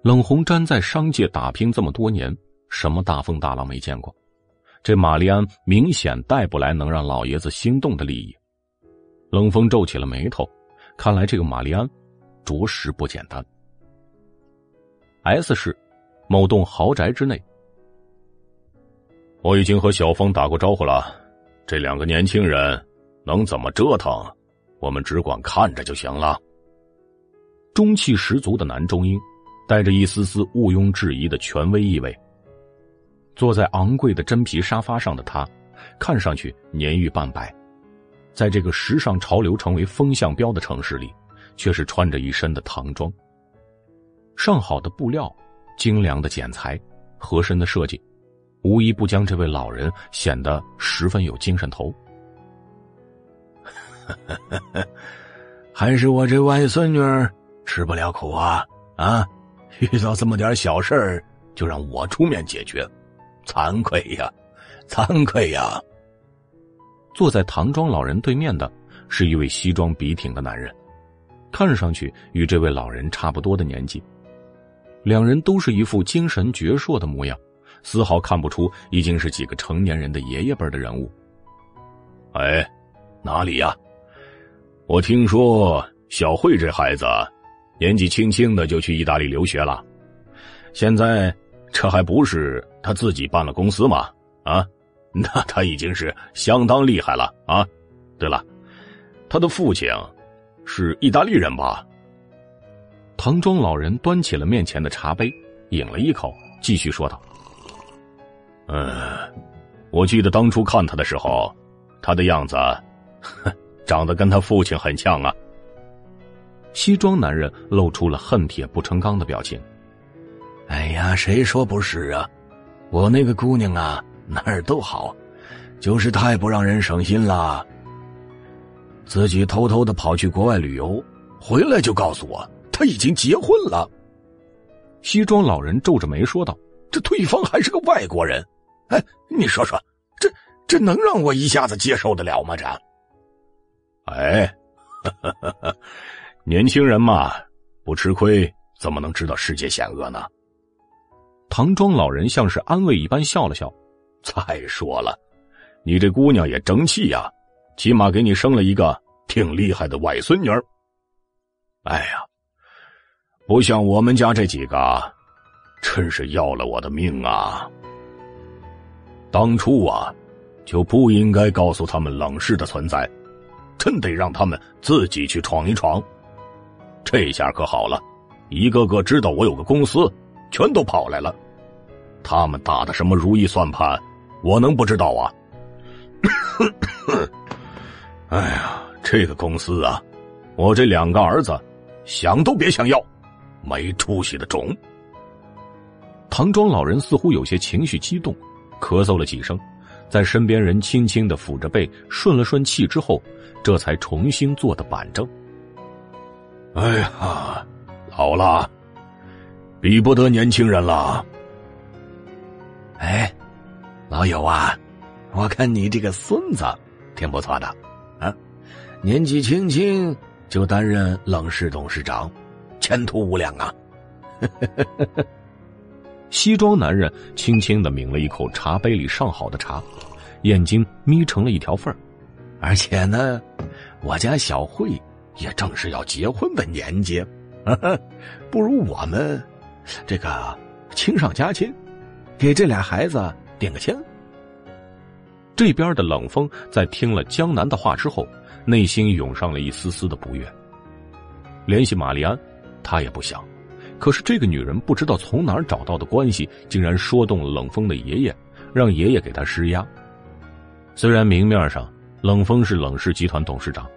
冷红毡在商界打拼这么多年，什么大风大浪没见过？这玛丽安明显带不来能让老爷子心动的利益。冷风皱起了眉头，看来这个玛丽安，着实不简单。S 市某栋豪宅之内，我已经和小峰打过招呼了。这两个年轻人能怎么折腾，我们只管看着就行了。中气十足的男中音，带着一丝丝毋庸置疑的权威意味。坐在昂贵的真皮沙发上的他，看上去年逾半百，在这个时尚潮流成为风向标的城市里，却是穿着一身的唐装。上好的布料，精良的剪裁，合身的设计，无一不将这位老人显得十分有精神头。还是我这外孙女儿吃不了苦啊！啊，遇到这么点小事儿就让我出面解决，惭愧呀，惭愧呀！坐在唐装老人对面的是一位西装笔挺的男人，看上去与这位老人差不多的年纪。两人都是一副精神矍铄的模样，丝毫看不出已经是几个成年人的爷爷辈的人物。哎，哪里呀？我听说小慧这孩子年纪轻轻的就去意大利留学了，现在这还不是他自己办了公司吗？啊，那他已经是相当厉害了啊！对了，他的父亲是意大利人吧？唐装老人端起了面前的茶杯，饮了一口，继续说道：“嗯，我记得当初看他的时候，他的样子，长得跟他父亲很像啊。”西装男人露出了恨铁不成钢的表情。“哎呀，谁说不是啊？我那个姑娘啊，哪儿都好，就是太不让人省心了。自己偷偷的跑去国外旅游，回来就告诉我。”她已经结婚了，西装老人皱着眉说道：“这对方还是个外国人，哎，你说说，这这能让我一下子接受得了吗？这，哎，年轻人嘛，不吃亏怎么能知道世界险恶呢？”唐装老人像是安慰一般笑了笑：“再说了，你这姑娘也争气呀，起码给你生了一个挺厉害的外孙女儿。哎呀。”不像我们家这几个，真是要了我的命啊！当初啊，就不应该告诉他们冷氏的存在，真得让他们自己去闯一闯。这下可好了，一个个知道我有个公司，全都跑来了。他们打的什么如意算盘，我能不知道啊？哎呀，这个公司啊，我这两个儿子想都别想要，没出息的种。唐庄老人似乎有些情绪激动，咳嗽了几声，在身边人轻轻的抚着背，顺了顺气之后，这才重新坐的板正。哎呀，老了，比不得年轻人了。哎，老友啊，我看你这个孙子挺不错的，啊，年纪轻轻就担任冷氏董事长，前途无量啊！西装男人轻轻的抿了一口茶杯里上好的茶，眼睛眯成了一条缝儿，而且呢，我家小慧。也正是要结婚的年纪，不如我们这个亲上加亲，给这俩孩子点个签。这边的冷风在听了江南的话之后，内心涌上了一丝丝的不悦。联系玛丽安，他也不想，可是这个女人不知道从哪儿找到的关系，竟然说动了冷风的爷爷，让爷爷给他施压。虽然明面上冷风是冷氏集团董事长。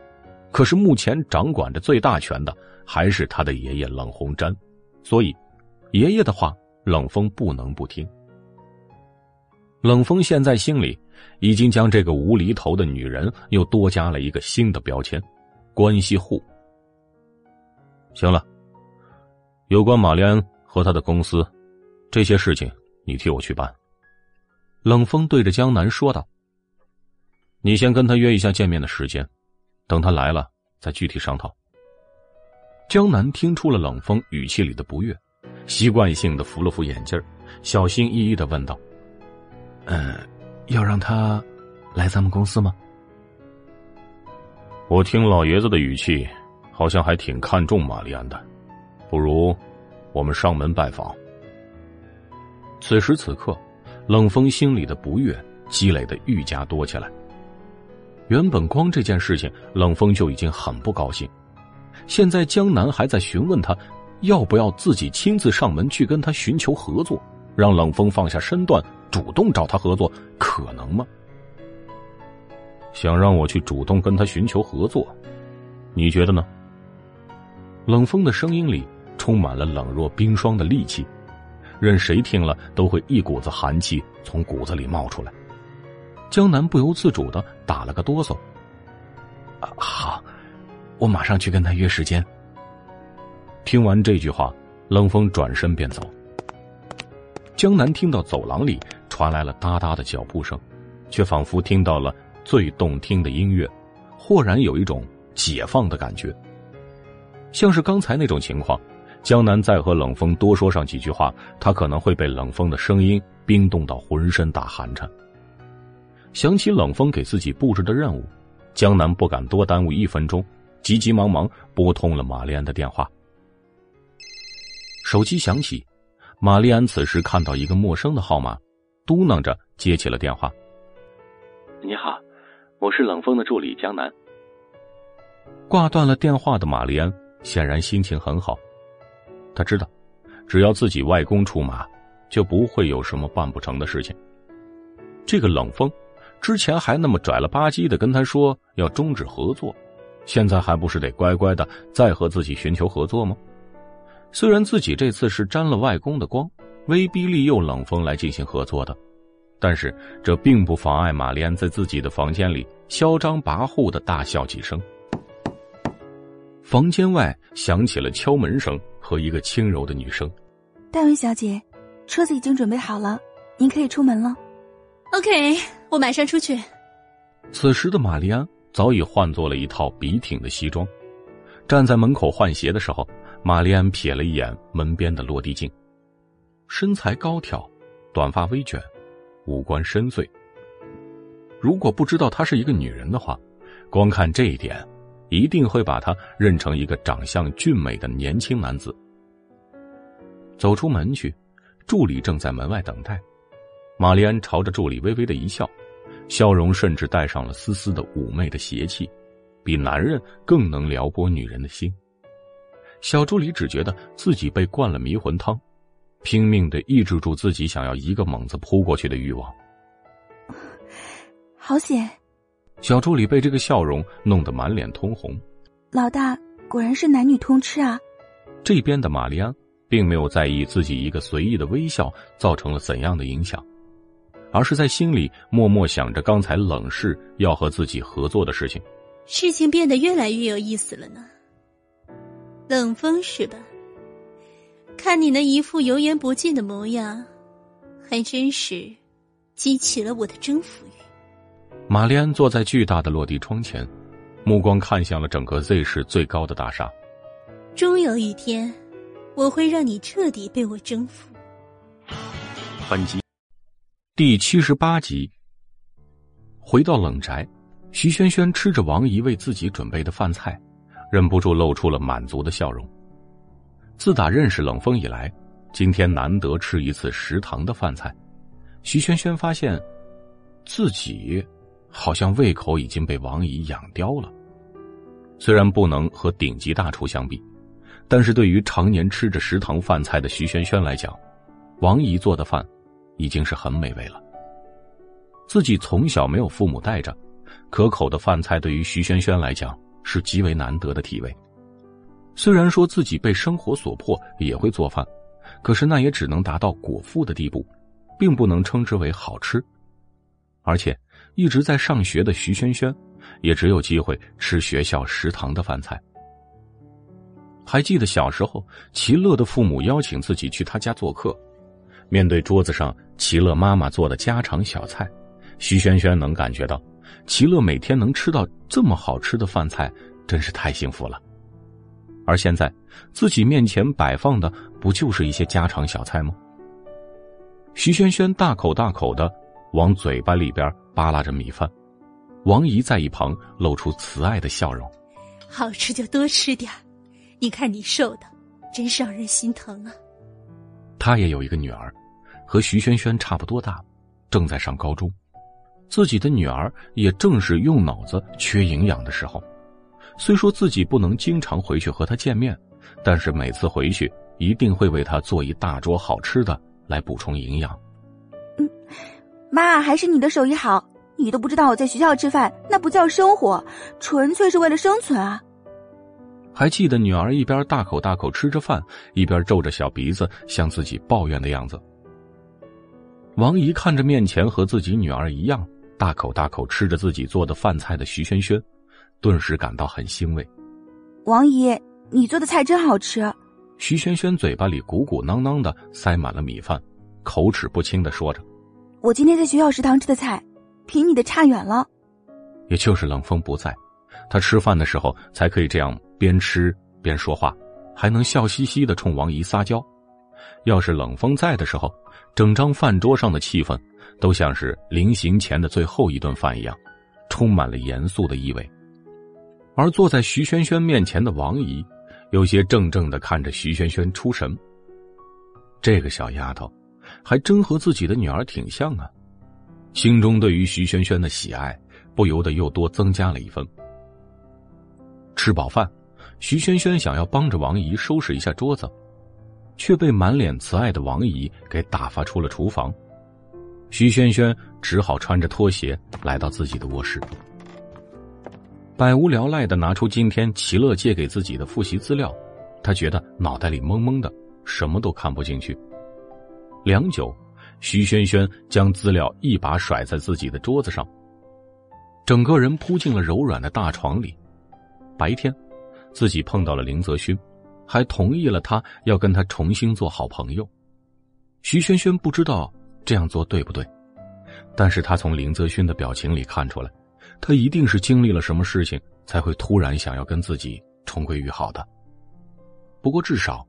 可是目前掌管着最大权的还是他的爷爷冷红毡，所以爷爷的话冷风不能不听。冷风现在心里已经将这个无厘头的女人又多加了一个新的标签——关系户。行了，有关玛丽安和他的公司这些事情，你替我去办。冷风对着江南说道：“你先跟他约一下见面的时间。”等他来了，再具体商讨。江南听出了冷风语气里的不悦，习惯性的扶了扶眼镜小心翼翼的问道：“嗯，要让他来咱们公司吗？”我听老爷子的语气，好像还挺看重玛丽安的，不如我们上门拜访。此时此刻，冷风心里的不悦积累的愈加多起来。原本光这件事情，冷风就已经很不高兴。现在江南还在询问他，要不要自己亲自上门去跟他寻求合作，让冷风放下身段，主动找他合作，可能吗？想让我去主动跟他寻求合作，你觉得呢？冷风的声音里充满了冷若冰霜的戾气，任谁听了都会一股子寒气从骨子里冒出来。江南不由自主的打了个哆嗦。好，我马上去跟他约时间。听完这句话，冷风转身便走。江南听到走廊里传来了哒哒的脚步声，却仿佛听到了最动听的音乐，豁然有一种解放的感觉。像是刚才那种情况，江南再和冷风多说上几句话，他可能会被冷风的声音冰冻到浑身打寒颤。想起冷风给自己布置的任务，江南不敢多耽误一分钟，急急忙忙拨通了玛丽安的电话。手机响起，玛丽安此时看到一个陌生的号码，嘟囔着接起了电话：“你好，我是冷风的助理江南。”挂断了电话的玛丽安显然心情很好，他知道，只要自己外公出马，就不会有什么办不成的事情。这个冷风。之前还那么拽了吧唧的跟他说要终止合作，现在还不是得乖乖的再和自己寻求合作吗？虽然自己这次是沾了外公的光，威逼利诱冷风来进行合作的，但是这并不妨碍玛丽安在自己的房间里嚣张跋扈的大笑几声。房间外响起了敲门声和一个轻柔的女声：“戴文小姐，车子已经准备好了，您可以出门了。” OK，我马上出去。此时的玛丽安早已换做了一套笔挺的西装，站在门口换鞋的时候，玛丽安瞥了一眼门边的落地镜，身材高挑，短发微卷，五官深邃。如果不知道她是一个女人的话，光看这一点，一定会把她认成一个长相俊美的年轻男子。走出门去，助理正在门外等待。玛丽安朝着助理微微的一笑，笑容甚至带上了丝丝的妩媚的邪气，比男人更能撩拨女人的心。小助理只觉得自己被灌了迷魂汤，拼命的抑制住自己想要一个猛子扑过去的欲望。好险！小助理被这个笑容弄得满脸通红。老大果然是男女通吃啊！这边的玛丽安并没有在意自己一个随意的微笑造成了怎样的影响，而是在心里默默想着刚才冷氏要和自己合作的事情。事情变得越来越有意思了呢。冷风是吧？看你那一副油盐不进的模样，还真是激起了我的征服欲。玛丽安坐在巨大的落地窗前，目光看向了整个 Z 市最高的大厦。终有一天，我会让你彻底被我征服。本集第七十八集。回到冷宅，徐萱萱吃着王姨为自己准备的饭菜，忍不住露出了满足的笑容。自打认识冷风以来，今天难得吃一次食堂的饭菜，徐萱萱发现自己。好像胃口已经被王姨养刁了。虽然不能和顶级大厨相比，但是对于常年吃着食堂饭菜的徐萱萱来讲，王姨做的饭已经是很美味了。自己从小没有父母带着，可口的饭菜对于徐萱萱来讲是极为难得的体味。虽然说自己被生活所迫也会做饭，可是那也只能达到果腹的地步，并不能称之为好吃。而且。一直在上学的徐萱萱，也只有机会吃学校食堂的饭菜。还记得小时候，齐乐的父母邀请自己去他家做客，面对桌子上齐乐妈妈做的家常小菜，徐萱萱能感觉到，齐乐每天能吃到这么好吃的饭菜，真是太幸福了。而现在，自己面前摆放的不就是一些家常小菜吗？徐萱萱大口大口的。往嘴巴里边扒拉着米饭，王姨在一旁露出慈爱的笑容。好吃就多吃点你看你瘦的，真是让人心疼啊。他也有一个女儿，和徐萱萱差不多大，正在上高中。自己的女儿也正是用脑子缺营养的时候。虽说自己不能经常回去和她见面，但是每次回去一定会为她做一大桌好吃的来补充营养。嗯妈，还是你的手艺好。你都不知道我在学校吃饭，那不叫生活，纯粹是为了生存啊！还记得女儿一边大口大口吃着饭，一边皱着小鼻子向自己抱怨的样子。王姨看着面前和自己女儿一样大口大口吃着自己做的饭菜的徐萱萱，顿时感到很欣慰。王姨，你做的菜真好吃。徐萱萱嘴巴里鼓鼓囊囊的塞满了米饭，口齿不清的说着。我今天在学校食堂吃的菜，比你的差远了。也就是冷风不在，他吃饭的时候才可以这样边吃边说话，还能笑嘻嘻的冲王姨撒娇。要是冷风在的时候，整张饭桌上的气氛都像是临行前的最后一顿饭一样，充满了严肃的意味。而坐在徐萱萱面前的王姨，有些怔怔的看着徐萱萱出神。这个小丫头。还真和自己的女儿挺像啊，心中对于徐萱萱的喜爱不由得又多增加了一分。吃饱饭，徐萱萱想要帮着王姨收拾一下桌子，却被满脸慈爱的王姨给打发出了厨房。徐萱萱只好穿着拖鞋来到自己的卧室，百无聊赖的拿出今天齐乐借给自己的复习资料，他觉得脑袋里懵懵的，什么都看不进去。良久，徐萱萱将资料一把甩在自己的桌子上，整个人扑进了柔软的大床里。白天，自己碰到了林泽勋，还同意了他要跟他重新做好朋友。徐萱萱不知道这样做对不对，但是他从林泽勋的表情里看出来，他一定是经历了什么事情，才会突然想要跟自己重归于好的。不过至少，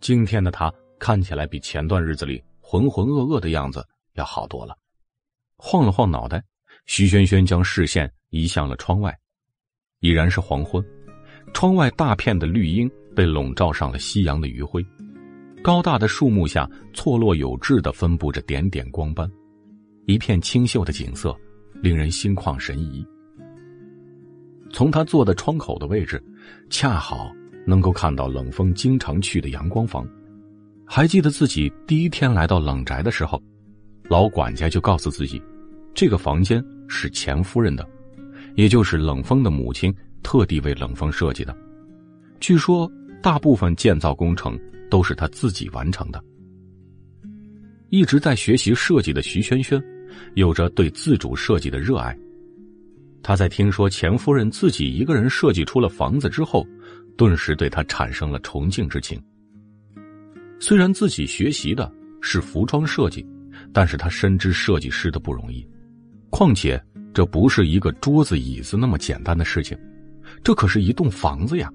今天的他看起来比前段日子里。浑浑噩噩的样子要好多了，晃了晃脑袋，徐萱萱将视线移向了窗外，已然是黄昏，窗外大片的绿荫被笼罩上了夕阳的余晖，高大的树木下错落有致的分布着点点光斑，一片清秀的景色，令人心旷神怡。从他坐的窗口的位置，恰好能够看到冷风经常去的阳光房。还记得自己第一天来到冷宅的时候，老管家就告诉自己，这个房间是钱夫人的，也就是冷风的母亲特地为冷风设计的。据说大部分建造工程都是他自己完成的。一直在学习设计的徐轩轩，有着对自主设计的热爱。他在听说钱夫人自己一个人设计出了房子之后，顿时对他产生了崇敬之情。虽然自己学习的是服装设计，但是他深知设计师的不容易。况且这不是一个桌子椅子那么简单的事情，这可是一栋房子呀！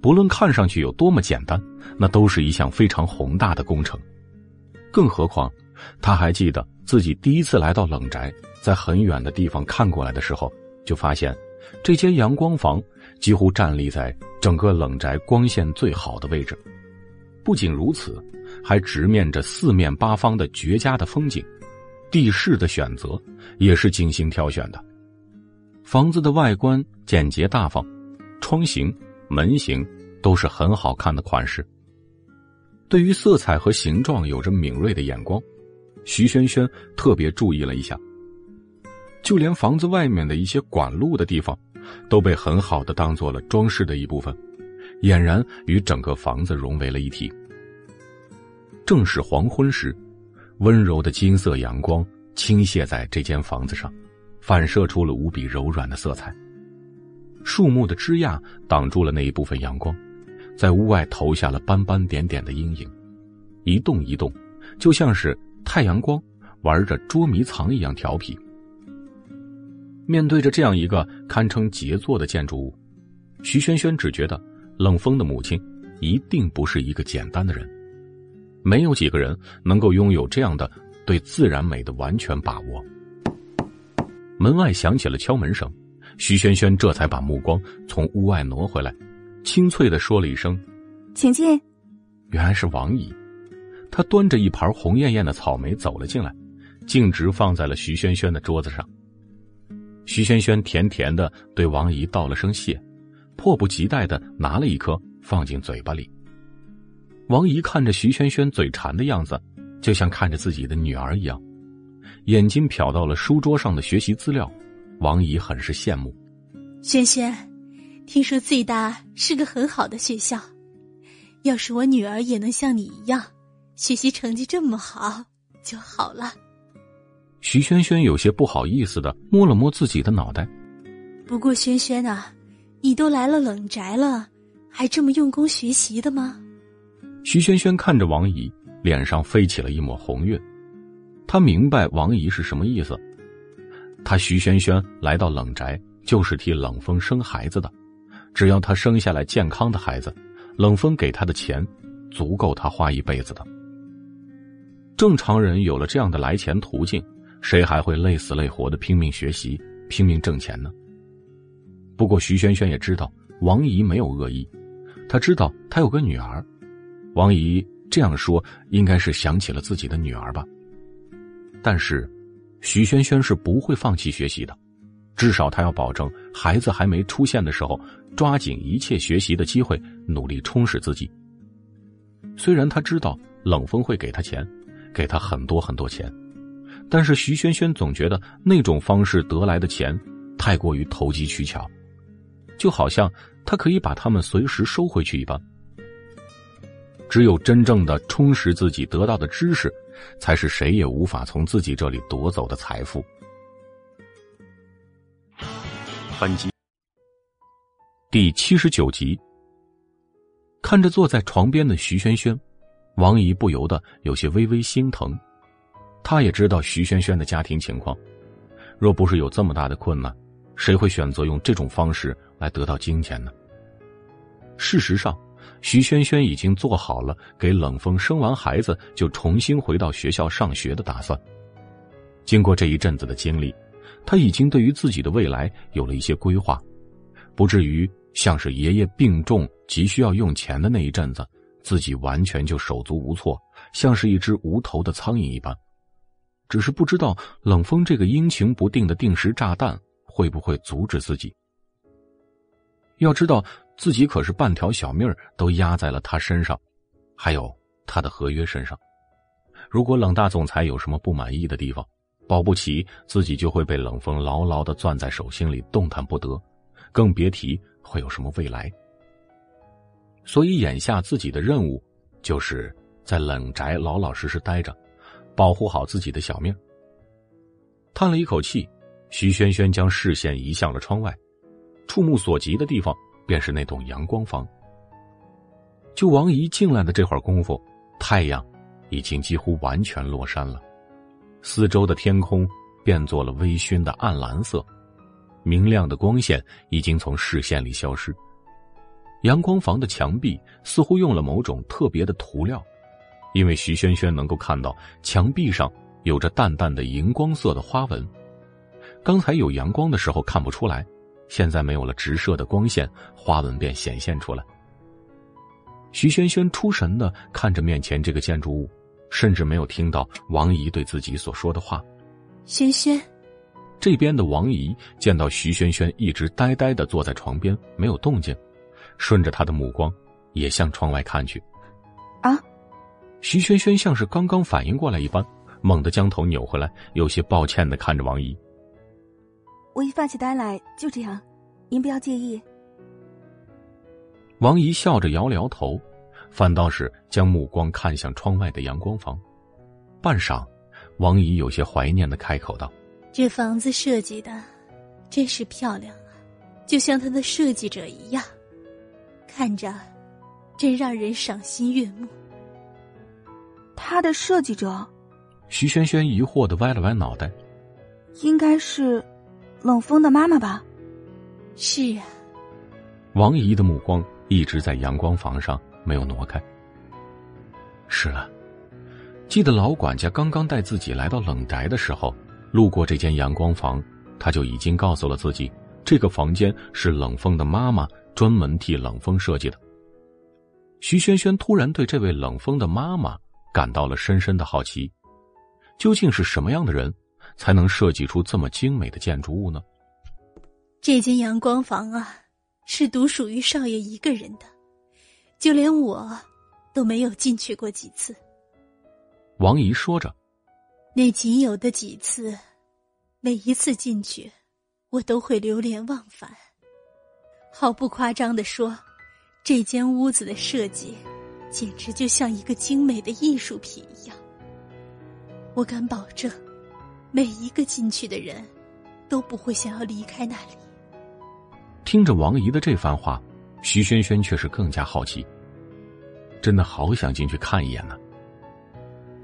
不论看上去有多么简单，那都是一项非常宏大的工程。更何况，他还记得自己第一次来到冷宅，在很远的地方看过来的时候，就发现这间阳光房几乎站立在整个冷宅光线最好的位置。不仅如此，还直面着四面八方的绝佳的风景，地势的选择也是精心挑选的。房子的外观简洁大方，窗型、门型都是很好看的款式。对于色彩和形状有着敏锐的眼光，徐萱萱特别注意了一下。就连房子外面的一些管路的地方，都被很好的当做了装饰的一部分，俨然与整个房子融为了一体。正是黄昏时，温柔的金色阳光倾泻在这间房子上，反射出了无比柔软的色彩。树木的枝桠挡住了那一部分阳光。在屋外投下了斑斑点点的阴影，一动一动，就像是太阳光玩着捉迷藏一样调皮。面对着这样一个堪称杰作的建筑物，徐萱萱只觉得冷风的母亲一定不是一个简单的人。没有几个人能够拥有这样的对自然美的完全把握。门外响起了敲门声，徐萱萱这才把目光从屋外挪回来。清脆的说了一声：“请进。”原来是王姨，她端着一盘红艳艳的草莓走了进来，径直放在了徐萱萱的桌子上。徐萱萱甜甜的对王姨道了声谢，迫不及待的拿了一颗放进嘴巴里。王姨看着徐萱萱嘴馋的样子，就像看着自己的女儿一样，眼睛瞟到了书桌上的学习资料，王姨很是羡慕。萱萱。听说最大是个很好的学校，要是我女儿也能像你一样，学习成绩这么好就好了。徐萱萱有些不好意思的摸了摸自己的脑袋。不过萱萱啊，你都来了冷宅了，还这么用功学习的吗？徐萱萱看着王姨，脸上飞起了一抹红晕。他明白王姨是什么意思。他徐萱萱来到冷宅，就是替冷风生孩子的。只要他生下来健康的孩子，冷风给他的钱，足够他花一辈子的。正常人有了这样的来钱途径，谁还会累死累活的拼命学习、拼命挣钱呢？不过徐萱萱也知道王姨没有恶意，她知道她有个女儿，王姨这样说应该是想起了自己的女儿吧。但是，徐萱萱是不会放弃学习的。至少他要保证孩子还没出现的时候，抓紧一切学习的机会，努力充实自己。虽然他知道冷风会给他钱，给他很多很多钱，但是徐萱萱总觉得那种方式得来的钱太过于投机取巧，就好像他可以把他们随时收回去一般。只有真正的充实自己得到的知识，才是谁也无法从自己这里夺走的财富。本集第七十九集。看着坐在床边的徐萱萱，王姨不由得有些微微心疼。她也知道徐萱萱的家庭情况，若不是有这么大的困难，谁会选择用这种方式来得到金钱呢？事实上，徐萱萱已经做好了给冷风生完孩子就重新回到学校上学的打算。经过这一阵子的经历。他已经对于自己的未来有了一些规划，不至于像是爷爷病重急需要用钱的那一阵子，自己完全就手足无措，像是一只无头的苍蝇一般。只是不知道冷风这个阴晴不定的定时炸弹会不会阻止自己。要知道自己可是半条小命都压在了他身上，还有他的合约身上。如果冷大总裁有什么不满意的地方，保不齐自己就会被冷风牢牢的攥在手心里，动弹不得，更别提会有什么未来。所以眼下自己的任务，就是在冷宅老老实实待着，保护好自己的小命。叹了一口气，徐轩轩将视线移向了窗外，触目所及的地方便是那栋阳光房。就王姨进来的这会儿功夫，太阳已经几乎完全落山了，四周的天空变作了微醺的暗蓝色，明亮的光线已经从视线里消失。阳光房的墙壁似乎用了某种特别的涂料，因为徐轩轩能够看到墙壁上。有着淡淡的荧光色的花纹，刚才有阳光的时候看不出来，现在没有了直射的光线，花纹便显现出来。徐轩轩出神的看着面前这个建筑物，甚至没有听到王姨对自己所说的话。轩轩，这边的王姨见到徐轩轩一直呆呆的坐在床边没有动静，顺着他的目光也向窗外看去。啊！徐轩轩像是刚刚反应过来一般。猛地将头扭回来，有些抱歉的看着王姨。我一发起呆来就这样，您不要介意。王姨笑着摇了摇头，反倒是将目光看向窗外的阳光房。半晌，王姨有些怀念的开口道：“这房子设计的真是漂亮啊，就像它的设计者一样，看着真让人赏心悦目。”他的设计者。徐萱萱疑惑的歪了歪脑袋，应该是冷风的妈妈吧？是啊。王姨的目光一直在阳光房上，没有挪开。是了，记得老管家刚刚带自己来到冷宅的时候，路过这间阳光房，他就已经告诉了自己，这个房间是冷风的妈妈专门替冷风设计的。徐萱萱突然对这位冷风的妈妈感到了深深的好奇。究竟是什么样的人，才能设计出这么精美的建筑物呢？这间阳光房啊，是独属于少爷一个人的，就连我都没有进去过几次。王姨说着，那仅有的几次，每一次进去，我都会流连忘返。毫不夸张的说，这间屋子的设计，简直就像一个精美的艺术品一样。我敢保证，每一个进去的人，都不会想要离开那里。听着王姨的这番话，徐萱萱却是更加好奇，真的好想进去看一眼呢。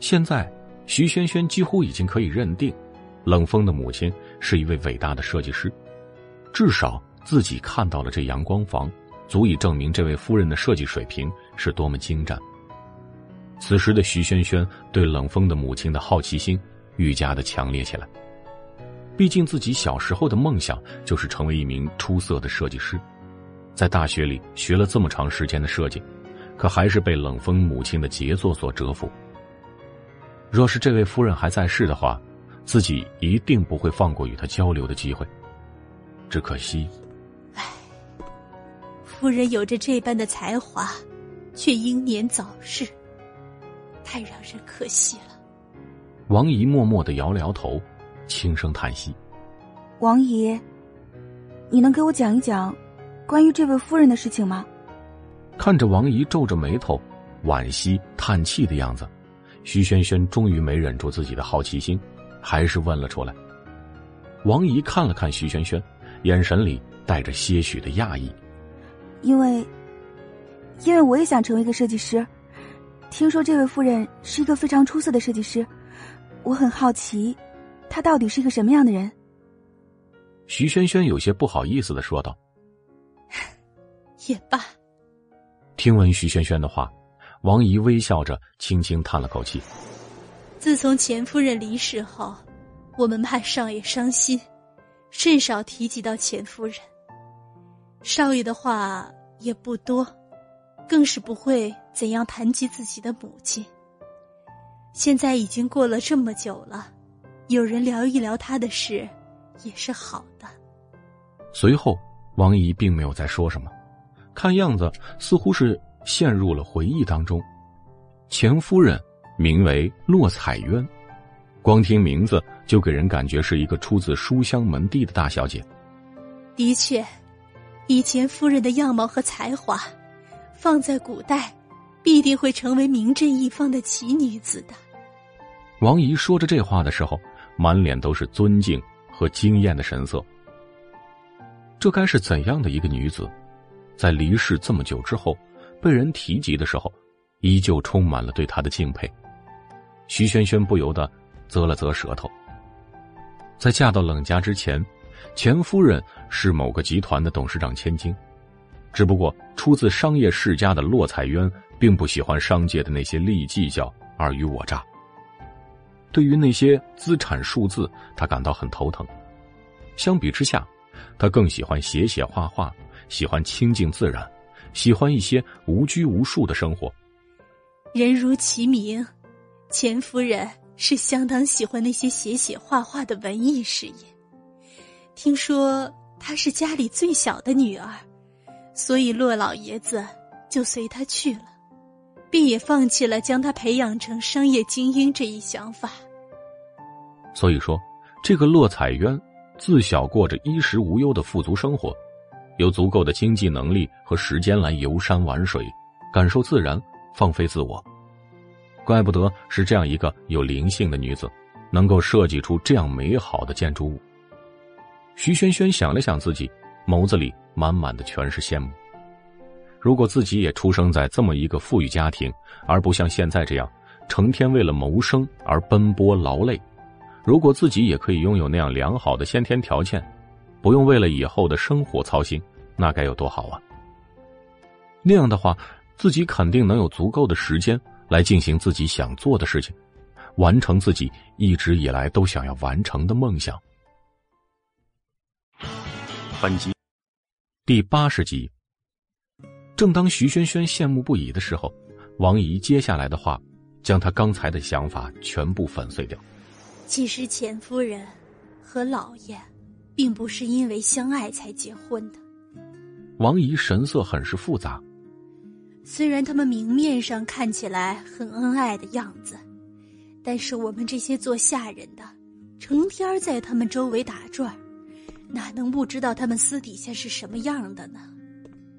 现在，徐萱萱几乎已经可以认定，冷风的母亲是一位伟大的设计师，至少自己看到了这阳光房，足以证明这位夫人的设计水平是多么精湛。此时的徐萱萱对冷风的母亲的好奇心愈加的强烈起来。毕竟自己小时候的梦想就是成为一名出色的设计师，在大学里学了这么长时间的设计，可还是被冷风母亲的杰作所折服。若是这位夫人还在世的话，自己一定不会放过与她交流的机会。只可惜，唉，夫人有着这般的才华，却英年早逝。太让人可惜了。王姨默默的摇了摇头，轻声叹息：“王姨，你能给我讲一讲关于这位夫人的事情吗？”看着王姨皱着眉头、惋惜叹气的样子，徐萱萱终于没忍住自己的好奇心，还是问了出来。王姨看了看徐萱萱，眼神里带着些许的讶异：“因为，因为我也想成为一个设计师。”听说这位夫人是一个非常出色的设计师，我很好奇，他到底是个什么样的人？徐萱萱有些不好意思的说道：“ 也罢。”听闻徐萱萱的话，王姨微笑着轻轻叹了口气。自从钱夫人离世后，我们怕少爷伤心，甚少提及到钱夫人。少爷的话也不多。更是不会怎样谈及自己的母亲。现在已经过了这么久了，有人聊一聊他的事，也是好的。随后，王姨并没有再说什么，看样子似乎是陷入了回忆当中。前夫人名为洛彩渊，光听名字就给人感觉是一个出自书香门第的大小姐。的确，以前夫人的样貌和才华，放在古代，必定会成为名震一方的奇女子的。王姨说着这话的时候，满脸都是尊敬和惊艳的神色。这该是怎样的一个女子，在离世这么久之后，被人提及的时候？依旧充满了对她的敬佩，徐萱萱不由得啧了啧舌头。在嫁到冷家之前，钱夫人是某个集团的董事长千金，只不过出自商业世家的洛彩渊并不喜欢商界的那些利益计较、尔虞我诈。对于那些资产数字，他感到很头疼。相比之下，他更喜欢写写画画，喜欢清静自然，喜欢一些无拘无束的生活。人如其名，钱夫人是相当喜欢那些写写画画的文艺事业。听说她是家里最小的女儿，所以骆老爷子就随她去了，并也放弃了将她培养成商业精英这一想法。所以说，这个骆彩渊自小过着衣食无忧的富足生活，有足够的经济能力和时间来游山玩水，感受自然。放飞自我，怪不得是这样一个有灵性的女子，能够设计出这样美好的建筑物。徐萱萱想了想自己，眸子里满满的全是羡慕。如果自己也出生在这么一个富裕家庭，而不像现在这样成天为了谋生而奔波劳累；如果自己也可以拥有那样良好的先天条件，不用为了以后的生活操心，那该有多好啊！那样的话。自己肯定能有足够的时间来进行自己想做的事情，完成自己一直以来都想要完成的梦想。本集第八十集。正当徐萱萱羡慕不已的时候，王姨接下来的话将她刚才的想法全部粉碎掉。其实钱夫人和老爷并不是因为相爱才结婚的。王姨神色很是复杂。虽然他们明面上看起来很恩爱的样子，但是我们这些做下人的，成天在他们周围打转哪能不知道他们私底下是什么样的呢？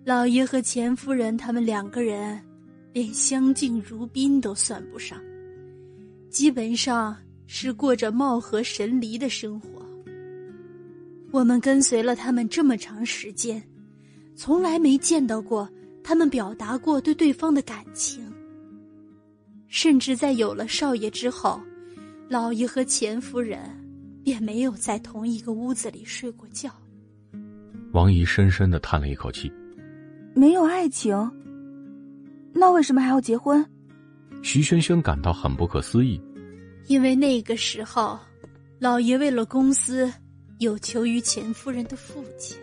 老爷和钱夫人他们两个人，连相敬如宾都算不上，基本上是过着貌合神离的生活。我们跟随了他们这么长时间，从来没见到过。他们表达过对对方的感情，甚至在有了少爷之后，老爷和钱夫人便没有在同一个屋子里睡过觉。王姨深深的叹了一口气：“没有爱情，那为什么还要结婚？”徐萱萱感到很不可思议，因为那个时候，老爷为了公司有求于钱夫人的父亲。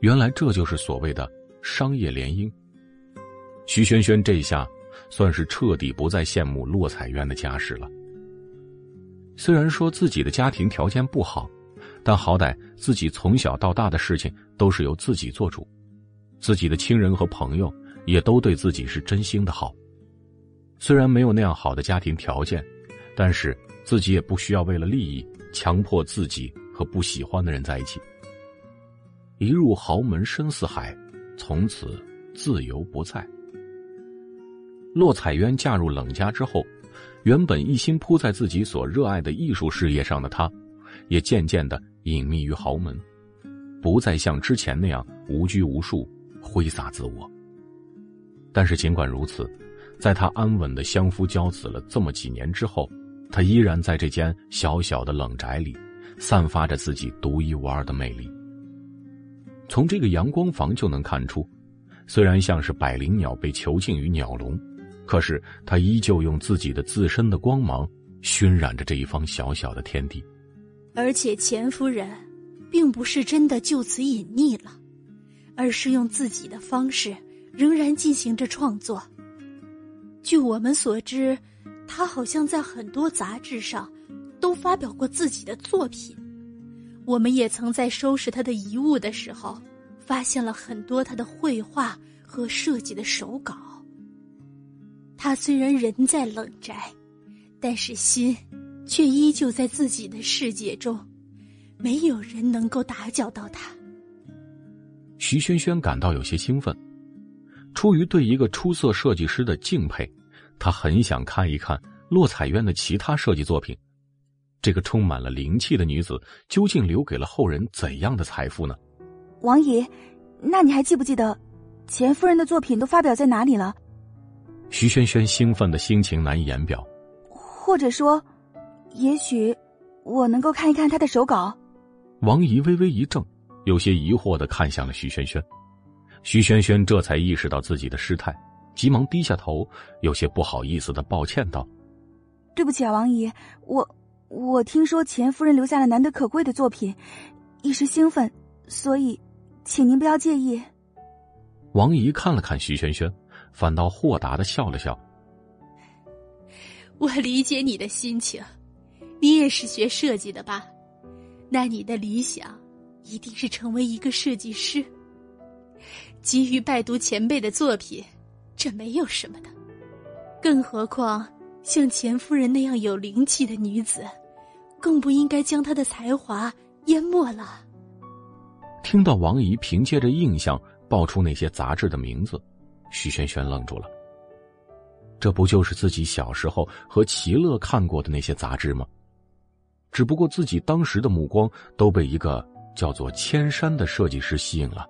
原来这就是所谓的。商业联姻，徐萱萱这下算是彻底不再羡慕洛彩渊的家世了。虽然说自己的家庭条件不好，但好歹自己从小到大的事情都是由自己做主，自己的亲人和朋友也都对自己是真心的好。虽然没有那样好的家庭条件，但是自己也不需要为了利益强迫自己和不喜欢的人在一起。一入豪门深似海。从此自由不在。洛彩渊嫁入冷家之后，原本一心扑在自己所热爱的艺术事业上的她，也渐渐的隐秘于豪门，不再像之前那样无拘无束、挥洒自我。但是尽管如此，在他安稳的相夫教子了这么几年之后，他依然在这间小小的冷宅里，散发着自己独一无二的魅力。从这个阳光房就能看出，虽然像是百灵鸟被囚禁于鸟笼，可是他依旧用自己的自身的光芒熏染着这一方小小的天地。而且钱夫人，并不是真的就此隐匿了，而是用自己的方式仍然进行着创作。据我们所知，他好像在很多杂志上都发表过自己的作品。我们也曾在收拾他的遗物的时候，发现了很多他的绘画和设计的手稿。他虽然人在冷宅，但是心却依旧在自己的世界中，没有人能够打搅到他。徐轩轩感到有些兴奋，出于对一个出色设计师的敬佩，他很想看一看洛彩渊的其他设计作品。这个充满了灵气的女子，究竟留给了后人怎样的财富呢？王姨，那你还记不记得钱夫人的作品都发表在哪里了？徐轩轩兴奋的心情难以言表，或者说，也许我能够看一看她的手稿。王姨微微一怔，有些疑惑的看向了徐萱萱。徐萱萱这才意识到自己的失态，急忙低下头，有些不好意思的抱歉道：“对不起啊，王姨，我我听说钱夫人留下了难得可贵的作品，一时兴奋，所以，请您不要介意。”王姨看了看徐萱萱。反倒豁达的笑了笑。我理解你的心情，你也是学设计的吧？那你的理想一定是成为一个设计师。急于拜读前辈的作品，这没有什么的。更何况像钱夫人那样有灵气的女子，更不应该将她的才华淹没了。听到王姨凭借着印象报出那些杂志的名字。徐萱萱愣住了。这不就是自己小时候和齐乐看过的那些杂志吗？只不过自己当时的目光都被一个叫做千山的设计师吸引了。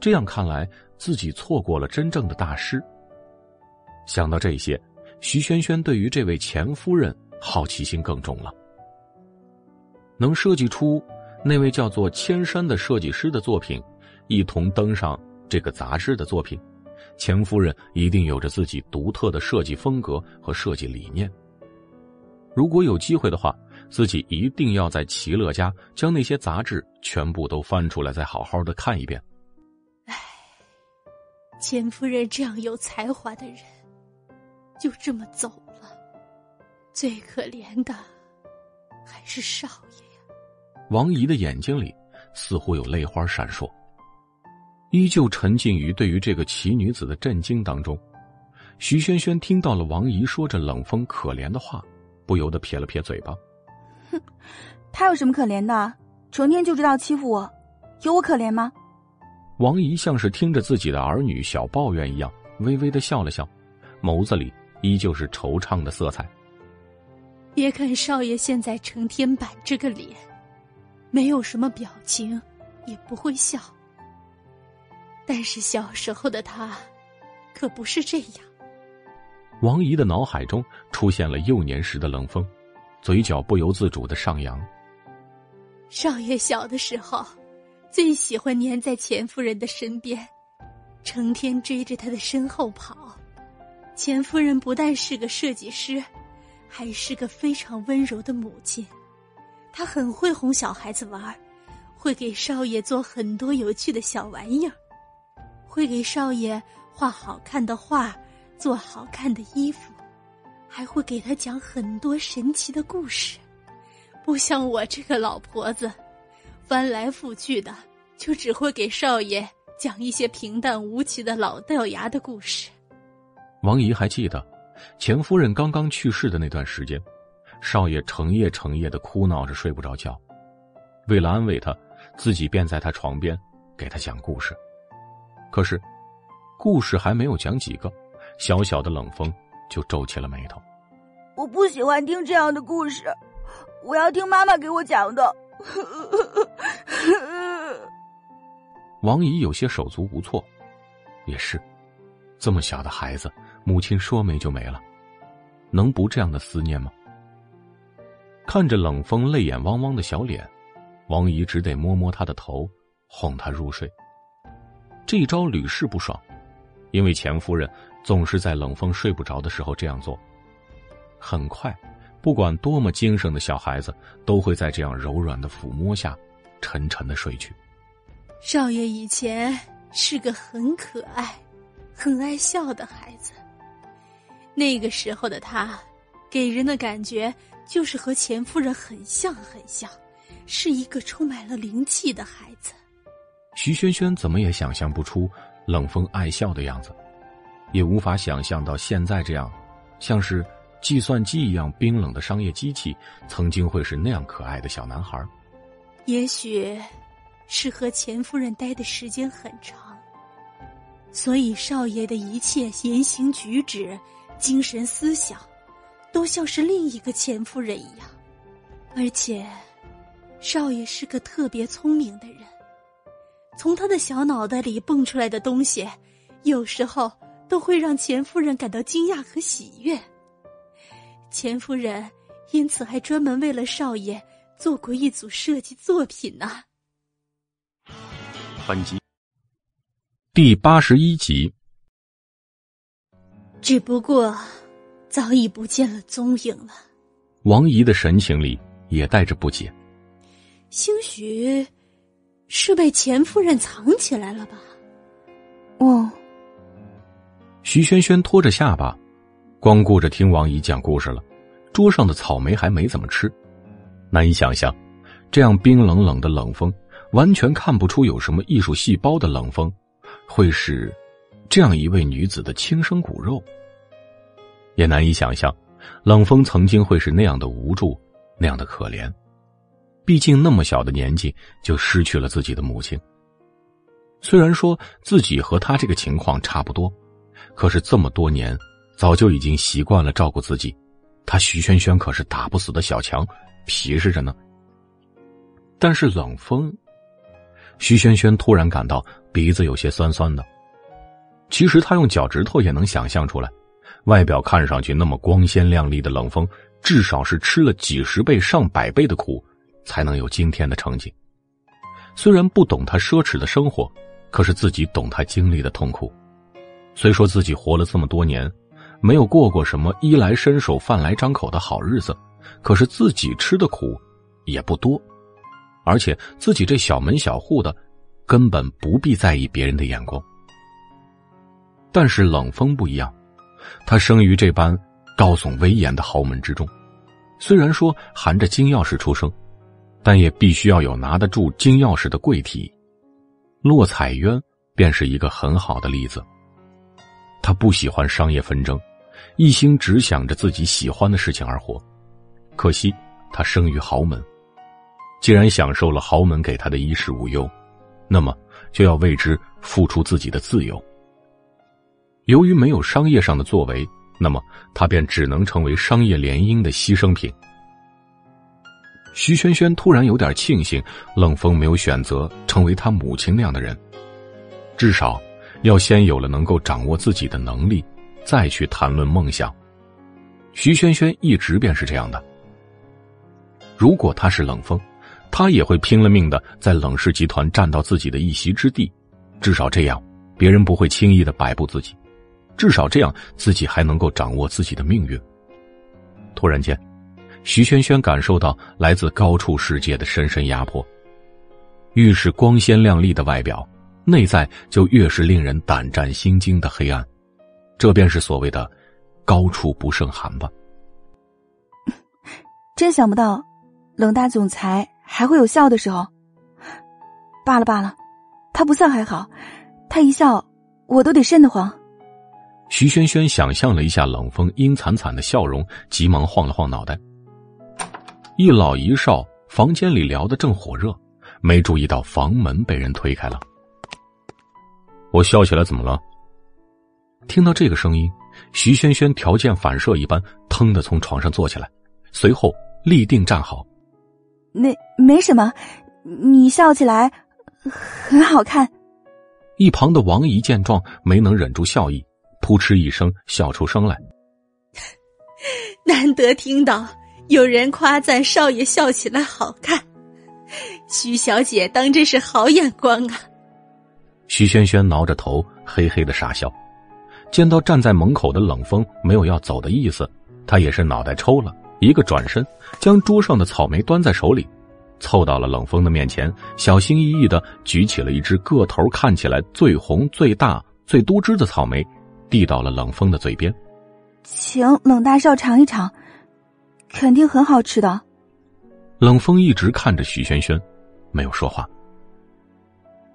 这样看来，自己错过了真正的大师。想到这些，徐萱萱对于这位钱夫人好奇心更重了。能设计出那位叫做千山的设计师的作品，一同登上这个杂志的作品。钱夫人一定有着自己独特的设计风格和设计理念。如果有机会的话，自己一定要在齐乐家将那些杂志全部都翻出来，再好好的看一遍。唉，钱夫人这样有才华的人，就这么走了，最可怜的还是少爷呀。王姨的眼睛里似乎有泪花闪烁。依旧沉浸于对于这个奇女子的震惊当中，徐萱萱听到了王姨说着冷风可怜的话，不由得撇了撇嘴巴：“哼，他有什么可怜的？成天就知道欺负我，有我可怜吗？”王姨像是听着自己的儿女小抱怨一样，微微的笑了笑，眸子里依旧是惆怅的色彩。别看少爷现在成天板着个脸，没有什么表情，也不会笑。但是小时候的他，可不是这样。王姨的脑海中出现了幼年时的冷风，嘴角不由自主的上扬。少爷小的时候，最喜欢黏在钱夫人的身边，成天追着她的身后跑。钱夫人不但是个设计师，还是个非常温柔的母亲。她很会哄小孩子玩，会给少爷做很多有趣的小玩意儿。会给少爷画好看的画，做好看的衣服，还会给他讲很多神奇的故事。不像我这个老婆子，翻来覆去的就只会给少爷讲一些平淡无奇的老掉牙的故事。王姨还记得，钱夫人刚刚去世的那段时间，少爷成夜成夜的哭闹着睡不着觉，为了安慰他，自己便在他床边给他讲故事。可是，故事还没有讲几个，小小的冷风就皱起了眉头。我不喜欢听这样的故事，我要听妈妈给我讲的。王姨有些手足无措，也是，这么小的孩子，母亲说没就没了，能不这样的思念吗？看着冷风泪眼汪汪的小脸，王姨只得摸摸他的头，哄他入睡。这一招屡试不爽，因为钱夫人总是在冷风睡不着的时候这样做。很快，不管多么精神的小孩子，都会在这样柔软的抚摸下，沉沉的睡去。少爷以前是个很可爱、很爱笑的孩子。那个时候的他，给人的感觉就是和钱夫人很像很像，是一个充满了灵气的孩子。徐萱萱怎么也想象不出冷风爱笑的样子，也无法想象到现在这样，像是计算机一样冰冷的商业机器，曾经会是那样可爱的小男孩。也许，是和钱夫人待的时间很长，所以少爷的一切言行举止、精神思想，都像是另一个钱夫人一样。而且，少爷是个特别聪明的人，从他的小脑袋里蹦出来的东西，有时候都会让钱夫人感到惊讶和喜悦。钱夫人因此还专门为了少爷。做过一组设计作品呢。本集第八十一集，只不过早已不见了踪影了。王姨的神情里也带着不解，兴许是被钱夫人藏起来了吧？哦。徐萱萱拖着下巴，光顾着听王姨讲故事了，桌上的草莓还没怎么吃。难以想象，这样冰冷冷的冷风，完全看不出有什么艺术细胞的冷风，会是这样一位女子的亲生骨肉。也难以想象，冷风曾经会是那样的无助，那样的可怜。毕竟那么小的年纪就失去了自己的母亲。虽然说自己和他这个情况差不多，可是这么多年，早就已经习惯了照顾自己。他徐萱萱可是打不死的小强。皮实着呢，但是冷风，徐萱萱突然感到鼻子有些酸酸的。其实她用脚趾头也能想象出来，外表看上去那么光鲜亮丽的冷风，至少是吃了几十倍、上百倍的苦，才能有今天的成绩。虽然不懂他奢侈的生活，可是自己懂他经历的痛苦。虽说自己活了这么多年，没有过过什么衣来伸手、饭来张口的好日子。可是自己吃的苦也不多，而且自己这小门小户的，根本不必在意别人的眼光。但是冷风不一样，他生于这般高耸威严的豪门之中，虽然说含着金钥匙出生，但也必须要有拿得住金钥匙的贵体。洛彩渊便是一个很好的例子。他不喜欢商业纷争，一心只想着自己喜欢的事情而活。可惜，他生于豪门，既然享受了豪门给他的衣食无忧，那么就要为之付出自己的自由。由于没有商业上的作为，那么他便只能成为商业联姻的牺牲品。徐萱萱突然有点庆幸，冷风没有选择成为他母亲那样的人，至少要先有了能够掌握自己的能力，再去谈论梦想。徐萱萱一直便是这样的。如果他是冷风，他也会拼了命的在冷氏集团占到自己的一席之地，至少这样，别人不会轻易的摆布自己，至少这样，自己还能够掌握自己的命运。突然间，徐萱萱感受到来自高处世界的深深压迫。越是光鲜亮丽的外表，内在就越是令人胆战心惊的黑暗，这便是所谓的“高处不胜寒”吧。真想不到。冷大总裁还会有笑的时候。罢了罢了，他不笑还好，他一笑，我都得瘆得慌。徐萱萱想象了一下冷风阴惨惨的笑容，急忙晃了晃脑袋。一老一少房间里聊得正火热，没注意到房门被人推开了。我笑起来怎么了？听到这个声音，徐萱萱条件反射一般，腾的从床上坐起来，随后立定站好。没没什么，你笑起来很好看。一旁的王姨见状，没能忍住笑意，扑哧一声笑出声来。难得听到有人夸赞少爷笑起来好看，徐小姐当真是好眼光啊！徐萱萱挠着头，嘿嘿的傻笑。见到站在门口的冷风没有要走的意思，他也是脑袋抽了。一个转身，将桌上的草莓端在手里，凑到了冷风的面前，小心翼翼的举起了一只个头看起来最红、最大、最多汁的草莓，递到了冷风的嘴边。请冷大少尝一尝，肯定很好吃的。冷风一直看着许萱萱，没有说话。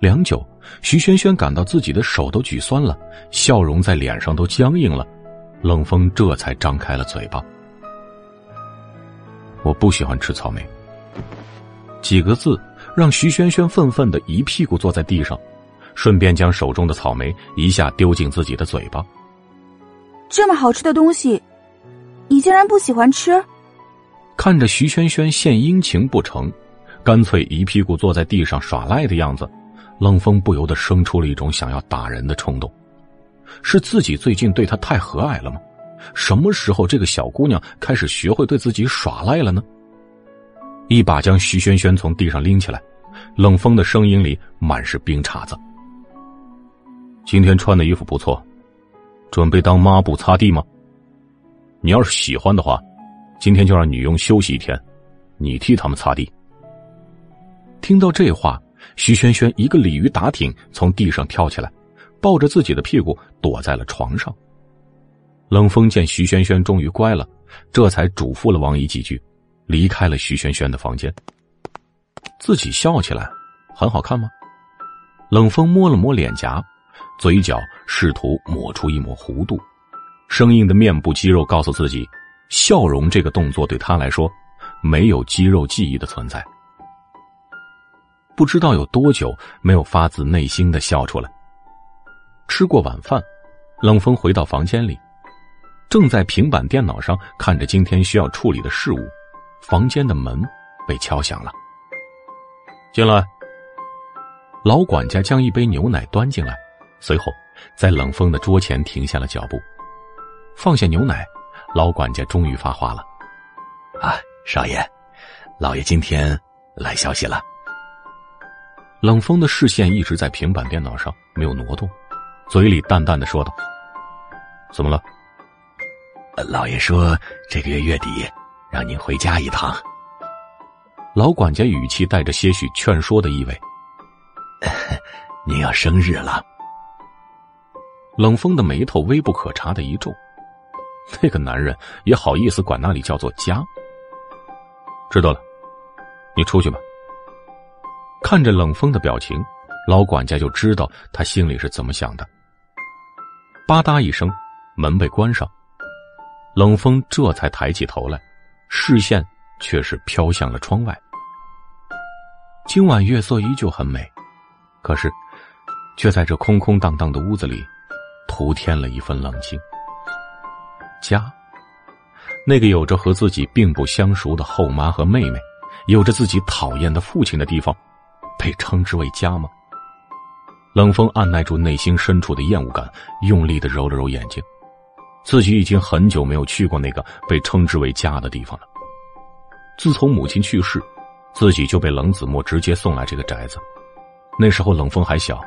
良久，徐萱萱感到自己的手都举酸了，笑容在脸上都僵硬了。冷风这才张开了嘴巴：“我不喜欢吃草莓。”几个字让徐萱萱愤愤的一屁股坐在地上，顺便将手中的草莓一下丢进自己的嘴巴。这么好吃的东西，你竟然不喜欢吃？看着徐萱萱献殷勤不成，干脆一屁股坐在地上耍赖的样子，冷风不由得生出了一种想要打人的冲动。是自己最近对他太和蔼了吗？什么时候这个小姑娘开始学会对自己耍赖了呢？一把将徐萱萱从地上拎起来，冷风的声音里满是冰碴子。今天穿的衣服不错，准备当抹布擦地吗？你要是喜欢的话，今天就让女佣休息一天，你替他们擦地。听到这话，徐萱萱一个鲤鱼打挺从地上跳起来。抱着自己的屁股躲在了床上。冷风见徐萱萱终于乖了，这才嘱咐了王姨几句，离开了徐萱萱的房间。自己笑起来，很好看吗？冷风摸了摸脸颊，嘴角试图抹出一抹弧度，生硬的面部肌肉告诉自己，笑容这个动作对他来说，没有肌肉记忆的存在。不知道有多久没有发自内心的笑出来。吃过晚饭，冷风回到房间里，正在平板电脑上看着今天需要处理的事务，房间的门被敲响了。进来。老管家将一杯牛奶端进来，随后在冷风的桌前停下了脚步，放下牛奶，老管家终于发话了：“啊，少爷，老爷今天来消息了。”冷风的视线一直在平板电脑上，没有挪动。嘴里淡淡的说道：“怎么了？”老爷说：“这个月月底，让您回家一趟。”老管家语气带着些许劝说的意味：“您要生日了。”冷风的眉头微不可察的一皱，那个男人也好意思管那里叫做家？知道了，你出去吧。看着冷风的表情。老管家就知道他心里是怎么想的。吧嗒一声，门被关上，冷风这才抬起头来，视线却是飘向了窗外。今晚月色依旧很美，可是，却在这空空荡荡的屋子里，徒添了一份冷清。家，那个有着和自己并不相熟的后妈和妹妹，有着自己讨厌的父亲的地方，被称之为家吗？冷风按耐住内心深处的厌恶感，用力的揉了揉眼睛。自己已经很久没有去过那个被称之为家的地方了。自从母亲去世，自己就被冷子墨直接送来这个宅子。那时候冷风还小，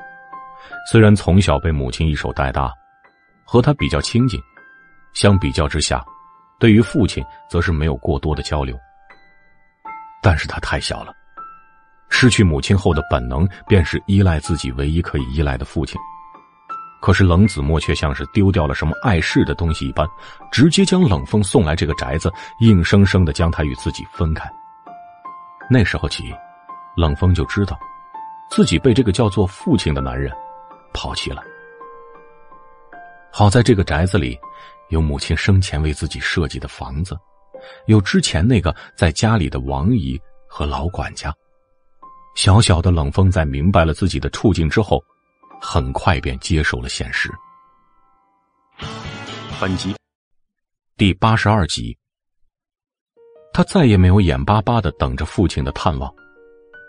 虽然从小被母亲一手带大，和他比较亲近，相比较之下，对于父亲则是没有过多的交流。但是他太小了。失去母亲后的本能，便是依赖自己唯一可以依赖的父亲。可是冷子墨却像是丢掉了什么碍事的东西一般，直接将冷风送来这个宅子，硬生生的将他与自己分开。那时候起，冷风就知道，自己被这个叫做父亲的男人抛弃了。好在这个宅子里，有母亲生前为自己设计的房子，有之前那个在家里的王姨和老管家。小小的冷风在明白了自己的处境之后，很快便接受了现实。本集第八十二集，他再也没有眼巴巴的等着父亲的探望，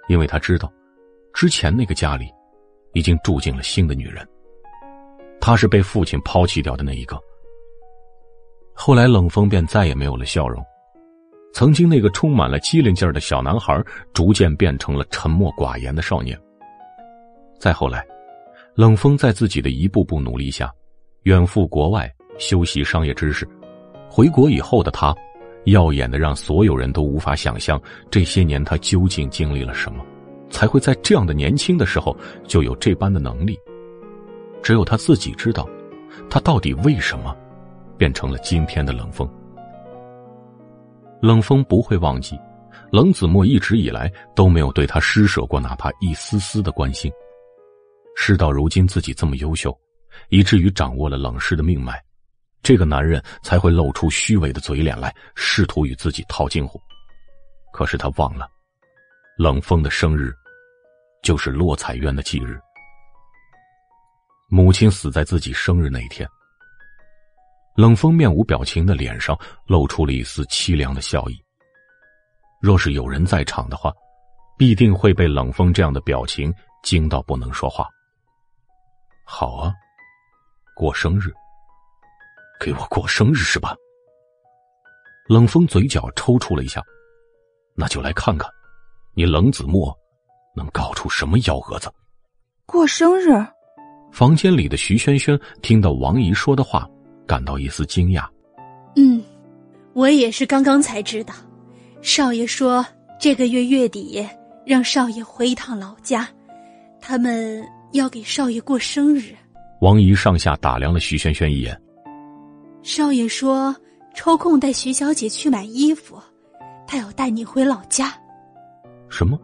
因为他知道，之前那个家里已经住进了新的女人，他是被父亲抛弃掉的那一个。后来，冷风便再也没有了笑容。曾经那个充满了机灵劲儿的小男孩，逐渐变成了沉默寡言的少年。再后来，冷风在自己的一步步努力下，远赴国外修习商业知识。回国以后的他，耀眼的让所有人都无法想象，这些年他究竟经历了什么，才会在这样的年轻的时候就有这般的能力。只有他自己知道，他到底为什么变成了今天的冷风。冷风不会忘记，冷子墨一直以来都没有对他施舍过哪怕一丝丝的关心，事到如今，自己这么优秀，以至于掌握了冷氏的命脉，这个男人才会露出虚伪的嘴脸来，试图与自己套近乎。可是他忘了，冷风的生日就是洛彩渊的忌日，母亲死在自己生日那一天。冷风面无表情的脸上露出了一丝凄凉的笑意。若是有人在场的话，必定会被冷风这样的表情惊到不能说话。好啊，过生日，给我过生日是吧？冷风嘴角抽搐了一下，那就来看看，你冷子墨能搞出什么幺蛾子。过生日？房间里的徐萱萱听到王姨说的话，感到一丝惊讶。嗯，我也是刚刚才知道，少爷说这个月月底让少爷回一趟老家，他们。要给少爷过生日，王姨上下打量了徐萱萱一眼。少爷说抽空带徐小姐去买衣服，他要带你回老家。什么？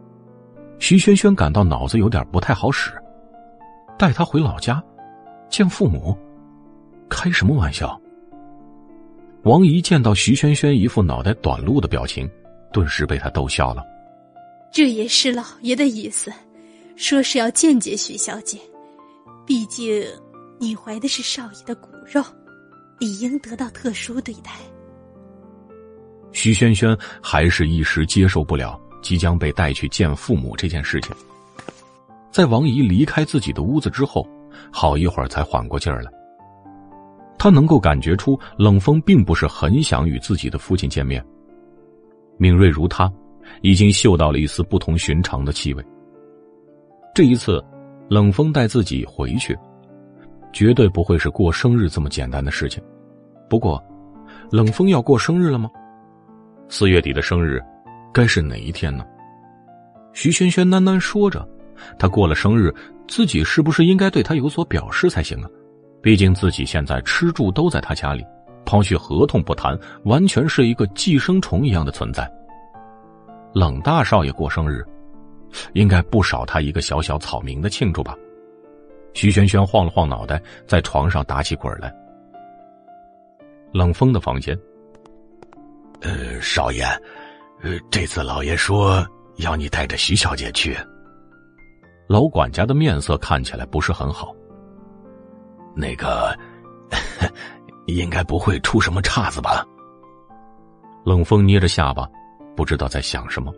徐萱萱感到脑子有点不太好使。带他回老家，见父母？开什么玩笑？王姨见到徐萱萱一副脑袋短路的表情，顿时被他逗笑了。这也是老爷的意思。说是要见见徐小姐，毕竟你怀的是少爷的骨肉，理应得到特殊对待。徐萱萱还是一时接受不了即将被带去见父母这件事情，在王姨离开自己的屋子之后，好一会儿才缓过劲儿来。他能够感觉出冷风并不是很想与自己的父亲见面，敏锐如他，已经嗅到了一丝不同寻常的气味。这一次，冷风带自己回去，绝对不会是过生日这么简单的事情。不过，冷风要过生日了吗？四月底的生日，该是哪一天呢？徐萱萱喃喃说着：“他过了生日，自己是不是应该对他有所表示才行啊？毕竟自己现在吃住都在他家里，抛去合同不谈，完全是一个寄生虫一样的存在。冷大少爷过生日。”应该不少他一个小小草民的庆祝吧？徐萱萱晃了晃脑袋，在床上打起滚来。冷风的房间，呃，少爷，呃，这次老爷说要你带着徐小姐去。老管家的面色看起来不是很好。那个，应该不会出什么岔子吧？冷风捏着下巴，不知道在想什么。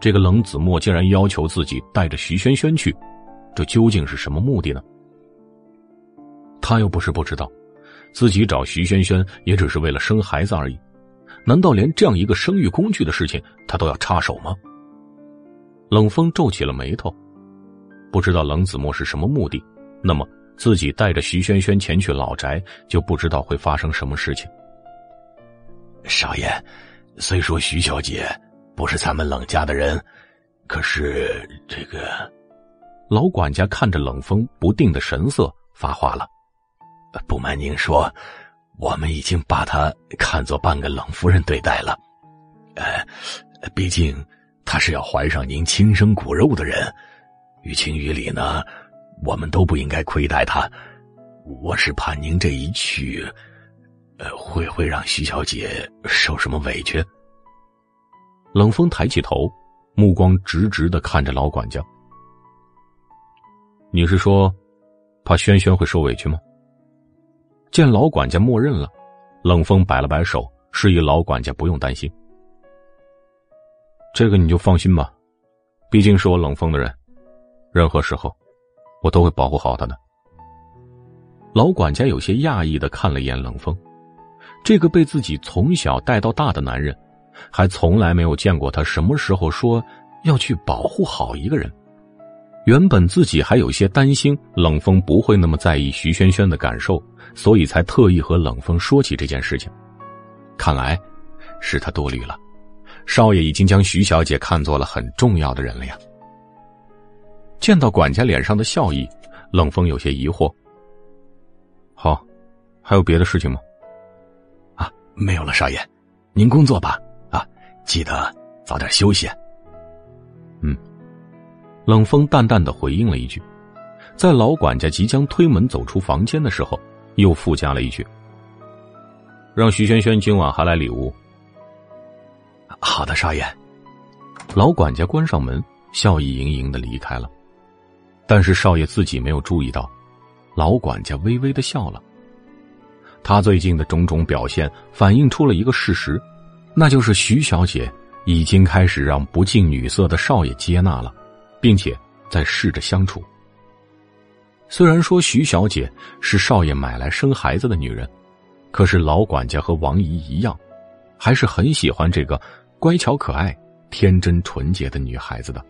这个冷子墨竟然要求自己带着徐萱萱去，这究竟是什么目的呢？他又不是不知道，自己找徐萱萱也只是为了生孩子而已，难道连这样一个生育工具的事情他都要插手吗？冷风皱起了眉头，不知道冷子墨是什么目的，那么自己带着徐萱萱前去老宅，就不知道会发生什么事情。少爷，虽说徐小姐。不是咱们冷家的人，可是这个老管家看着冷风不定的神色，发话了：“不瞒您说，我们已经把她看作半个冷夫人对待了。呃，毕竟她是要怀上您亲生骨肉的人，于情于理呢，我们都不应该亏待他。我是怕您这一去，呃，会会让徐小姐受什么委屈。”冷风抬起头，目光直直的看着老管家。你是说，怕轩轩会受委屈吗？见老管家默认了，冷风摆了摆手，示意老管家不用担心。这个你就放心吧，毕竟是我冷风的人，任何时候，我都会保护好他的。老管家有些讶异的看了一眼冷风，这个被自己从小带到大的男人。还从来没有见过他什么时候说要去保护好一个人。原本自己还有些担心冷风不会那么在意徐萱萱的感受，所以才特意和冷风说起这件事情。看来是他多虑了，少爷已经将徐小姐看作了很重要的人了呀。见到管家脸上的笑意，冷风有些疑惑。好，还有别的事情吗？啊，没有了，少爷，您工作吧。啊记得早点休息。嗯，冷风淡淡的回应了一句，在老管家即将推门走出房间的时候，又附加了一句：“让徐萱萱今晚还来里屋。”好的，少爷。老管家关上门，笑意盈盈的离开了。但是少爷自己没有注意到，老管家微微的笑了。他最近的种种表现反映出了一个事实，那就是徐小姐已经开始让不近女色的少爷接纳了，并且在试着相处。虽然说徐小姐是少爷买来生孩子的女人，可是老管家和王姨一样，还是很喜欢这个乖巧可爱、天真纯洁的女孩子的。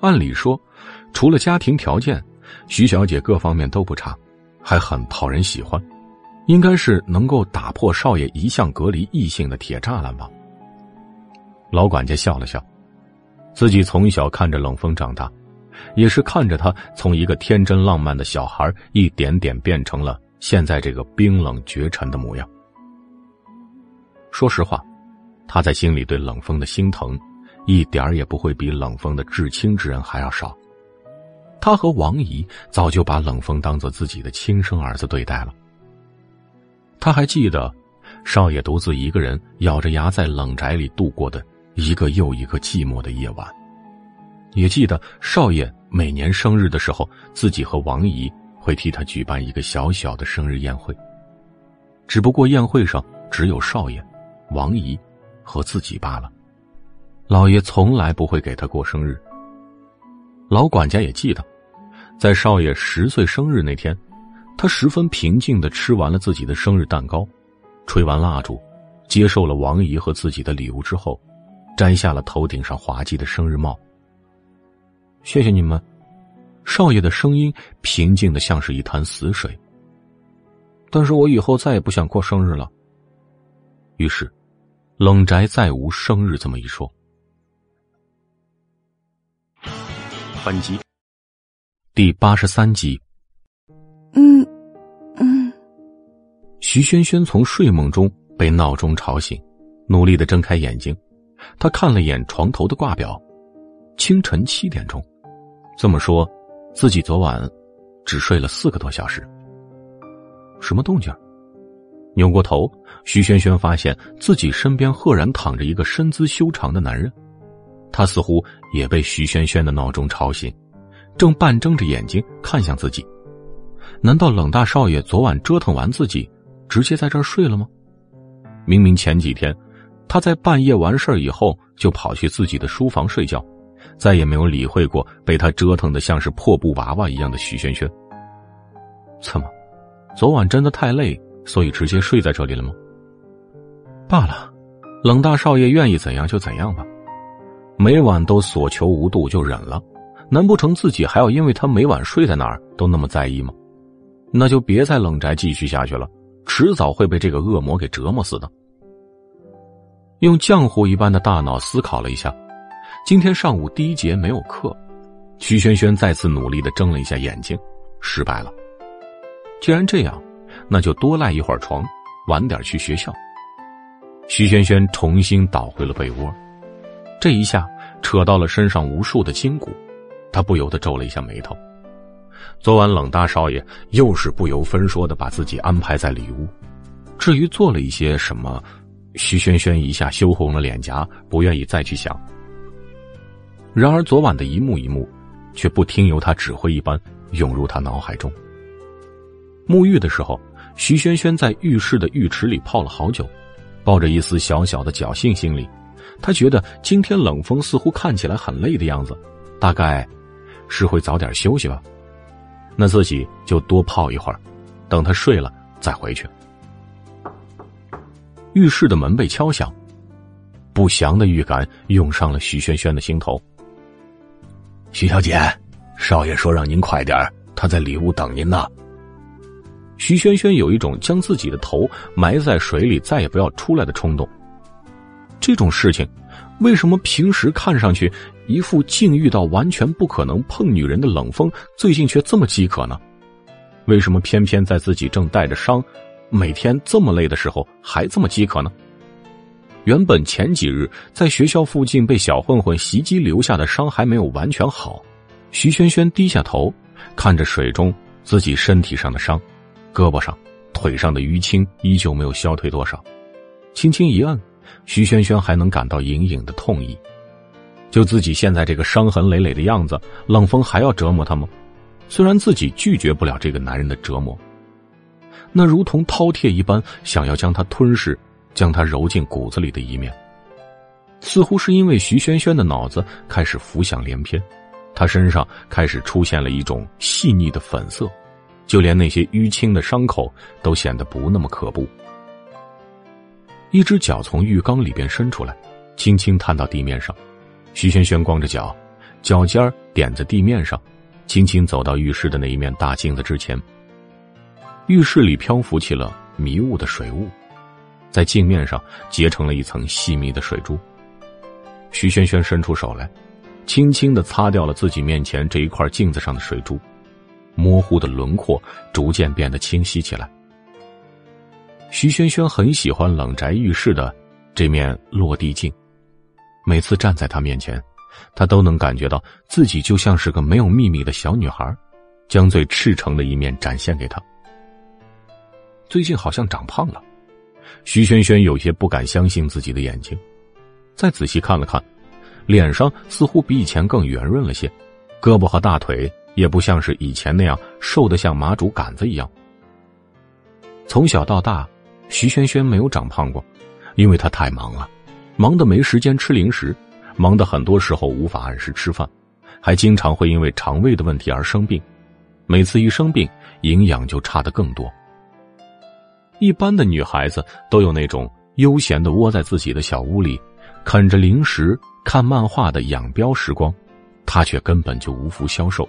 按理说，除了家庭条件，徐小姐各方面都不差。还很讨人喜欢，应该是能够打破少爷一向隔离异性的铁栅栏吧。老管家笑了笑，自己从小看着冷风长大，也是看着他从一个天真浪漫的小孩一点点变成了现在这个冰冷绝尘的模样。说实话，他在心里对冷风的心疼，一点儿也不会比冷风的至亲之人还要少。他和王姨早就把冷风当做自己的亲生儿子对待了。他还记得，少爷独自一个人咬着牙在冷宅里度过的一个又一个寂寞的夜晚，也记得少爷每年生日的时候，自己和王姨会替他举办一个小小的生日宴会。只不过宴会上只有少爷、王姨和自己罢了，老爷从来不会给他过生日。老管家也记得。在少爷十岁生日那天，他十分平静的吃完了自己的生日蛋糕，吹完蜡烛，接受了王姨和自己的礼物之后，摘下了头顶上滑稽的生日帽。谢谢你们，少爷的声音平静的像是一潭死水。但是我以后再也不想过生日了。于是，冷宅再无生日这么一说。本集。第八十三集。嗯，嗯。徐萱萱从睡梦中被闹钟吵醒，努力的睁开眼睛。她看了眼床头的挂表，清晨七点钟。这么说，自己昨晚只睡了四个多小时。什么动静？扭过头，徐萱萱发现自己身边赫然躺着一个身姿修长的男人，他似乎也被徐萱萱的闹钟吵醒。正半睁着眼睛看向自己，难道冷大少爷昨晚折腾完自己，直接在这儿睡了吗？明明前几天，他在半夜完事儿以后就跑去自己的书房睡觉，再也没有理会过被他折腾的像是破布娃娃一样的徐萱萱。怎么，昨晚真的太累，所以直接睡在这里了吗？罢了，冷大少爷愿意怎样就怎样吧，每晚都所求无度就忍了。难不成自己还要因为他每晚睡在哪儿都那么在意吗？那就别在冷宅继续下去了，迟早会被这个恶魔给折磨死的。用浆糊一般的大脑思考了一下，今天上午第一节没有课，徐萱萱再次努力的睁了一下眼睛，失败了。既然这样，那就多赖一会儿床，晚点去学校。徐萱萱重新倒回了被窝，这一下扯到了身上无数的筋骨。他不由得皱了一下眉头。昨晚冷大少爷又是不由分说的把自己安排在里屋，至于做了一些什么，徐萱萱一下羞红了脸颊，不愿意再去想。然而昨晚的一幕一幕，却不听由他指挥一般涌入他脑海中。沐浴的时候，徐萱萱在浴室的浴池里泡了好久，抱着一丝小小的侥幸心理，她觉得今天冷风似乎看起来很累的样子，大概。是会早点休息吧，那自己就多泡一会儿，等他睡了再回去。浴室的门被敲响，不祥的预感涌上了徐萱萱的心头。徐小姐，少爷说让您快点他在里屋等您呢。徐萱萱有一种将自己的头埋在水里再也不要出来的冲动。这种事情，为什么平时看上去？一副竟遇到完全不可能碰女人的冷风，最近却这么饥渴呢？为什么偏偏在自己正带着伤，每天这么累的时候还这么饥渴呢？原本前几日在学校附近被小混混袭击留下的伤还没有完全好，徐萱萱低下头，看着水中自己身体上的伤，胳膊上、腿上的淤青依旧没有消退多少，轻轻一按，徐萱萱还能感到隐隐的痛意。就自己现在这个伤痕累累的样子，冷风还要折磨她吗？虽然自己拒绝不了这个男人的折磨，那如同饕餮一般想要将他吞噬、将他揉进骨子里的一面，似乎是因为徐萱萱的脑子开始浮想联翩，她身上开始出现了一种细腻的粉色，就连那些淤青的伤口都显得不那么可怖。一只脚从浴缸里边伸出来，轻轻探到地面上，徐萱萱光着脚，脚尖点在地面上。轻轻走到浴室的那一面大镜子之前，浴室里漂浮起了迷雾的水雾，在镜面上结成了一层细密的水珠。徐萱萱伸出手来，轻轻的擦掉了自己面前这一块镜子上的水珠，模糊的轮廓逐渐变得清晰起来。徐萱萱很喜欢冷宅浴室的这面落地镜，每次站在他面前。她都能感觉到自己就像是个没有秘密的小女孩，将最赤诚的一面展现给他。最近好像长胖了，徐萱萱有些不敢相信自己的眼睛，再仔细看了看，脸上似乎比以前更圆润了些，胳膊和大腿也不像是以前那样瘦得像麻竹杆子一样。从小到大，徐萱萱没有长胖过，因为她太忙了，忙得没时间吃零食。忙的很多时候无法按时吃饭，还经常会因为肠胃的问题而生病。每次一生病，营养就差的更多。一般的女孩子都有那种悠闲的窝在自己的小屋里，啃着零食、看漫画的养膘时光，她却根本就无福消受。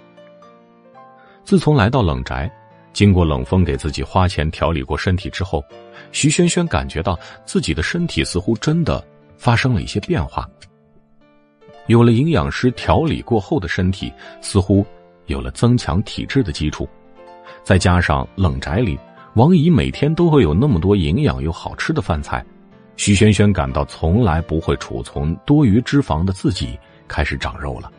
自从来到冷宅，经过冷风给自己花钱调理过身体之后，徐萱萱感觉到自己的身体似乎真的发生了一些变化。有了营养师调理过后的身体，似乎有了增强体质的基础，再加上冷宅里王姨每天都会有那么多营养又好吃的饭菜，徐萱萱感到从来不会储存多余脂肪的自己开始长肉了。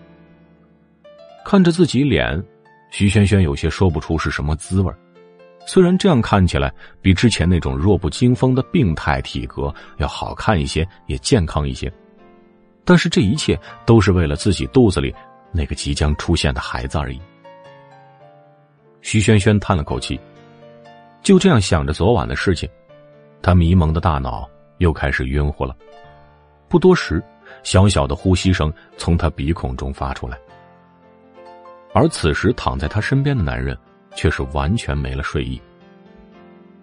看着自己脸，徐萱萱有些说不出是什么滋味虽然这样看起来比之前那种弱不禁风的病态体格要好看一些，也健康一些。但是这一切都是为了自己肚子里那个即将出现的孩子而已。徐萱萱叹了口气，就这样想着昨晚的事情，她迷蒙的大脑又开始晕乎了。不多时，小小的呼吸声从她鼻孔中发出来。而此时躺在他身边的男人却是完全没了睡意。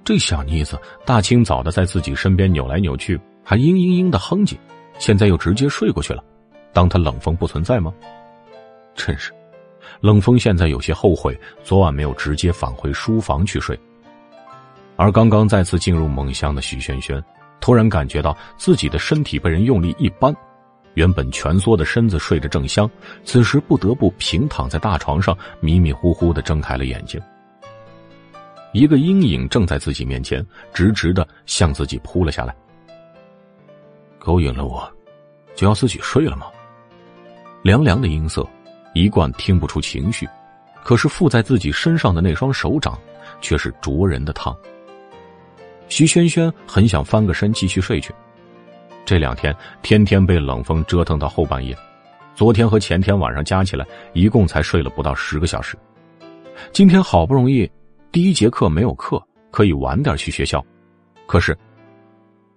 这小妮子大清早的在自己身边扭来扭去，还嘤嘤嘤的哼唧。现在又直接睡过去了，当他冷风不存在吗？真是，冷风现在有些后悔昨晚没有直接返回书房去睡。而刚刚再次进入梦乡的徐萱萱，突然感觉到自己的身体被人用力一扳，原本蜷缩的身子睡着正香，此时不得不平躺在大床上，迷迷糊糊的睁开了眼睛。一个阴影正在自己面前，直直的向自己扑了下来。勾引了我，就要自己睡了吗？凉凉的音色，一贯听不出情绪，可是附在自己身上的那双手掌，却是灼人的烫。徐萱萱很想翻个身继续睡去，这两天天天被冷风折腾到后半夜，昨天和前天晚上加起来，一共才睡了不到十个小时。今天好不容易第一节课没有课，可以晚点去学校，可是。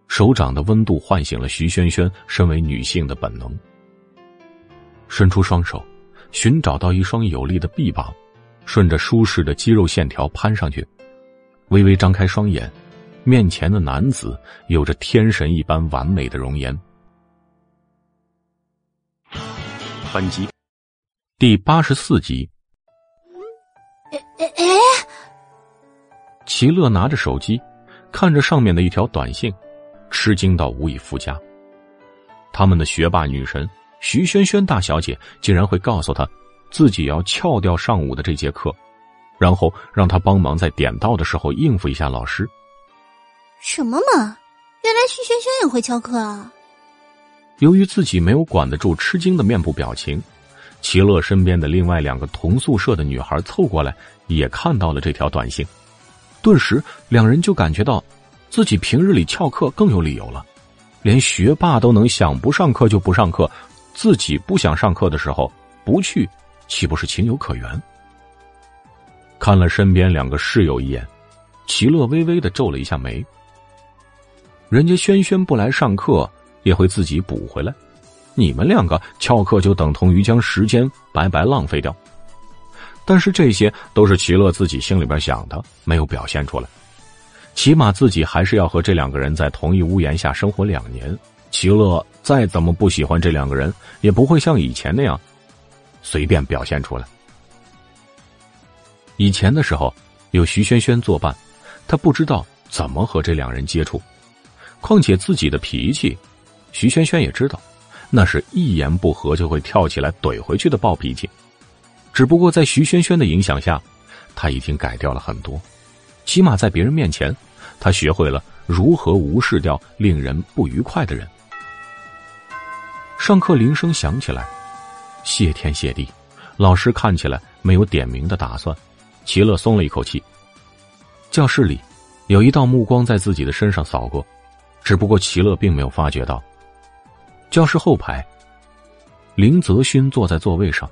手掌的温度唤醒了徐萱萱身为女性的本能，伸出双手，寻找到一双有力的臂膀，顺着舒适的肌肉线条攀上去，微微张开双眼，面前的男子有着天神一般完美的容颜。本集第八十四集。哎哎哎！齐乐拿着手机，看着上面的一条短信。吃惊到无以复加。他们的学霸女神徐萱萱大小姐竟然会告诉他，自己要翘掉上午的这节课，然后让他帮忙在点到的时候应付一下老师。什么嘛！原来徐萱萱也会翘课啊！由于自己没有管得住吃惊的面部表情，齐乐身边的另外两个同宿舍的女孩凑过来，也看到了这条短信，顿时两人就感觉到，自己平日里翘课更有理由了，连学霸都能想不上课就不上课，自己不想上课的时候不去，岂不是情有可原？看了身边两个室友一眼，齐乐微微的皱了一下眉。人家轩轩不来上课，也会自己补回来。你们两个翘课就等同于将时间白白浪费掉，但是这些都是齐乐自己心里边想的，没有表现出来。起码自己还是要和这两个人在同一屋檐下生活两年。齐乐再怎么不喜欢这两个人，也不会像以前那样随便表现出来。以前的时候有徐轩轩作伴，他不知道怎么和这两人接触，况且自己的脾气，徐萱萱也知道。那是一言不合就会跳起来怼回去的暴脾气，只不过在徐萱萱的影响下，他已经改掉了很多，起码在别人面前，他学会了如何无视掉令人不愉快的人。上课铃声响起来，谢天谢地，老师看起来没有点名的打算，齐乐松了一口气。教室里，有一道目光在自己的身上扫过，只不过齐乐并没有发觉到。教室后排，林泽勋坐在座位上，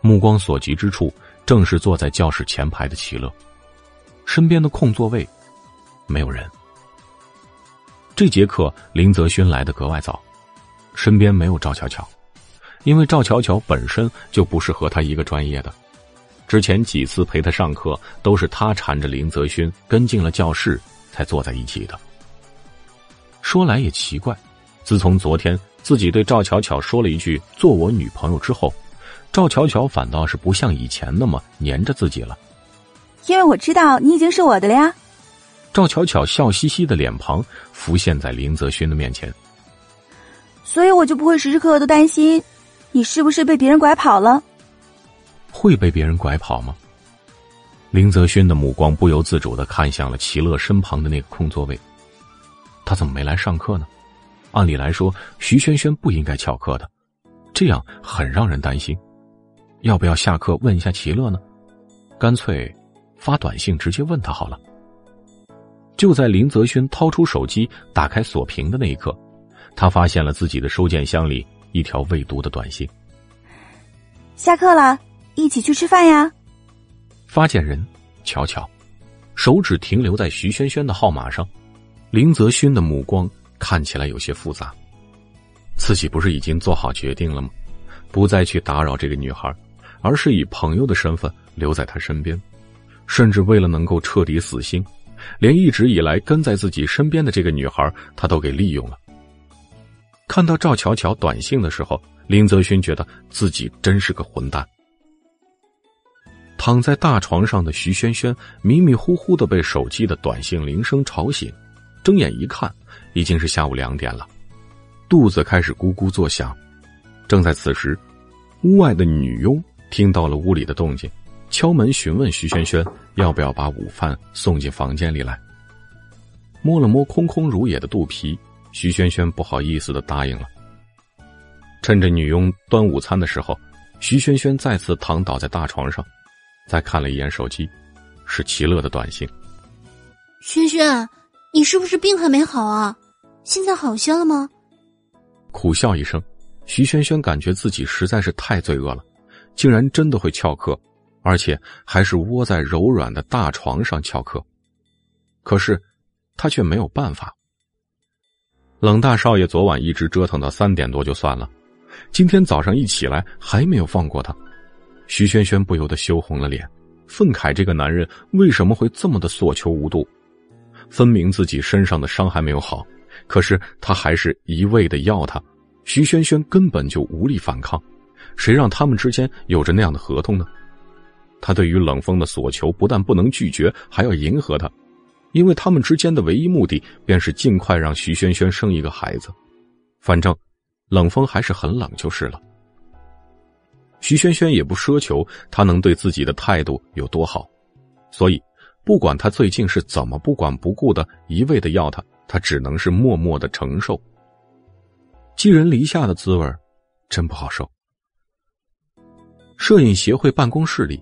目光所及之处正是坐在教室前排的齐乐。身边的空座位没有人。这节课林泽勋来的格外早，身边没有赵巧巧，因为赵巧巧本身就不是和他一个专业的。之前几次陪他上课，都是他缠着林泽勋跟进了教室，才坐在一起的。说来也奇怪，自从昨天。自己对赵巧巧说了一句“做我女朋友”之后，赵巧巧反倒是不像以前那么黏着自己了。因为我知道你已经是我的了呀。赵巧巧笑嘻嘻的脸庞浮现在林泽勋的面前，所以我就不会时时刻刻都担心你是不是被别人拐跑了。会被别人拐跑吗？林泽勋的目光不由自主的看向了齐乐身旁的那个空座位，他怎么没来上课呢？按理来说，徐轩轩不应该翘课的，这样很让人担心。要不要下课问一下齐乐呢？干脆发短信直接问他好了。就在林泽轩掏出手机打开锁屏的那一刻，他发现了自己的收件箱里一条未读的短信：“下课了，一起去吃饭呀。”发件人巧巧，手指停留在徐轩轩的号码上，林泽勋的目光。看起来有些复杂，自己不是已经做好决定了吗？不再去打扰这个女孩，而是以朋友的身份留在她身边，甚至为了能够彻底死心，连一直以来跟在自己身边的这个女孩，他都给利用了。看到赵巧巧短信的时候，林泽勋觉得自己真是个混蛋。躺在大床上的徐萱萱迷迷糊糊的被手机的短信铃声吵醒，睁眼一看。已经是下午两点了，肚子开始咕咕作响。正在此时，屋外的女佣听到了屋里的动静，敲门询问徐萱萱要不要把午饭送进房间里来。摸了摸空空如也的肚皮，徐萱萱不好意思的答应了。趁着女佣端午餐的时候，徐萱萱再次躺倒在大床上，再看了一眼手机，是齐乐的短信。萱萱，你是不是病还没好啊？现在好些了吗？苦笑一声，徐萱萱感觉自己实在是太罪恶了，竟然真的会翘课，而且还是窝在柔软的大床上翘课。可是，他却没有办法。冷大少爷昨晚一直折腾到三点多就算了，今天早上一起来还没有放过他。徐萱萱不由得羞红了脸，愤慨这个男人为什么会这么的所求无度？分明自己身上的伤还没有好。可是他还是一味的要他，徐萱萱根本就无力反抗，谁让他们之间有着那样的合同呢？他对于冷风的所求不但不能拒绝，还要迎合他，因为他们之间的唯一目的便是尽快让徐萱萱生一个孩子。反正冷风还是很冷就是了。徐萱萱也不奢求他能对自己的态度有多好，所以不管他最近是怎么不管不顾的一味的要他。他只能是默默的承受，寄人篱下的滋味真不好受。摄影协会办公室里，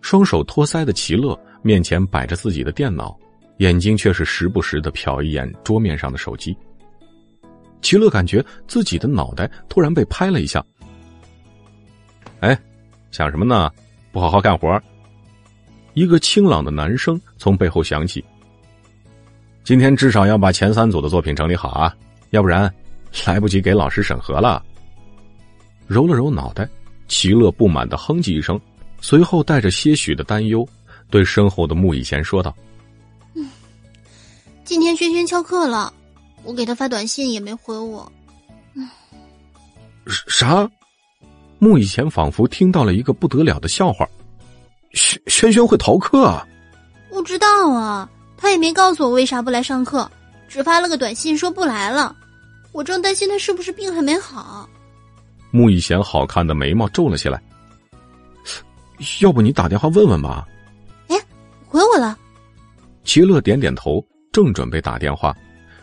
双手托腮的齐乐面前摆着自己的电脑，眼睛却是时不时的瞟一眼桌面上的手机。齐乐感觉自己的脑袋突然被拍了一下。哎，想什么呢？不好好干活。一个清朗的男声从背后响起：“今天至少要把前三组的作品整理好啊，要不然来不及给老师审核了。”揉了揉脑袋，齐乐不满的哼唧一声，随后带着些许的担忧，对身后的穆以贤说道：“嗯，今天轩轩翘课了，我给他发短信也没回我。”嗯，啥？穆以前仿佛听到了一个不得了的笑话。轩轩轩会逃课啊？不知道啊，他也没告诉我为啥不来上课，只发了个短信说不来了。我正担心他是不是病还没好。穆以贤好看的眉毛皱了起来。要不你打电话问问吧？哎，回我了。齐乐点点头，正准备打电话，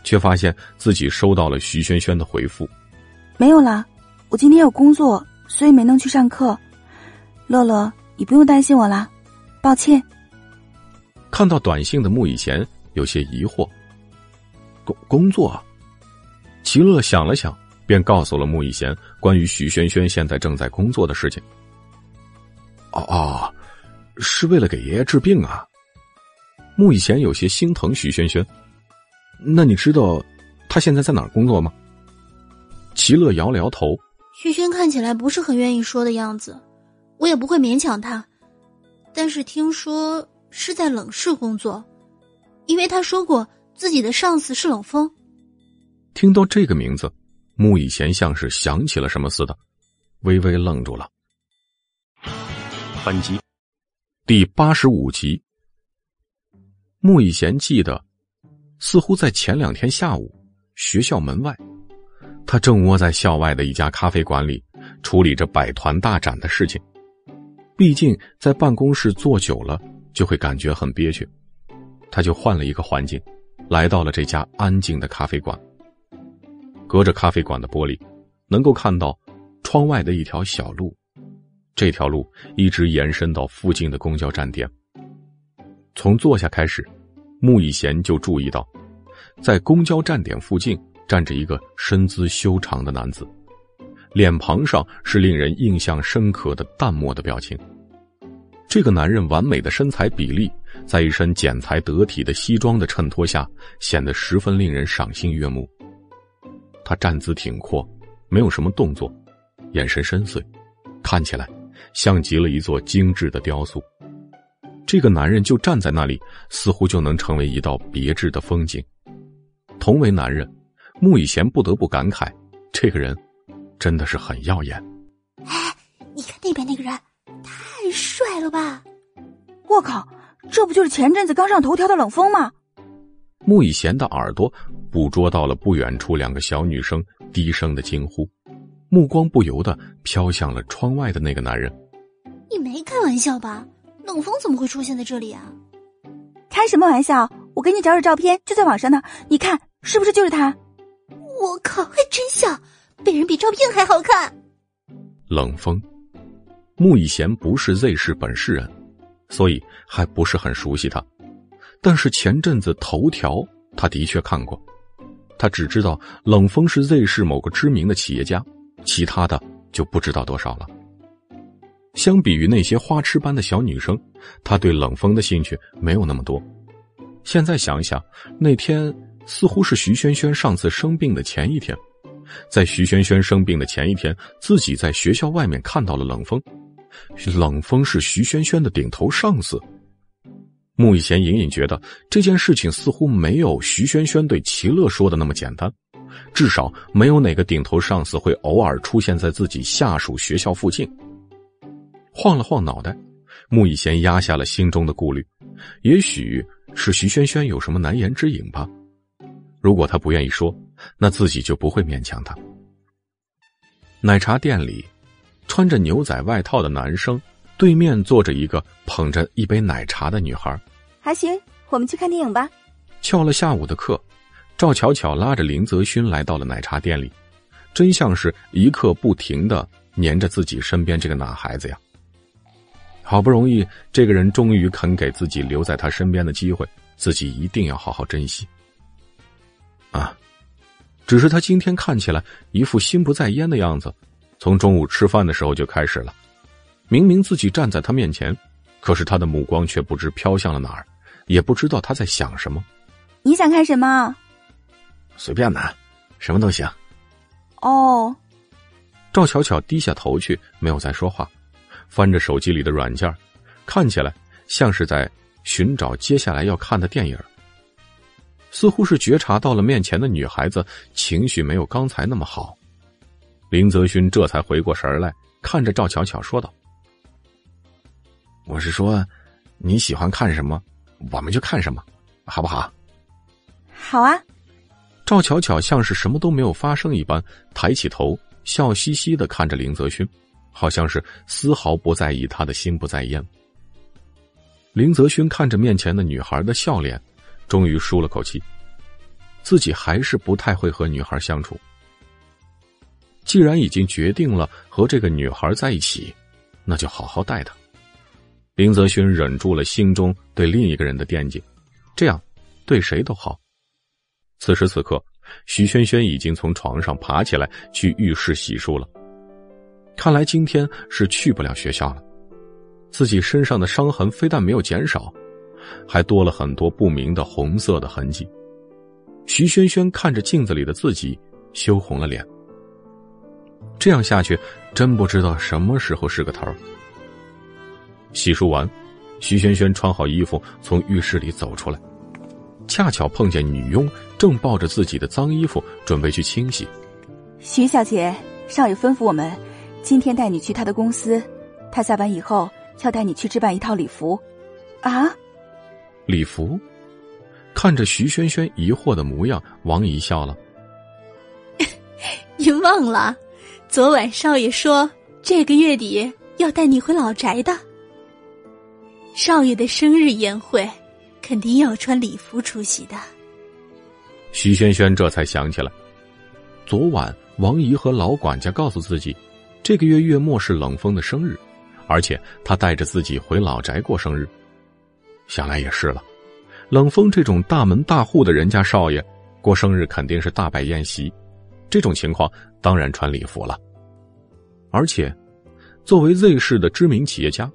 却发现自己收到了徐轩轩的回复。没有啦，我今天有工作，所以没能去上课。乐乐。你不用担心我啦，抱歉。看到短信的穆以贤有些疑惑。工工作，齐乐想了想，便告诉了穆以贤关于徐萱萱现在正在工作的事情。哦哦，是为了给爷爷治病啊。穆以贤有些心疼徐萱萱。那你知道他现在在哪儿工作吗？齐乐摇了摇头。徐轩看起来不是很愿意说的样子。我也不会勉强他，但是听说是在冷室工作，因为他说过自己的上司是冷风。听到这个名字，穆以贤像是想起了什么似的，微微愣住了。本集第八十五集，穆以贤记得，似乎在前两天下午，学校门外，他正窝在校外的一家咖啡馆里，处理着百团大展的事情。毕竟在办公室坐久了，就会感觉很憋屈，他就换了一个环境，来到了这家安静的咖啡馆。隔着咖啡馆的玻璃，能够看到窗外的一条小路，这条路一直延伸到附近的公交站点。从坐下开始，穆以贤就注意到，在公交站点附近站着一个身姿修长的男子。脸庞上是令人印象深刻的淡漠的表情。这个男人完美的身材比例，在一身剪裁得体的西装的衬托下，显得十分令人赏心悦目。他站姿挺阔，没有什么动作，眼神深邃，看起来像极了一座精致的雕塑。这个男人就站在那里，似乎就能成为一道别致的风景。同为男人，穆以贤不得不感慨，这个人。真的是很耀眼。哎，你看那边那个人，太帅了吧！我靠，这不就是前阵子刚上头条的冷风吗？穆以贤的耳朵捕捉到了不远处两个小女生低声的惊呼，目光不由得飘向了窗外的那个男人。你没开玩笑吧？冷风怎么会出现在这里啊？开什么玩笑！我给你找找照片，就在网上呢。你看，是不是就是他？我靠，还真像！被人比照片还好看。冷风，穆以贤不是 Z 市本市人，所以还不是很熟悉他。但是前阵子头条他的确看过，他只知道冷风是 Z 市某个知名的企业家，其他的就不知道多少了。相比于那些花痴般的小女生，他对冷风的兴趣没有那么多。现在想一想，那天似乎是徐萱萱上次生病的前一天。在徐萱萱生病的前一天，自己在学校外面看到了冷风。冷风是徐萱萱的顶头上司。穆以贤隐隐觉得这件事情似乎没有徐萱萱对齐乐说的那么简单，至少没有哪个顶头上司会偶尔出现在自己下属学校附近。晃了晃脑袋，穆以贤压下了心中的顾虑，也许是徐萱萱有什么难言之隐吧。如果他不愿意说。那自己就不会勉强他。奶茶店里，穿着牛仔外套的男生对面坐着一个捧着一杯奶茶的女孩。还行，我们去看电影吧。翘了下午的课，赵巧巧拉着林泽勋来到了奶茶店里，真像是一刻不停的粘着自己身边这个男孩子呀。好不容易，这个人终于肯给自己留在他身边的机会，自己一定要好好珍惜。啊，只是他今天看起来一副心不在焉的样子，从中午吃饭的时候就开始了。明明自己站在他面前，可是他的目光却不知飘向了哪儿，也不知道他在想什么。你想看什么？随便拿，什么都行。哦。赵巧巧低下头去，没有再说话，翻着手机里的软件，看起来像是在寻找接下来要看的电影。似乎是觉察到了面前的女孩子情绪没有刚才那么好，林泽勋这才回过神来，看着赵巧巧说道：“我是说，你喜欢看什么，我们就看什么，好不好？”“好啊。”赵巧巧像是什么都没有发生一般，抬起头。笑嘻嘻的看着林泽勋，好像是丝毫不在意他的心不在焉。林泽勋看着面前的女孩的笑脸，终于舒了口气。自己还是不太会和女孩相处。既然已经决定了和这个女孩在一起，那就好好待她。林泽勋忍住了心中对另一个人的惦记，这样对谁都好。此时此刻。徐萱萱已经从床上爬起来去浴室洗漱了。看来今天是去不了学校了。自己身上的伤痕非但没有减少，还多了很多不明的红色的痕迹。徐萱萱看着镜子里的自己，羞红了脸。这样下去，真不知道什么时候是个头。洗漱完，徐萱萱穿好衣服从浴室里走出来。恰巧碰见女佣正抱着自己的脏衣服准备去清洗。徐小姐，少爷吩咐我们，今天带你去他的公司，他下班以后要带你去置办一套礼服。啊？礼服？看着徐萱萱疑惑的模样，王姨笑了。您忘了，昨晚少爷说这个月底要带你回老宅的。少爷的生日宴会。肯定要穿礼服出席的。徐萱萱这才想起来，昨晚王姨和老管家告诉自己，这个月月末是冷风的生日，而且他带着自己回老宅过生日。想来也是了，冷风这种大门大户的人家少爷，过生日肯定是大摆宴席，这种情况当然穿礼服了。而且，作为 Z 市的知名企业家，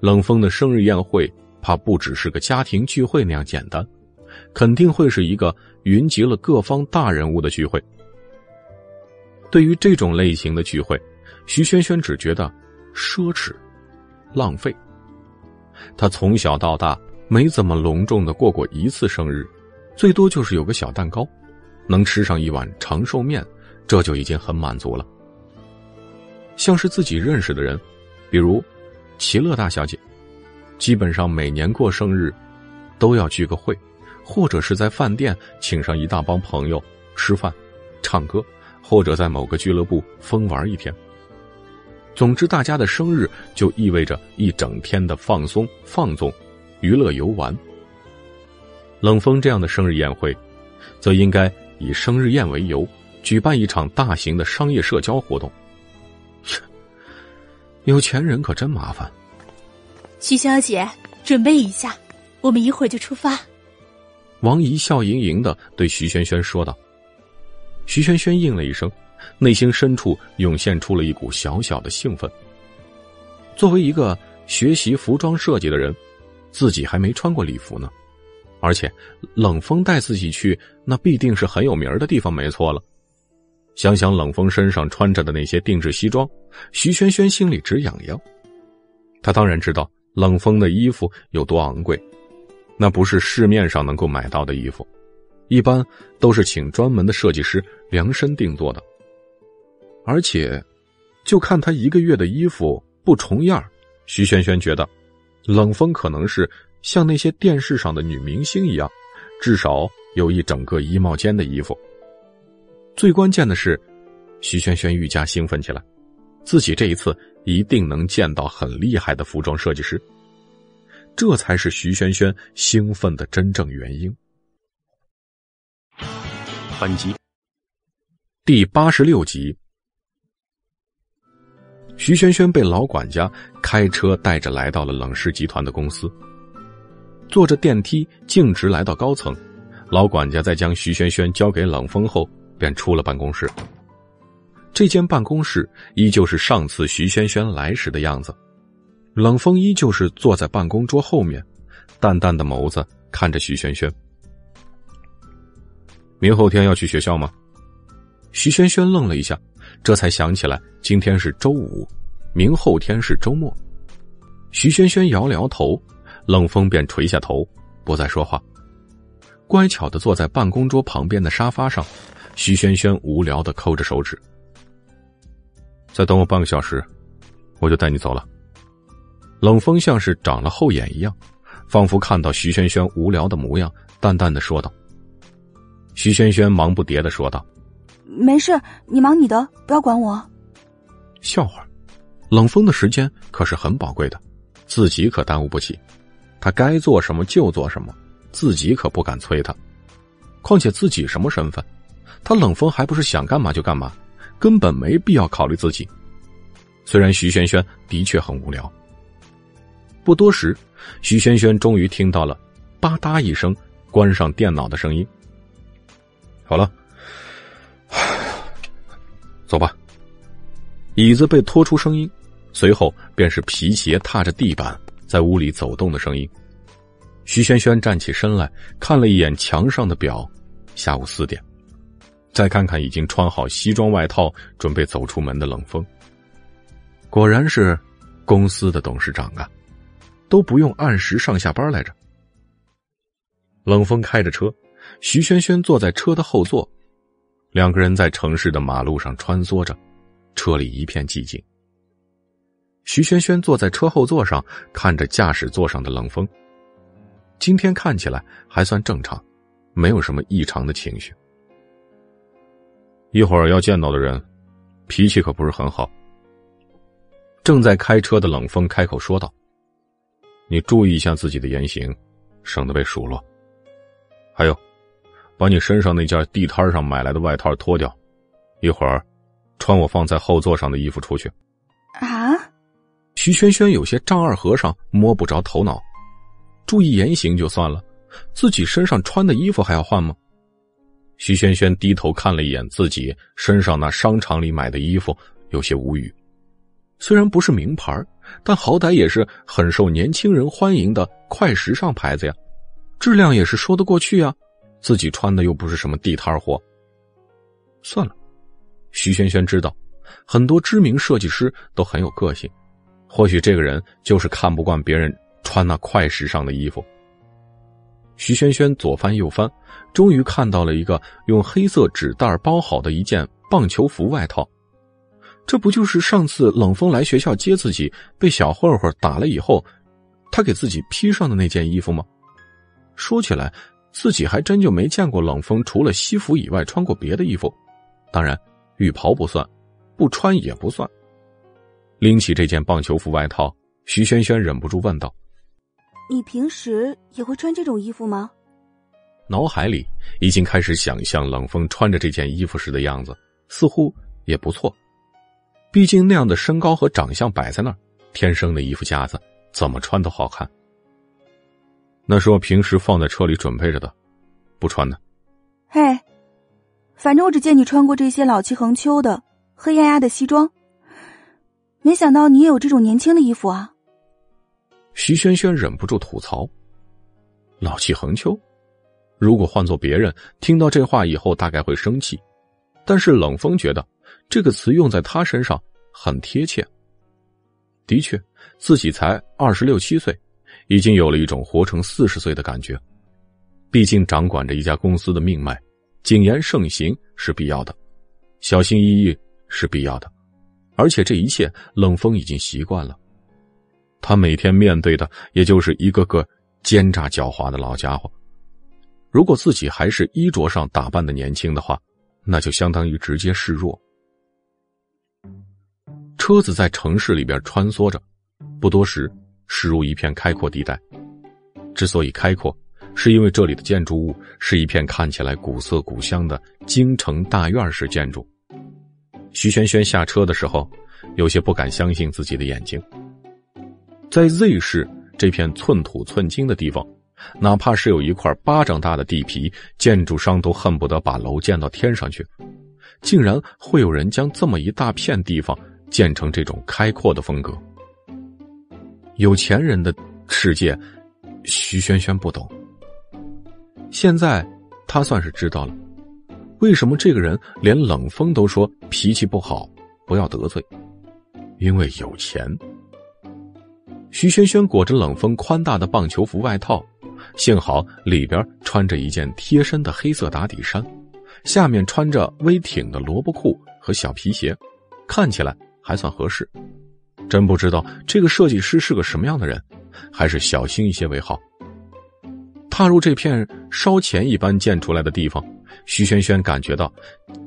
冷风的生日宴会。怕不只是个家庭聚会那样简单，肯定会是一个云集了各方大人物的聚会。对于这种类型的聚会，徐萱萱只觉得奢侈、浪费。她从小到大没怎么隆重的过过一次生日，最多就是有个小蛋糕，能吃上一碗长寿面，这就已经很满足了。像是自己认识的人，比如齐乐大小姐。基本上每年过生日，都要聚个会，或者是在饭店请上一大帮朋友吃饭、唱歌，或者在某个俱乐部疯玩一天。总之，大家的生日就意味着一整天的放松、放纵、娱乐、游玩。冷风这样的生日宴会，则应该以生日宴为由，举办一场大型的商业社交活动。有钱人可真麻烦。徐小姐，准备一下，我们一会儿就出发。王姨笑盈盈的对徐萱萱说道。徐萱萱应了一声，内心深处涌现出了一股小小的兴奋。作为一个学习服装设计的人，自己还没穿过礼服呢，而且冷风带自己去，那必定是很有名的地方，没错了。想想冷风身上穿着的那些定制西装，徐萱萱心里直痒痒。他当然知道。冷风的衣服有多昂贵？那不是市面上能够买到的衣服，一般都是请专门的设计师量身定做的。而且，就看他一个月的衣服不重样徐萱萱觉得，冷风可能是像那些电视上的女明星一样，至少有一整个衣帽间的衣服。最关键的是，徐萱萱愈加兴奋起来，自己这一次。一定能见到很厉害的服装设计师，这才是徐萱萱兴奋的真正原因。本集第八十六集，徐轩轩被老管家开车带着来到了冷氏集团的公司，坐着电梯径直来到高层。老管家在将徐轩轩交给冷风后，便出了办公室。这间办公室依旧是上次徐轩轩来时的样子，冷风依旧是坐在办公桌后面，淡淡的眸子看着徐轩轩。明后天要去学校吗？徐轩轩愣了一下，这才想起来今天是周五，明后天是周末。徐轩轩摇了摇头，冷风便垂下头，不再说话，乖巧的坐在办公桌旁边的沙发上。徐轩轩无聊的抠着手指。再等我半个小时，我就带你走了。冷风像是长了后眼一样，仿佛看到徐轩轩无聊的模样，淡淡的说道。徐轩轩忙不迭的说道。没事，你忙你的，不要管我。笑话，冷风的时间可是很宝贵的，自己可耽误不起。他该做什么就做什么，自己可不敢催他。况且自己什么身份？他冷风还不是想干嘛就干嘛，根本没必要考虑自己。虽然徐轩轩的确很无聊。不多时，徐轩轩终于听到了“吧嗒”一声关上电脑的声音。好了。走吧。椅子被拖出声音，随后便是皮鞋踏着地板在屋里走动的声音。徐轩轩站起身来，看了一眼墙上的表，下午四点。再看看已经穿好西装外套准备走出门的冷风，果然是公司的董事长啊，都不用按时上下班来着。冷风开着车，徐轩轩坐在车的后座。两个人在城市的马路上穿梭着，车里一片寂静。徐轩轩坐在车后座上，看着驾驶座上的冷风。今天看起来还算正常，没有什么异常的情绪。一会儿要见到的人，脾气可不是很好。正在开车的冷风开口说道：“你注意一下自己的言行，省得被数落。还有。”把你身上那件地摊上买来的外套脱掉，一会儿穿我放在后座上的衣服出去。啊！徐轩轩有些丈二和尚摸不着头脑，注意言行就算了，自己身上穿的衣服还要换吗？徐轩轩低头看了一眼自己身上那商场里买的衣服，有些无语。虽然不是名牌，但好歹也是很受年轻人欢迎的快时尚牌子呀，质量也是说得过去啊。自己穿的又不是什么地摊货。算了，徐轩轩知道，很多知名设计师都很有个性，或许这个人就是看不惯别人穿那快时尚的衣服。徐轩轩左翻右翻，终于看到了一个用黑色纸袋包好的一件棒球服外套，这不就是上次冷风来学校接自己被小混混打了以后，他给自己披上的那件衣服吗？说起来。自己还真就没见过冷风除了西服以外穿过别的衣服，当然，浴袍不算，不穿也不算。拎起这件棒球服外套，徐轩轩忍不住问道：“你平时也会穿这种衣服吗？”脑海里已经开始想象冷风穿着这件衣服时的样子，似乎也不错。毕竟那样的身高和长相摆在那儿，天生的衣服架子，怎么穿都好看。那是我平时放在车里准备着的，不穿的。嘿，反正我只见你穿过这些老气横秋的黑压压的西装，没想到你也有这种年轻的衣服啊。徐轩轩忍不住吐槽：“老气横秋。”如果换做别人听到这话以后，大概会生气。但是冷风觉得这个词用在他身上很贴切。的确，自己才二十六七岁。已经有了一种活成四十岁的感觉，毕竟掌管着一家公司的命脉，谨言慎行是必要的，小心翼翼是必要的，而且这一切冷风已经习惯了。他每天面对的也就是一个个奸诈狡猾的老家伙。如果自己还是衣着上打扮的年轻的话，那就相当于直接示弱。车子在城市里边穿梭着，不多时。驶入一片开阔地带，之所以开阔，是因为这里的建筑物是一片看起来古色古香的京城大院式建筑。徐轩轩下车的时候，有些不敢相信自己的眼睛。在 Z 市这片寸土寸金的地方，哪怕是有一块巴掌大的地皮，建筑商都恨不得把楼建到天上去。竟然会有人将这么一大片地方建成这种开阔的风格。有钱人的世界，徐萱萱不懂。现在他算是知道了，为什么这个人连冷风都说脾气不好，不要得罪，因为有钱。徐萱萱裹着冷风宽大的棒球服外套，幸好里边穿着一件贴身的黑色打底衫。下面穿着微挺的萝卜裤和小皮鞋，看起来还算合适。真不知道这个设计师是个什么样的人，还是小心一些为好。踏入这片烧钱一般建出来的地方，徐萱萱感觉到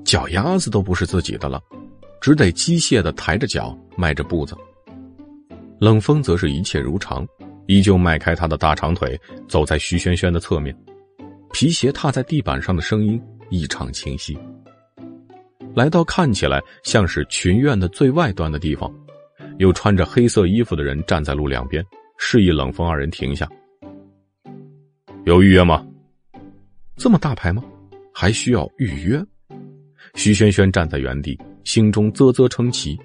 脚丫子都不是自己的了，只得机械的抬着脚，迈着步子。冷风则是一切如常，依旧迈开他的大长腿，走在徐萱萱的侧面，皮鞋踏在地板上的声音。异常清晰。来到看起来像是群院的最外端的地方，有穿着黑色衣服的人站在路两边，示意冷风二人停下。有预约吗？这么大牌吗？还需要预约？徐萱萱站在原地，心中啧啧称奇。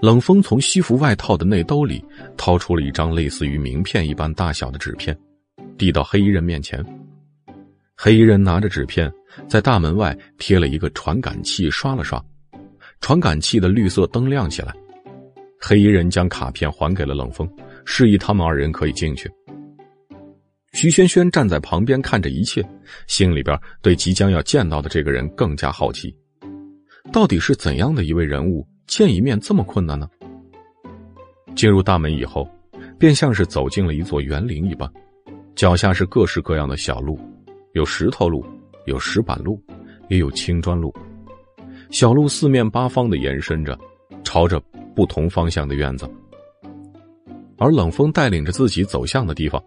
冷风从西服外套的内兜里掏出了一张类似于名片一般大小的纸片，递到黑衣人面前。黑衣人拿着纸片，在大门外贴了一个传感器，刷了刷，传感器的绿色灯亮起来。黑衣人将卡片还给了冷风，示意他们二人可以进去。徐萱萱站在旁边看着一切，心里边对即将要见到的这个人更加好奇。到底是怎样的一位人物，见一面这么困难呢？进入大门以后，便像是走进了一座园林一般，脚下是各式各样的小路。有石头路，有石板路，也有青砖路。小路四面八方的延伸着，朝着不同方向的院子。而冷风带领着自己走向的地方，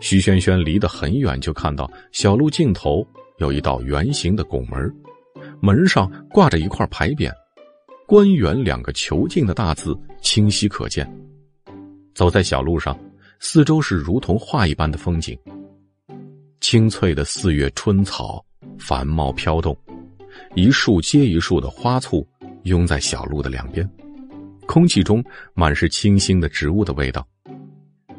徐萱萱离得很远，就看到小路尽头有一道圆形的拱门，门上挂着一块牌匾，“官员”两个遒劲的大字清晰可见。走在小路上，四周是如同画一般的风景。青翠的四月春草繁茂飘动，一树接一树的花簇拥在小路的两边，空气中满是清新的植物的味道。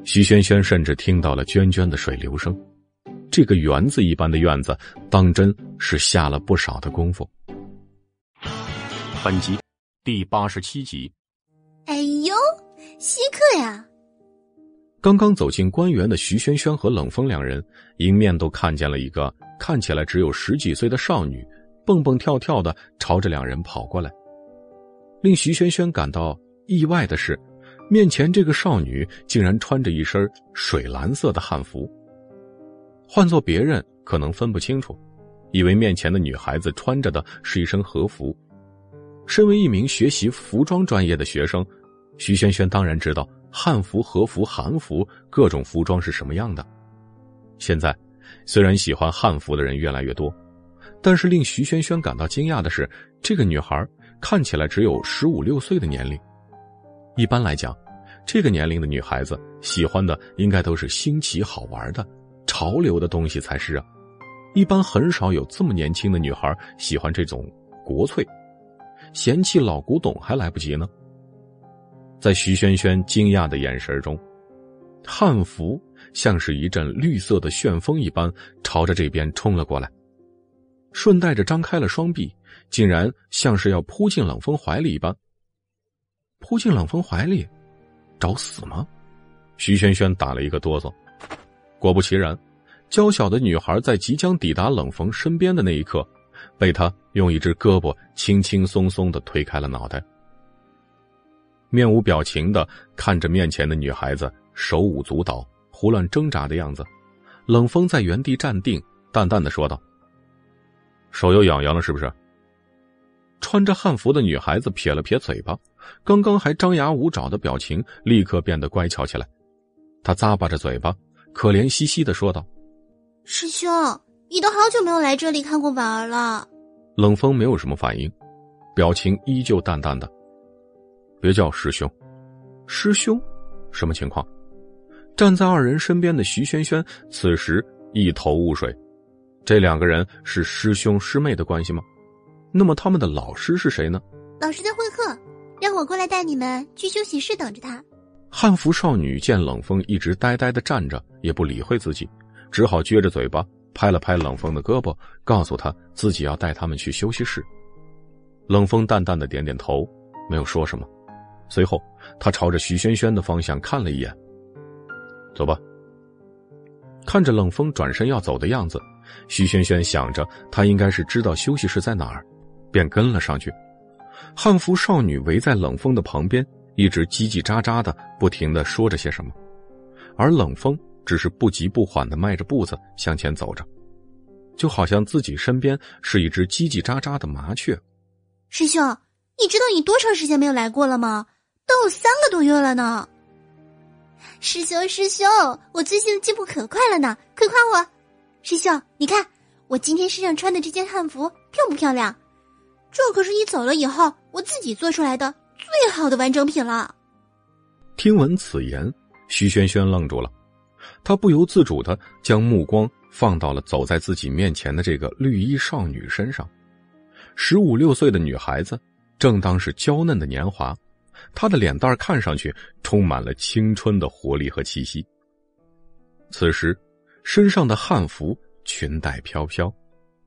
徐萱萱甚至听到了涓涓的水流声。这个园子一般的院子，当真是下了不少的功夫。本集第八十七集。哎呦，稀客呀！刚刚走进官园的徐萱萱和冷风两人，迎面都看见了一个看起来只有十几岁的少女，蹦蹦跳跳的朝着两人跑过来。令徐萱萱感到意外的是，面前这个少女竟然穿着一身水蓝色的汉服。换做别人可能分不清楚，以为面前的女孩子穿着的是一身和服。身为一名学习服装专业的学生，徐萱萱当然知道。汉服、和服、韩服，各种服装是什么样的？现在，虽然喜欢汉服的人越来越多，但是令徐萱萱感到惊讶的是，这个女孩看起来只有十五六岁的年龄。一般来讲，这个年龄的女孩子喜欢的应该都是新奇好玩的、潮流的东西才是啊。一般很少有这么年轻的女孩喜欢这种国粹，嫌弃老古董还来不及呢。在徐萱萱惊讶的眼神中，汉服像是一阵绿色的旋风一般朝着这边冲了过来，顺带着张开了双臂，竟然像是要扑进冷风怀里一般。扑进冷风怀里，找死吗？徐萱萱打了一个哆嗦。果不其然，娇小的女孩在即将抵达冷风身边的那一刻，被他用一只胳膊轻轻松松的推开了脑袋。面无表情的看着面前的女孩子手舞足蹈、胡乱挣扎的样子，冷风在原地站定，淡淡的说道：“手又痒痒了，是不是？”穿着汉服的女孩子撇了撇嘴巴，刚刚还张牙舞爪的表情立刻变得乖巧起来。她咂巴着嘴巴，可怜兮兮的说道：“师兄，你都好久没有来这里看过婉儿了。”冷风没有什么反应，表情依旧淡淡的。别叫师兄，师兄，什么情况？站在二人身边的徐轩轩此时一头雾水，这两个人是师兄师妹的关系吗？那么他们的老师是谁呢？老师在会客，让我过来带你们去休息室等着他。汉服少女见冷风一直呆呆的站着，也不理会自己，只好撅着嘴巴拍了拍冷风的胳膊，告诉他自己要带他们去休息室。冷风淡淡的点点头，没有说什么。随后，他朝着徐轩轩的方向看了一眼。走吧。看着冷风转身要走的样子，徐轩轩想着他应该是知道休息室在哪儿，便跟了上去。汉服少女围在冷风的旁边，一直叽叽喳喳的，不停的说着些什么，而冷风只是不急不缓的迈着步子向前走着，就好像自己身边是一只叽叽喳喳的麻雀。师兄，你知道你多长时间没有来过了吗？都有三个多月了呢。师兄，师兄，我最近进步可快了呢，快夸我！师兄，你看我今天身上穿的这件汉服漂不漂亮？这可是你走了以后我自己做出来的最好的完整品了。听闻此言，徐萱萱愣住了，她不由自主的将目光放到了走在自己面前的这个绿衣少女身上。十五六岁的女孩子，正当是娇嫩的年华。她的脸蛋看上去充满了青春的活力和气息。此时，身上的汉服裙带飘飘，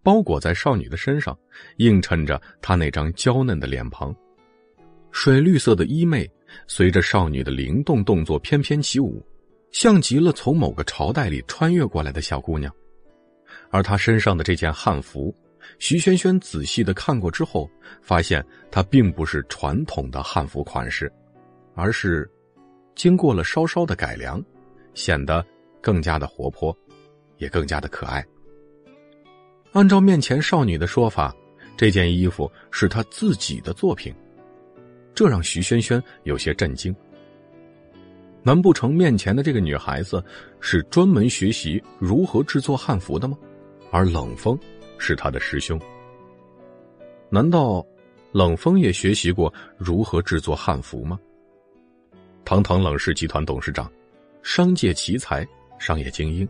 包裹在少女的身上，映衬着她那张娇嫩的脸庞。水绿色的衣袂随着少女的灵动动作翩翩起舞，像极了从某个朝代里穿越过来的小姑娘。而她身上的这件汉服。徐萱萱仔细的看过之后，发现它并不是传统的汉服款式，而是经过了稍稍的改良，显得更加的活泼，也更加的可爱。按照面前少女的说法，这件衣服是她自己的作品，这让徐萱萱有些震惊。难不成面前的这个女孩子是专门学习如何制作汉服的吗？而冷风？是他的师兄。难道冷风也学习过如何制作汉服吗？堂堂冷氏集团董事长，商界奇才，商业精英，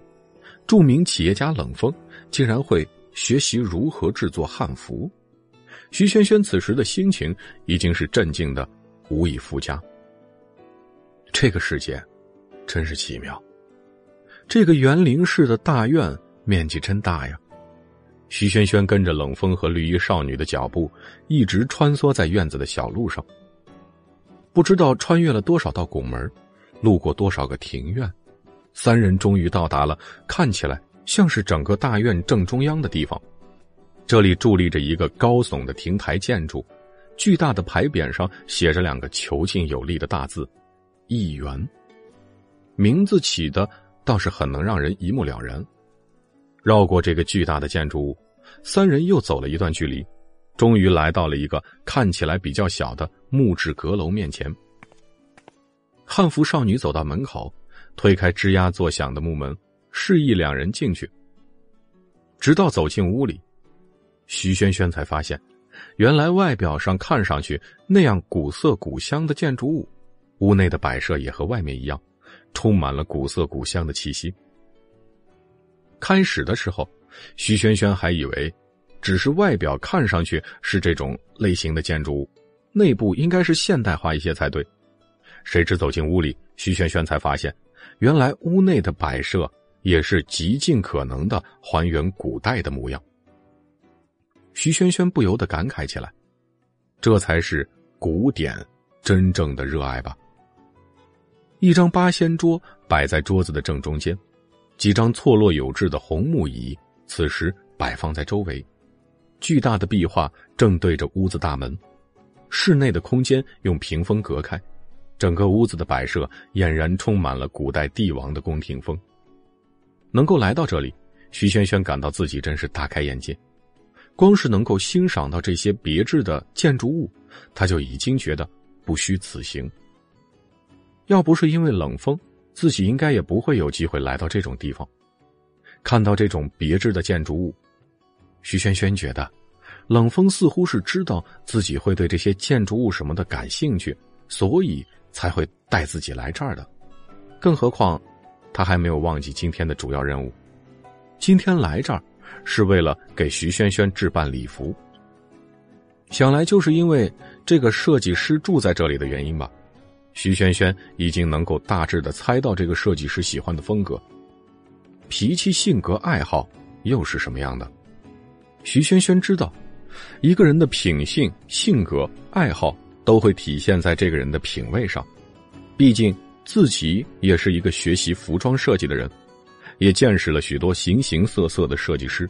著名企业家冷风，竟然会学习如何制作汉服？徐萱萱此时的心情已经是镇静的无以复加。这个世界真是奇妙，这个园林式的大院面积真大呀。徐萱萱跟着冷风和绿衣少女的脚步，一直穿梭在院子的小路上。不知道穿越了多少道拱门，路过多少个庭院，三人终于到达了看起来像是整个大院正中央的地方。这里伫立着一个高耸的亭台建筑，巨大的牌匾上写着两个遒劲有力的大字“议员”，名字起的倒是很能让人一目了然。绕过这个巨大的建筑物，三人又走了一段距离，终于来到了一个看起来比较小的木质阁楼面前。汉服少女走到门口，推开吱呀作响的木门，示意两人进去。直到走进屋里，徐萱萱才发现，原来外表上看上去那样古色古香的建筑物，屋内的摆设也和外面一样，充满了古色古香的气息。开始的时候，徐萱萱还以为只是外表看上去是这种类型的建筑物，内部应该是现代化一些才对。谁知走进屋里，徐萱萱才发现，原来屋内的摆设也是极尽可能的还原古代的模样。徐萱萱不由得感慨起来：“这才是古典真正的热爱吧。”一张八仙桌摆在桌子的正中间。几张错落有致的红木椅，此时摆放在周围。巨大的壁画正对着屋子大门，室内的空间用屏风隔开，整个屋子的摆设俨然充满了古代帝王的宫廷风。能够来到这里，徐萱萱感到自己真是大开眼界。光是能够欣赏到这些别致的建筑物，他就已经觉得不虚此行。要不是因为冷风。自己应该也不会有机会来到这种地方，看到这种别致的建筑物。徐萱萱觉得，冷风似乎是知道自己会对这些建筑物什么的感兴趣，所以才会带自己来这儿的。更何况，他还没有忘记今天的主要任务。今天来这儿是为了给徐萱萱置办礼服。想来就是因为这个设计师住在这里的原因吧。徐萱萱已经能够大致的猜到这个设计师喜欢的风格、脾气、性格、爱好又是什么样的。徐萱萱知道，一个人的品性、性格、爱好都会体现在这个人的品味上。毕竟自己也是一个学习服装设计的人，也见识了许多形形色色的设计师，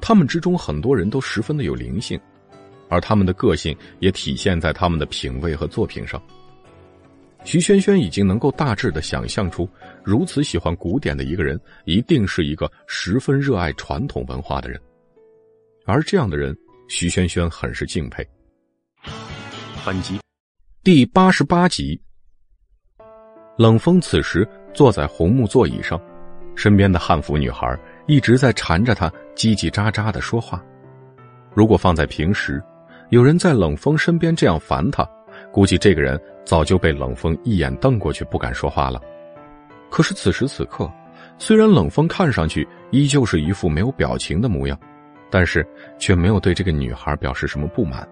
他们之中很多人都十分的有灵性，而他们的个性也体现在他们的品味和作品上。徐轩轩已经能够大致的想象出，如此喜欢古典的一个人，一定是一个十分热爱传统文化的人。而这样的人，徐轩轩很是敬佩。本集第八十八集，冷风此时坐在红木座椅上，身边的汉服女孩一直在缠着他，叽叽喳喳的说话。如果放在平时，有人在冷风身边这样烦他。估计这个人早就被冷风一眼瞪过去，不敢说话了。可是此时此刻，虽然冷风看上去依旧是一副没有表情的模样，但是却没有对这个女孩表示什么不满。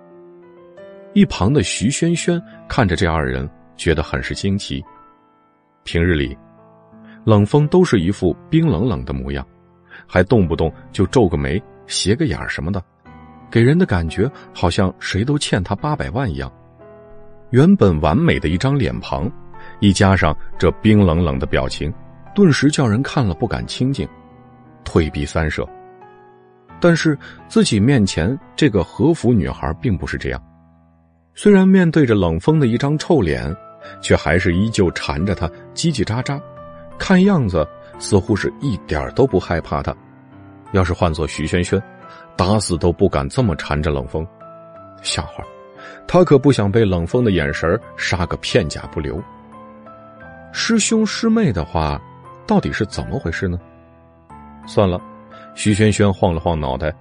一旁的徐萱萱看着这二人，觉得很是惊奇。平日里，冷风都是一副冰冷冷的模样，还动不动就皱个眉、斜个眼什么的，给人的感觉好像谁都欠他八百万一样。原本完美的一张脸庞，一加上这冰冷冷的表情，顿时叫人看了不敢亲近，退避三舍。但是自己面前这个和服女孩并不是这样，虽然面对着冷风的一张臭脸，却还是依旧缠着他叽叽喳喳，看样子似乎是一点都不害怕他。要是换做徐萱萱，打死都不敢这么缠着冷风，笑话。他可不想被冷风的眼神杀个片甲不留。师兄师妹的话，到底是怎么回事呢？算了，徐萱萱晃了晃脑袋，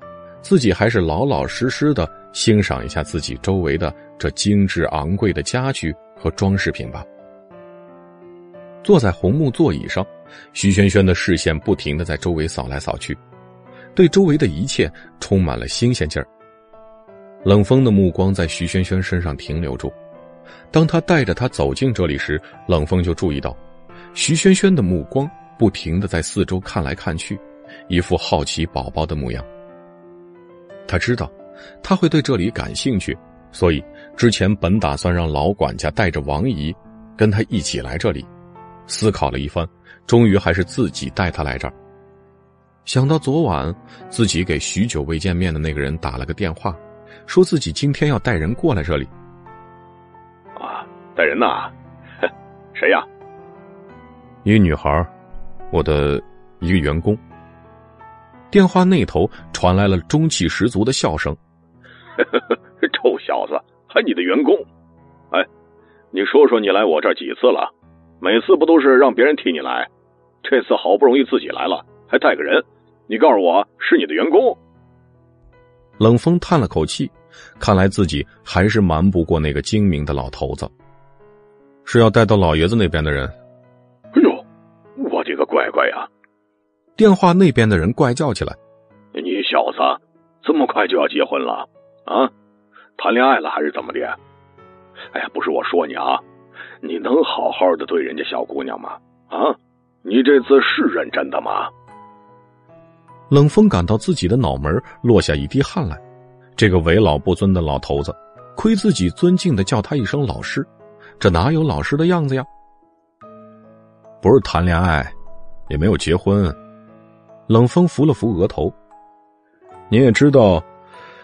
自己还是老老实实的欣赏一下自己周围的这精致昂贵的家具和装饰品吧。坐在红木座椅上，徐萱萱的视线不停的在周围扫来扫去，对周围的一切充满了新鲜劲儿。冷风的目光在徐萱萱身上停留住，当他带着她走进这里时，冷风就注意到，徐萱萱的目光不停的在四周看来看去，一副好奇宝宝的模样。他知道，他会对这里感兴趣，所以之前本打算让老管家带着王姨，跟他一起来这里，思考了一番，终于还是自己带他来这儿。想到昨晚自己给许久未见面的那个人打了个电话。说自己今天要带人过来这里，啊，带人呐？谁呀？一个女孩，我的一个员工。电话那头传来了中气十足的笑声。臭小子，还你的员工？哎，你说说，你来我这儿几次了？每次不都是让别人替你来？这次好不容易自己来了，还带个人？你告诉我是你的员工？冷风叹了口气，看来自己还是瞒不过那个精明的老头子。是要带到老爷子那边的人。哎呦，我的个乖乖呀！电话那边的人怪叫起来：“你小子这么快就要结婚了啊？谈恋爱了还是怎么的？哎呀，不是我说你啊，你能好好的对人家小姑娘吗？啊，你这次是认真的吗？”冷风感到自己的脑门落下一滴汗来，这个为老不尊的老头子，亏自己尊敬的叫他一声老师，这哪有老师的样子呀？不是谈恋爱，也没有结婚。冷风扶了扶额头，你也知道，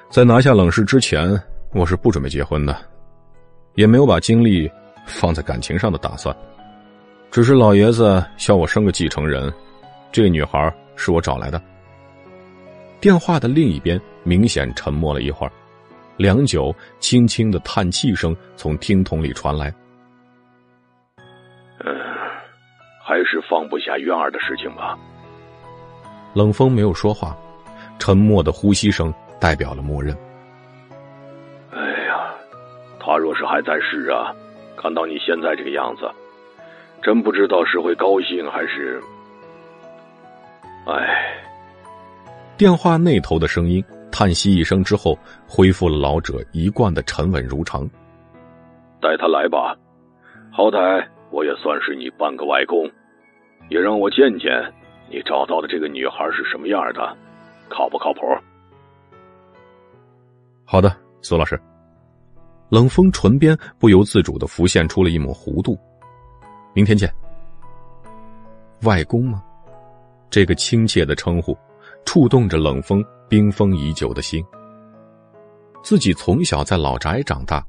在拿下冷氏之前，我是不准备结婚的，也没有把精力放在感情上的打算，只是老爷子要我生个继承人，这个女孩是我找来的。电话的另一边明显沉默了一会儿，良久，轻轻的叹气声从听筒里传来。嗯，还是放不下渊儿的事情吧。冷风没有说话，沉默的呼吸声代表了默认。他若是还在世啊，看到你现在这个样子，真不知道是会高兴还是……哎。电话那头的声音叹息一声之后，恢复了老者一贯的沉稳如常。带他来吧，好歹我也算是你半个外公，也让我见见你找到的这个女孩是什么样的，靠不靠谱？好的，苏老师。冷风唇边不由自主的浮现出了一抹弧度。明天见。外公吗？这个亲切的称呼，触动着冷风冰封已久的心。自己从小在老宅长大，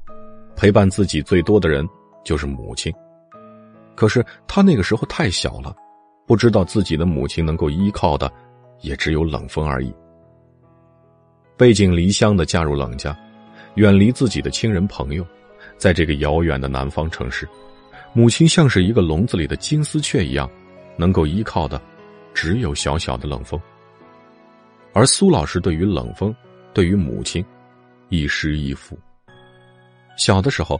陪伴自己最多的人就是母亲。可是他那个时候太小了，不知道自己的母亲能够依靠的，也只有冷风而已。背井离乡的嫁入冷家。远离自己的亲人朋友，在这个遥远的南方城市，母亲像是一个笼子里的金丝雀一样，能够依靠的只有小小的冷风。而苏老师对于冷风，对于母亲，亦师亦父。小的时候，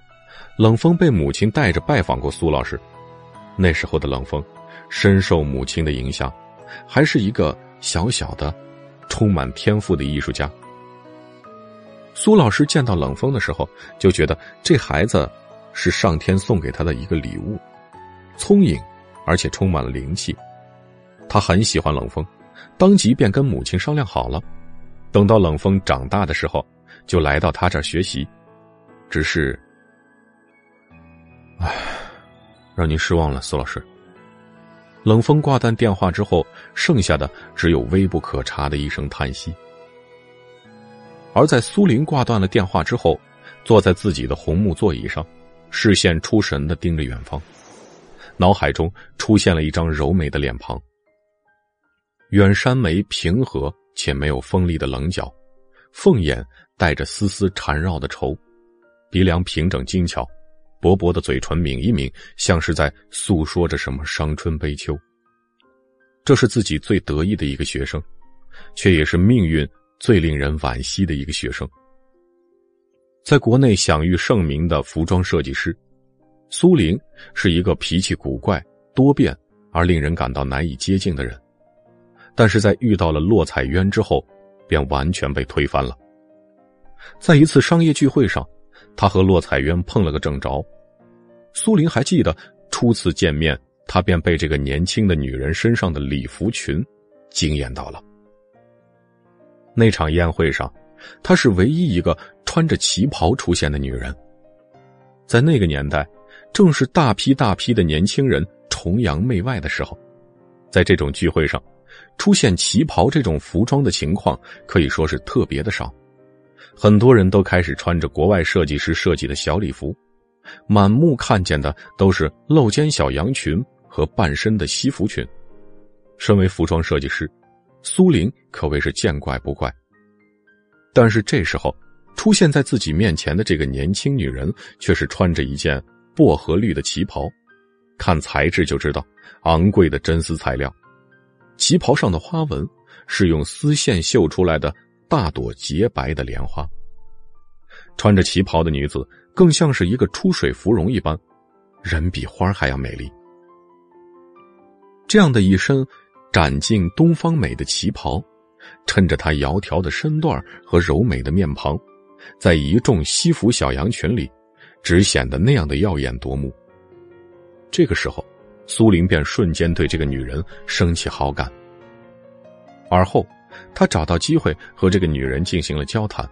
冷风被母亲带着拜访过苏老师，那时候的冷风深受母亲的影响，还是一个小小的、充满天赋的艺术家。苏老师见到冷风的时候，就觉得这孩子是上天送给他的一个礼物，聪颖，而且充满了灵气。他很喜欢冷风，当即便跟母亲商量好了，等到冷风长大的时候，就来到他这儿学习。只是，唉，让您失望了，苏老师。冷风挂断电话之后，剩下的只有微不可察的一声叹息。而在苏林挂断了电话之后，坐在自己的红木座椅上，视线出神的盯着远方，脑海中出现了一张柔美的脸庞。远山眉平和且没有锋利的棱角，凤眼带着丝丝缠绕的愁，鼻梁平整精巧，薄薄的嘴唇抿一抿，像是在诉说着什么伤春悲秋。这是自己最得意的一个学生，却也是命运。最令人惋惜的一个学生，在国内享誉盛名的服装设计师苏玲，是一个脾气古怪、多变而令人感到难以接近的人。但是在遇到了洛彩渊之后，便完全被推翻了。在一次商业聚会上，他和洛彩渊碰了个正着。苏玲还记得初次见面，他便被这个年轻的女人身上的礼服裙惊艳到了。那场宴会上，她是唯一一个穿着旗袍出现的女人。在那个年代，正是大批大批的年轻人崇洋媚外的时候，在这种聚会上，出现旗袍这种服装的情况可以说是特别的少。很多人都开始穿着国外设计师设计的小礼服，满目看见的都是露肩小洋裙和半身的西服裙。身为服装设计师。苏玲可谓是见怪不怪，但是这时候出现在自己面前的这个年轻女人，却是穿着一件薄荷绿的旗袍，看材质就知道昂贵的真丝材料，旗袍上的花纹是用丝线绣出来的大朵洁白的莲花。穿着旗袍的女子更像是一个出水芙蓉一般，人比花还要美丽。这样的一身。展尽东方美的旗袍，衬着她窈窕的身段和柔美的面庞，在一众西服小洋裙里，只显得那样的耀眼夺目。这个时候，苏玲便瞬间对这个女人升起好感。而后，他找到机会和这个女人进行了交谈，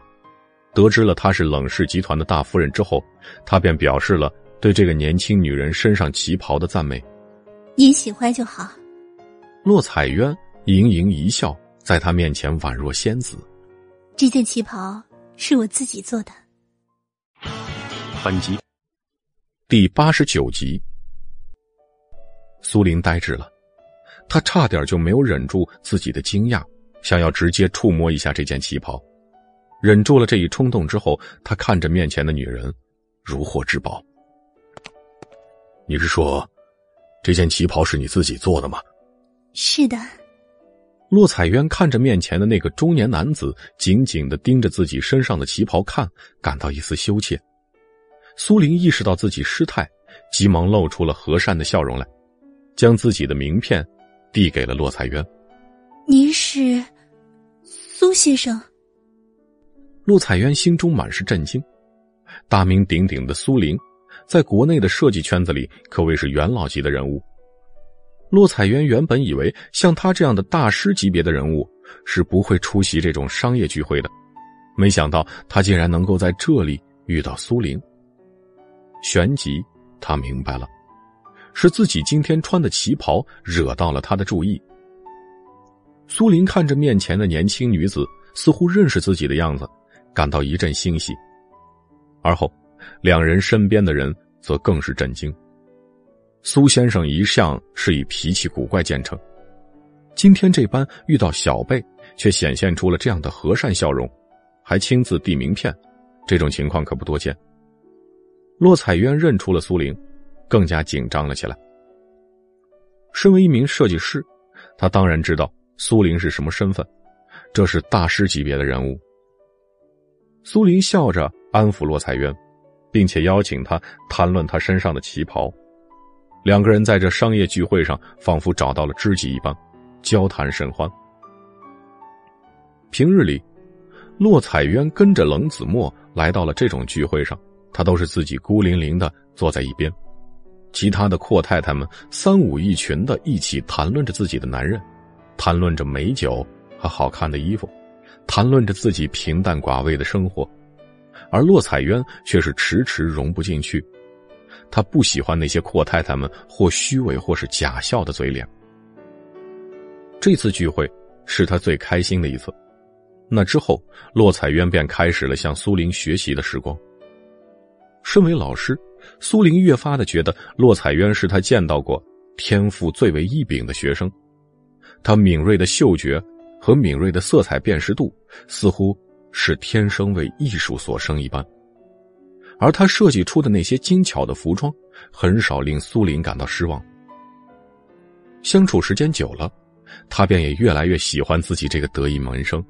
得知了她是冷氏集团的大夫人之后，他便表示了对这个年轻女人身上旗袍的赞美。你喜欢就好。骆彩渊盈盈一笑，在他面前宛若仙子。这件旗袍是我自己做的。本集第八十九集，苏林呆滞了，他差点就没有忍住自己的惊讶，想要直接触摸一下这件旗袍。忍住了这一冲动之后，他看着面前的女人，如获至宝。你是说，这件旗袍是你自己做的吗？是的，洛彩渊看着面前的那个中年男子，紧紧的盯着自己身上的旗袍看，感到一丝羞怯。苏玲意识到自己失态，急忙露出了和善的笑容来，将自己的名片递给了洛彩渊。您是苏先生。洛彩渊心中满是震惊，大名鼎鼎的苏玲，在国内的设计圈子里可谓是元老级的人物。洛彩渊原本以为像他这样的大师级别的人物是不会出席这种商业聚会的，没想到他竟然能够在这里遇到苏玲。旋即，他明白了，是自己今天穿的旗袍惹到了他的注意。苏林看着面前的年轻女子，似乎认识自己的样子，感到一阵欣喜。而后，两人身边的人则更是震惊。苏先生一向是以脾气古怪见称，今天这般遇到小辈，却显现出了这样的和善笑容，还亲自递名片，这种情况可不多见。骆彩渊认出了苏玲，更加紧张了起来。身为一名设计师，他当然知道苏玲是什么身份，这是大师级别的人物。苏玲笑着安抚骆彩渊，并且邀请他谈论他身上的旗袍。两个人在这商业聚会上，仿佛找到了知己一般，交谈甚欢。平日里，洛彩渊跟着冷子墨来到了这种聚会上，他都是自己孤零零的坐在一边，其他的阔太太们三五一群的一起谈论着自己的男人，谈论着美酒和好看的衣服，谈论着自己平淡寡味的生活，而洛彩渊却是迟迟融不进去。他不喜欢那些阔太太们或虚伪或是假笑的嘴脸。这次聚会是他最开心的一次。那之后，洛彩渊便开始了向苏林学习的时光。身为老师，苏林越发的觉得洛彩渊是他见到过天赋最为异禀的学生。他敏锐的嗅觉和敏锐的色彩辨识度，似乎是天生为艺术所生一般。而他设计出的那些精巧的服装，很少令苏林感到失望。相处时间久了，他便也越来越喜欢自己这个得意门生，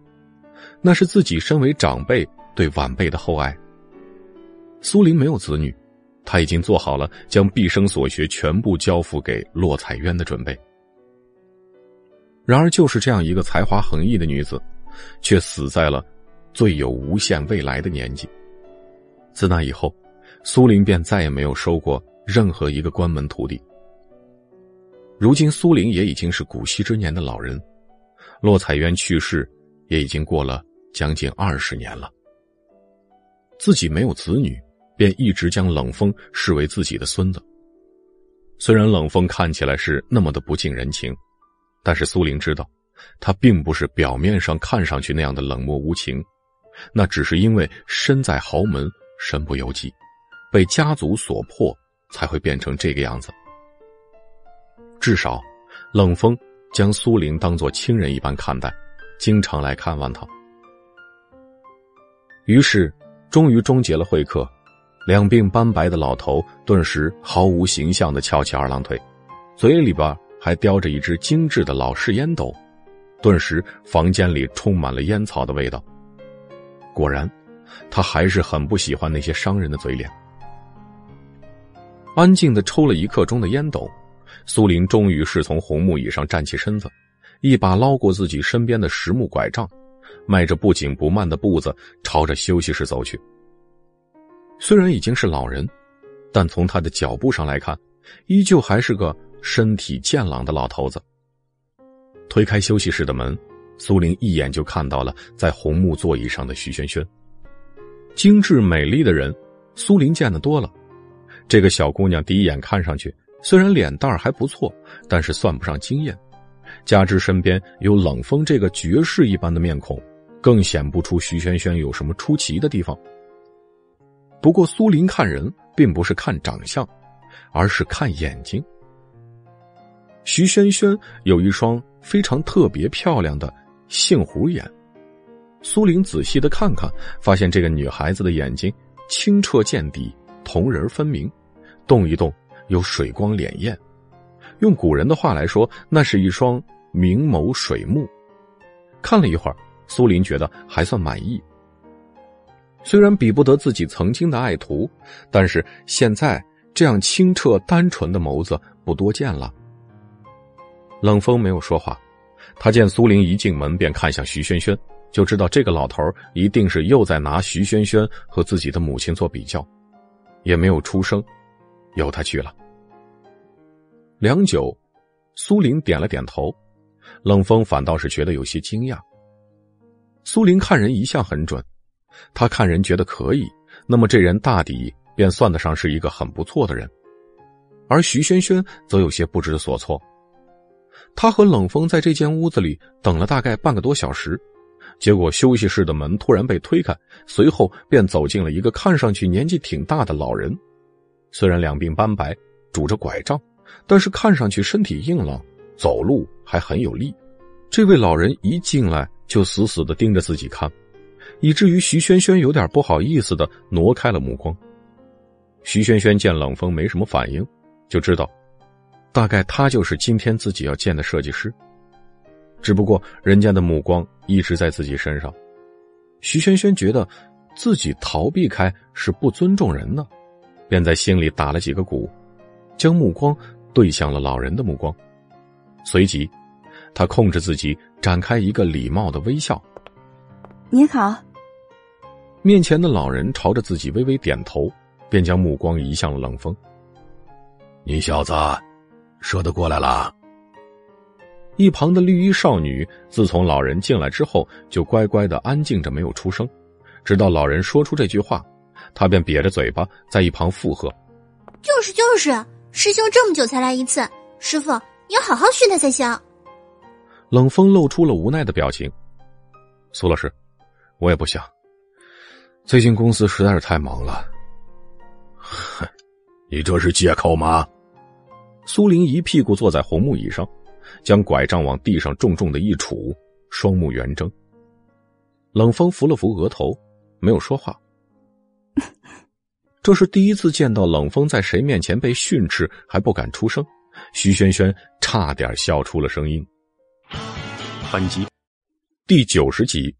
那是自己身为长辈对晚辈的厚爱。苏林没有子女，他已经做好了将毕生所学全部交付给洛彩渊的准备。然而，就是这样一个才华横溢的女子，却死在了最有无限未来的年纪。自那以后，苏林便再也没有收过任何一个关门徒弟。如今，苏林也已经是古稀之年的老人，洛彩渊去世也已经过了将近二十年了。自己没有子女，便一直将冷风视为自己的孙子。虽然冷风看起来是那么的不近人情，但是苏林知道，他并不是表面上看上去那样的冷漠无情，那只是因为身在豪门。身不由己，被家族所迫，才会变成这个样子。至少，冷风将苏玲当作亲人一般看待，经常来看望他。于是，终于终结了会客。两鬓斑白的老头顿时毫无形象的翘起二郎腿，嘴里边还叼着一只精致的老式烟斗，顿时房间里充满了烟草的味道。果然。他还是很不喜欢那些商人的嘴脸。安静的抽了一刻钟的烟斗，苏林终于是从红木椅上站起身子，一把捞过自己身边的实木拐杖，迈着不紧不慢的步子朝着休息室走去。虽然已经是老人，但从他的脚步上来看，依旧还是个身体健朗的老头子。推开休息室的门，苏林一眼就看到了在红木座椅上的徐萱萱。精致美丽的人，苏林见得多了。这个小姑娘第一眼看上去，虽然脸蛋还不错，但是算不上惊艳。加之身边有冷风这个绝世一般的面孔，更显不出徐萱萱有什么出奇的地方。不过，苏林看人并不是看长相，而是看眼睛。徐萱萱有一双非常特别漂亮的杏核眼。苏玲仔细的看看，发现这个女孩子的眼睛清澈见底，瞳仁分明，动一动有水光潋滟。用古人的话来说，那是一双明眸水目。看了一会儿，苏林觉得还算满意。虽然比不得自己曾经的爱徒，但是现在这样清澈单纯的眸子不多见了。冷风没有说话，他见苏玲一进门便看向徐萱萱，就知道这个老头一定是又在拿徐萱萱和自己的母亲做比较，也没有出声，由他去了。良久，苏玲点了点头，冷风反倒是觉得有些惊讶。苏玲看人一向很准。他看人觉得可以，那么这人大抵便算得上是一个很不错的人。而徐萱萱则有些不知所措。他和冷风在这间屋子里等了大概半个多小时，结果休息室的门突然被推开，随后便走进了一个看上去年纪挺大的老人。虽然两鬓斑白，拄着拐杖，但是看上去身体硬朗，走路还很有力。这位老人一进来就死死的盯着自己看。以至于徐萱萱有点不好意思的挪开了目光。徐萱萱见冷风没什么反应，就知道，大概他就是今天自己要见的设计师。只不过人家的目光一直在自己身上，徐萱萱觉得自己逃避开是不尊重人呢，便在心里打了几个鼓，将目光对向了老人的目光。随即，他控制自己展开一个礼貌的微笑：“您好。”面前的老人朝着自己微微点头，便将目光移向了冷风。你小子，说得过来了。一旁的绿衣少女自从老人进来之后，就乖乖的安静着没有出声，直到老人说出这句话，她便瘪着嘴巴在一旁附和：“就是就是，师兄这么久才来一次，师傅你要好好训他才行。”冷风露出了无奈的表情：“苏老师，我也不想。”最近公司实在是太忙了。哼，你这是借口吗？苏林一屁股坐在红木椅上，将拐杖往地上重重的一杵，双目圆睁。冷风扶了扶额头，没有说话。这是第一次见到冷风在谁面前被训斥还不敢出声，徐轩轩差点笑出了声音。本集第九十集，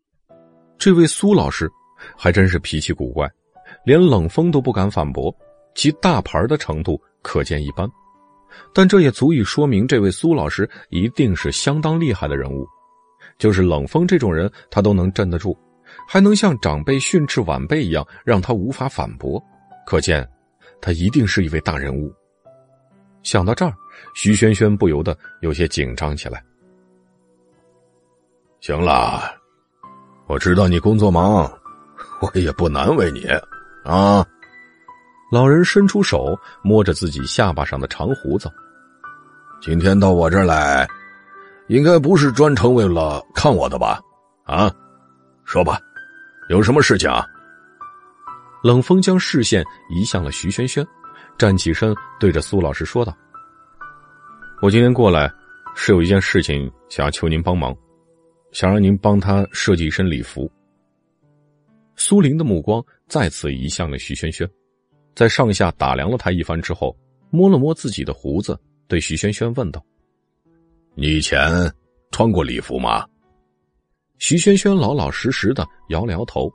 这位苏老师。还真是脾气古怪，连冷风都不敢反驳，其大牌的程度可见一斑。但这也足以说明，这位苏老师一定是相当厉害的人物。就是冷风这种人，他都能镇得住，还能像长辈训斥晚辈一样，让他无法反驳。可见，他一定是一位大人物。想到这儿，徐萱萱不由得有些紧张起来。行了，我知道你工作忙。我也不难为你，啊！老人伸出手摸着自己下巴上的长胡子。今天到我这儿来，应该不是专程为了看我的吧？啊，说吧，有什么事情啊？冷风将视线移向了徐轩轩，站起身对着苏老师说道：“我今天过来是有一件事情想要求您帮忙，想让您帮他设计一身礼服。”苏玲的目光再次移向了徐萱萱，在上下打量了他一番之后，摸了摸自己的胡子，对徐轩轩问道：“你以前穿过礼服吗？”徐轩轩老老实实的摇了摇头。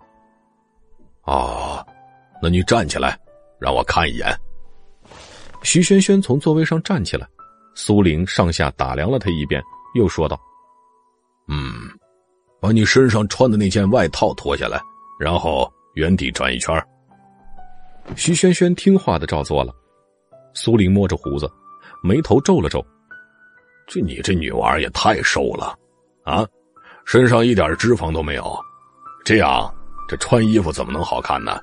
“哦，那你站起来，让我看一眼。”徐轩轩从座位上站起来，苏玲上下打量了他一遍，又说道：“嗯，把你身上穿的那件外套脱下来。”然后原地转一圈徐萱萱听话的照做了。苏玲摸着胡子，眉头皱了皱：“这你这女娃也太瘦了，啊，身上一点脂肪都没有，这样这穿衣服怎么能好看呢？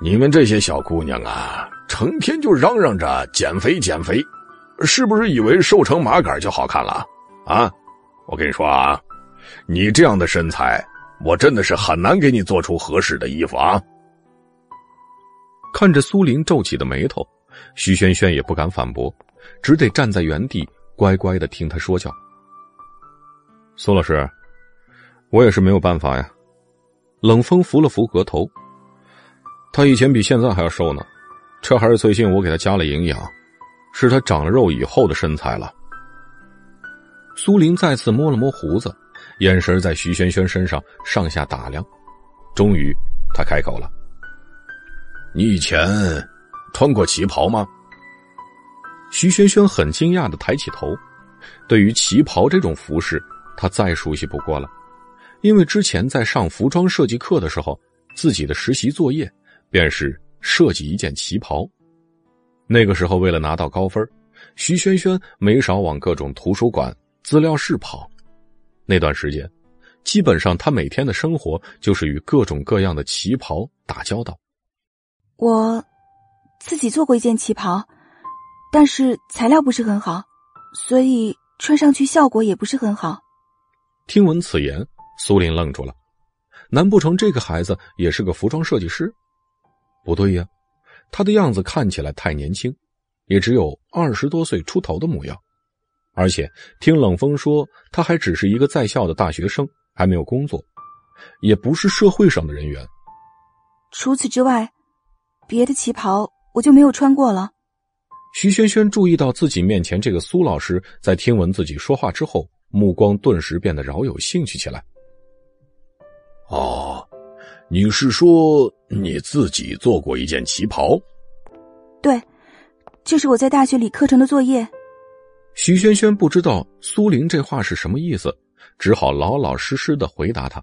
你们这些小姑娘啊，成天就嚷嚷着减肥减肥，是不是以为瘦成麻杆就好看了？啊，我跟你说啊，你这样的身材。”我真的是很难给你做出合适的衣服啊！看着苏玲皱起的眉头，徐萱萱也不敢反驳，只得站在原地乖乖的听他说教。苏老师，我也是没有办法呀。冷风扶了扶额头，他以前比现在还要瘦呢，这还是最近我给他加了营养，是他长了肉以后的身材了。苏玲再次摸了摸胡子。眼神在徐萱萱身上上下打量，终于，他开口了：“你以前穿过旗袍吗？”徐萱萱很惊讶的抬起头，对于旗袍这种服饰，她再熟悉不过了，因为之前在上服装设计课的时候，自己的实习作业便是设计一件旗袍。那个时候，为了拿到高分，徐萱萱没少往各种图书馆、资料室跑。那段时间，基本上她每天的生活就是与各种各样的旗袍打交道。我自己做过一件旗袍。但是材料不是很好，所以穿上去效果也不是很好。听闻此言，苏林愣住了。难不成这个孩子也是个服装设计师？不对呀，他的样子看起来太年轻，也只有二十多岁出头的模样。而且听冷风说，他还只是一个在校的大学生，还没有工作，也不是社会上的人员。除此之外，别的旗袍我就没有穿过了。徐萱萱注意到自己面前这个苏老师在听闻自己说话之后，目光顿时变得饶有兴趣起来。哦，你是说你自己做过一件旗袍？对，这是我在大学里课程的作业。徐萱萱不知道苏玲这话是什么意思，只好老老实实的回答他。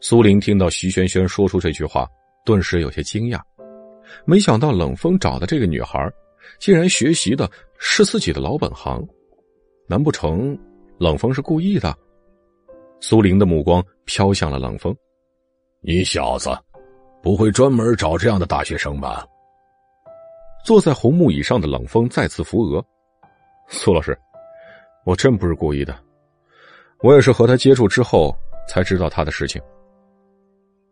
苏玲听到徐萱萱说出这句话，顿时有些惊讶，没想到冷风找的这个女孩。竟然学习的是自己的老本行，难不成冷风是故意的？苏玲的目光飘向了冷风，你小子不会专门找这样的大学生吧？坐在红木椅上的冷风再次扶额，苏老师，我真不是故意的，我也是和他接触之后才知道他的事情。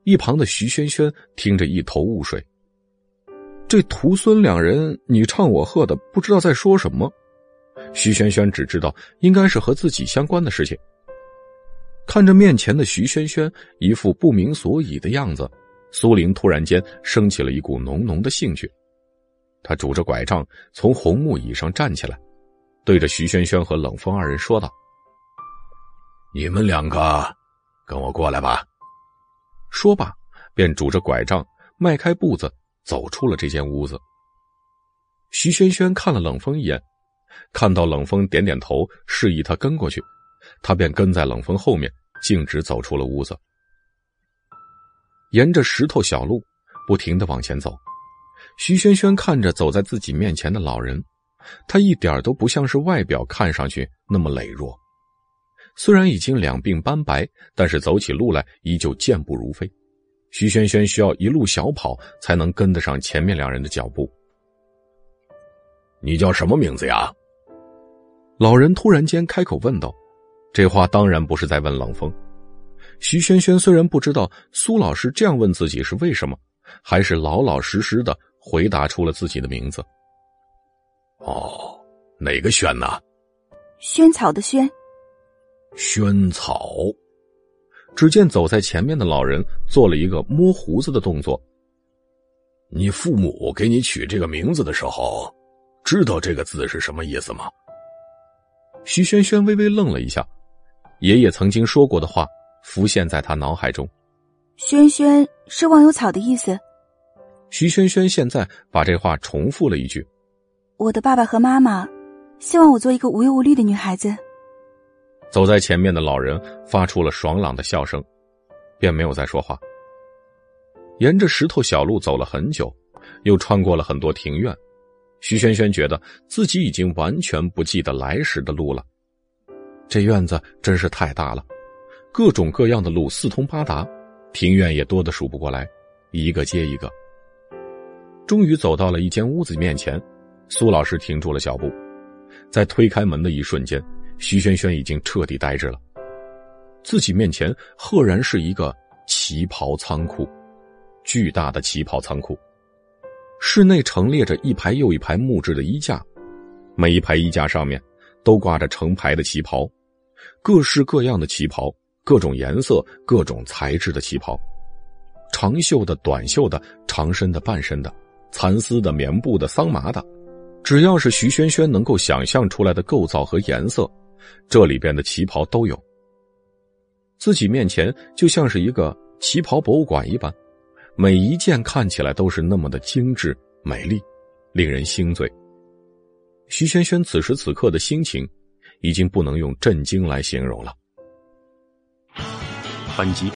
一旁的徐萱萱听着一头雾水。这徒孙两人你唱我和的，不知道在说什么。徐萱萱只知道应该是和自己相关的事情。看着面前的徐萱萱一副不明所以的样子，苏玲突然间升起了一股浓浓的兴趣。他拄着拐杖从红木椅上站起来，对着徐萱萱和冷风二人说道：“你们两个，跟我过来吧。”说罢，便拄着拐杖迈开步子。走出了这间屋子。徐萱萱看了冷风一眼，看到冷风点点头，示意他跟过去，他便跟在冷风后面，径直走出了屋子。沿着石头小路，不停的往前走。徐萱萱看着走在自己面前的老人，他一点都不像是外表看上去那么羸弱。虽然已经两鬓斑白，但是走起路来依旧健步如飞。徐萱萱需要一路小跑才能跟得上前面两人的脚步。你叫什么名字呀？老人突然间开口问道。这话当然不是在问冷风。徐萱萱虽然不知道苏老师这样问自己是为什么，还是老老实实的回答出了自己的名字。哦，哪个萱呢？萱草的萱。萱草。只见走在前面的老人做了一个摸胡子的动作。你父母给你取这个名字的时候，知道这个字是什么意思吗？徐轩轩微微愣了一下，爷爷曾经说过的话浮现在他脑海中。轩轩是忘忧草的意思。徐轩轩现在把这话重复了一句：“我的爸爸和妈妈希望我做一个无忧无虑的女孩子。”走在前面的老人发出了爽朗的笑声，便没有再说话。沿着石头小路走了很久，又穿过了很多庭院。徐萱萱觉得自己已经完全不记得来时的路了。这院子真是太大了，各种各样的路四通八达，庭院也多得数不过来，一个接一个。终于走到了一间屋子面前，苏老师停住了脚步，在推开门的一瞬间。徐萱萱已经彻底呆滞了，自己面前赫然是一个旗袍仓库，巨大的旗袍仓库，室内陈列着一排又一排木质的衣架，每一排衣架上面都挂着成排的旗袍，各式各样的旗袍，各种颜色、各种材质的旗袍，长袖的、短袖的、长身的、半身的，蚕丝的、棉布的、桑麻的，只要是徐萱萱能够想象出来的构造和颜色。这里边的旗袍都有，自己面前就像是一个旗袍博物馆一般，每一件看起来都是那么的精致美丽，令人心醉。徐萱萱此时此刻的心情，已经不能用震惊来形容了。本集。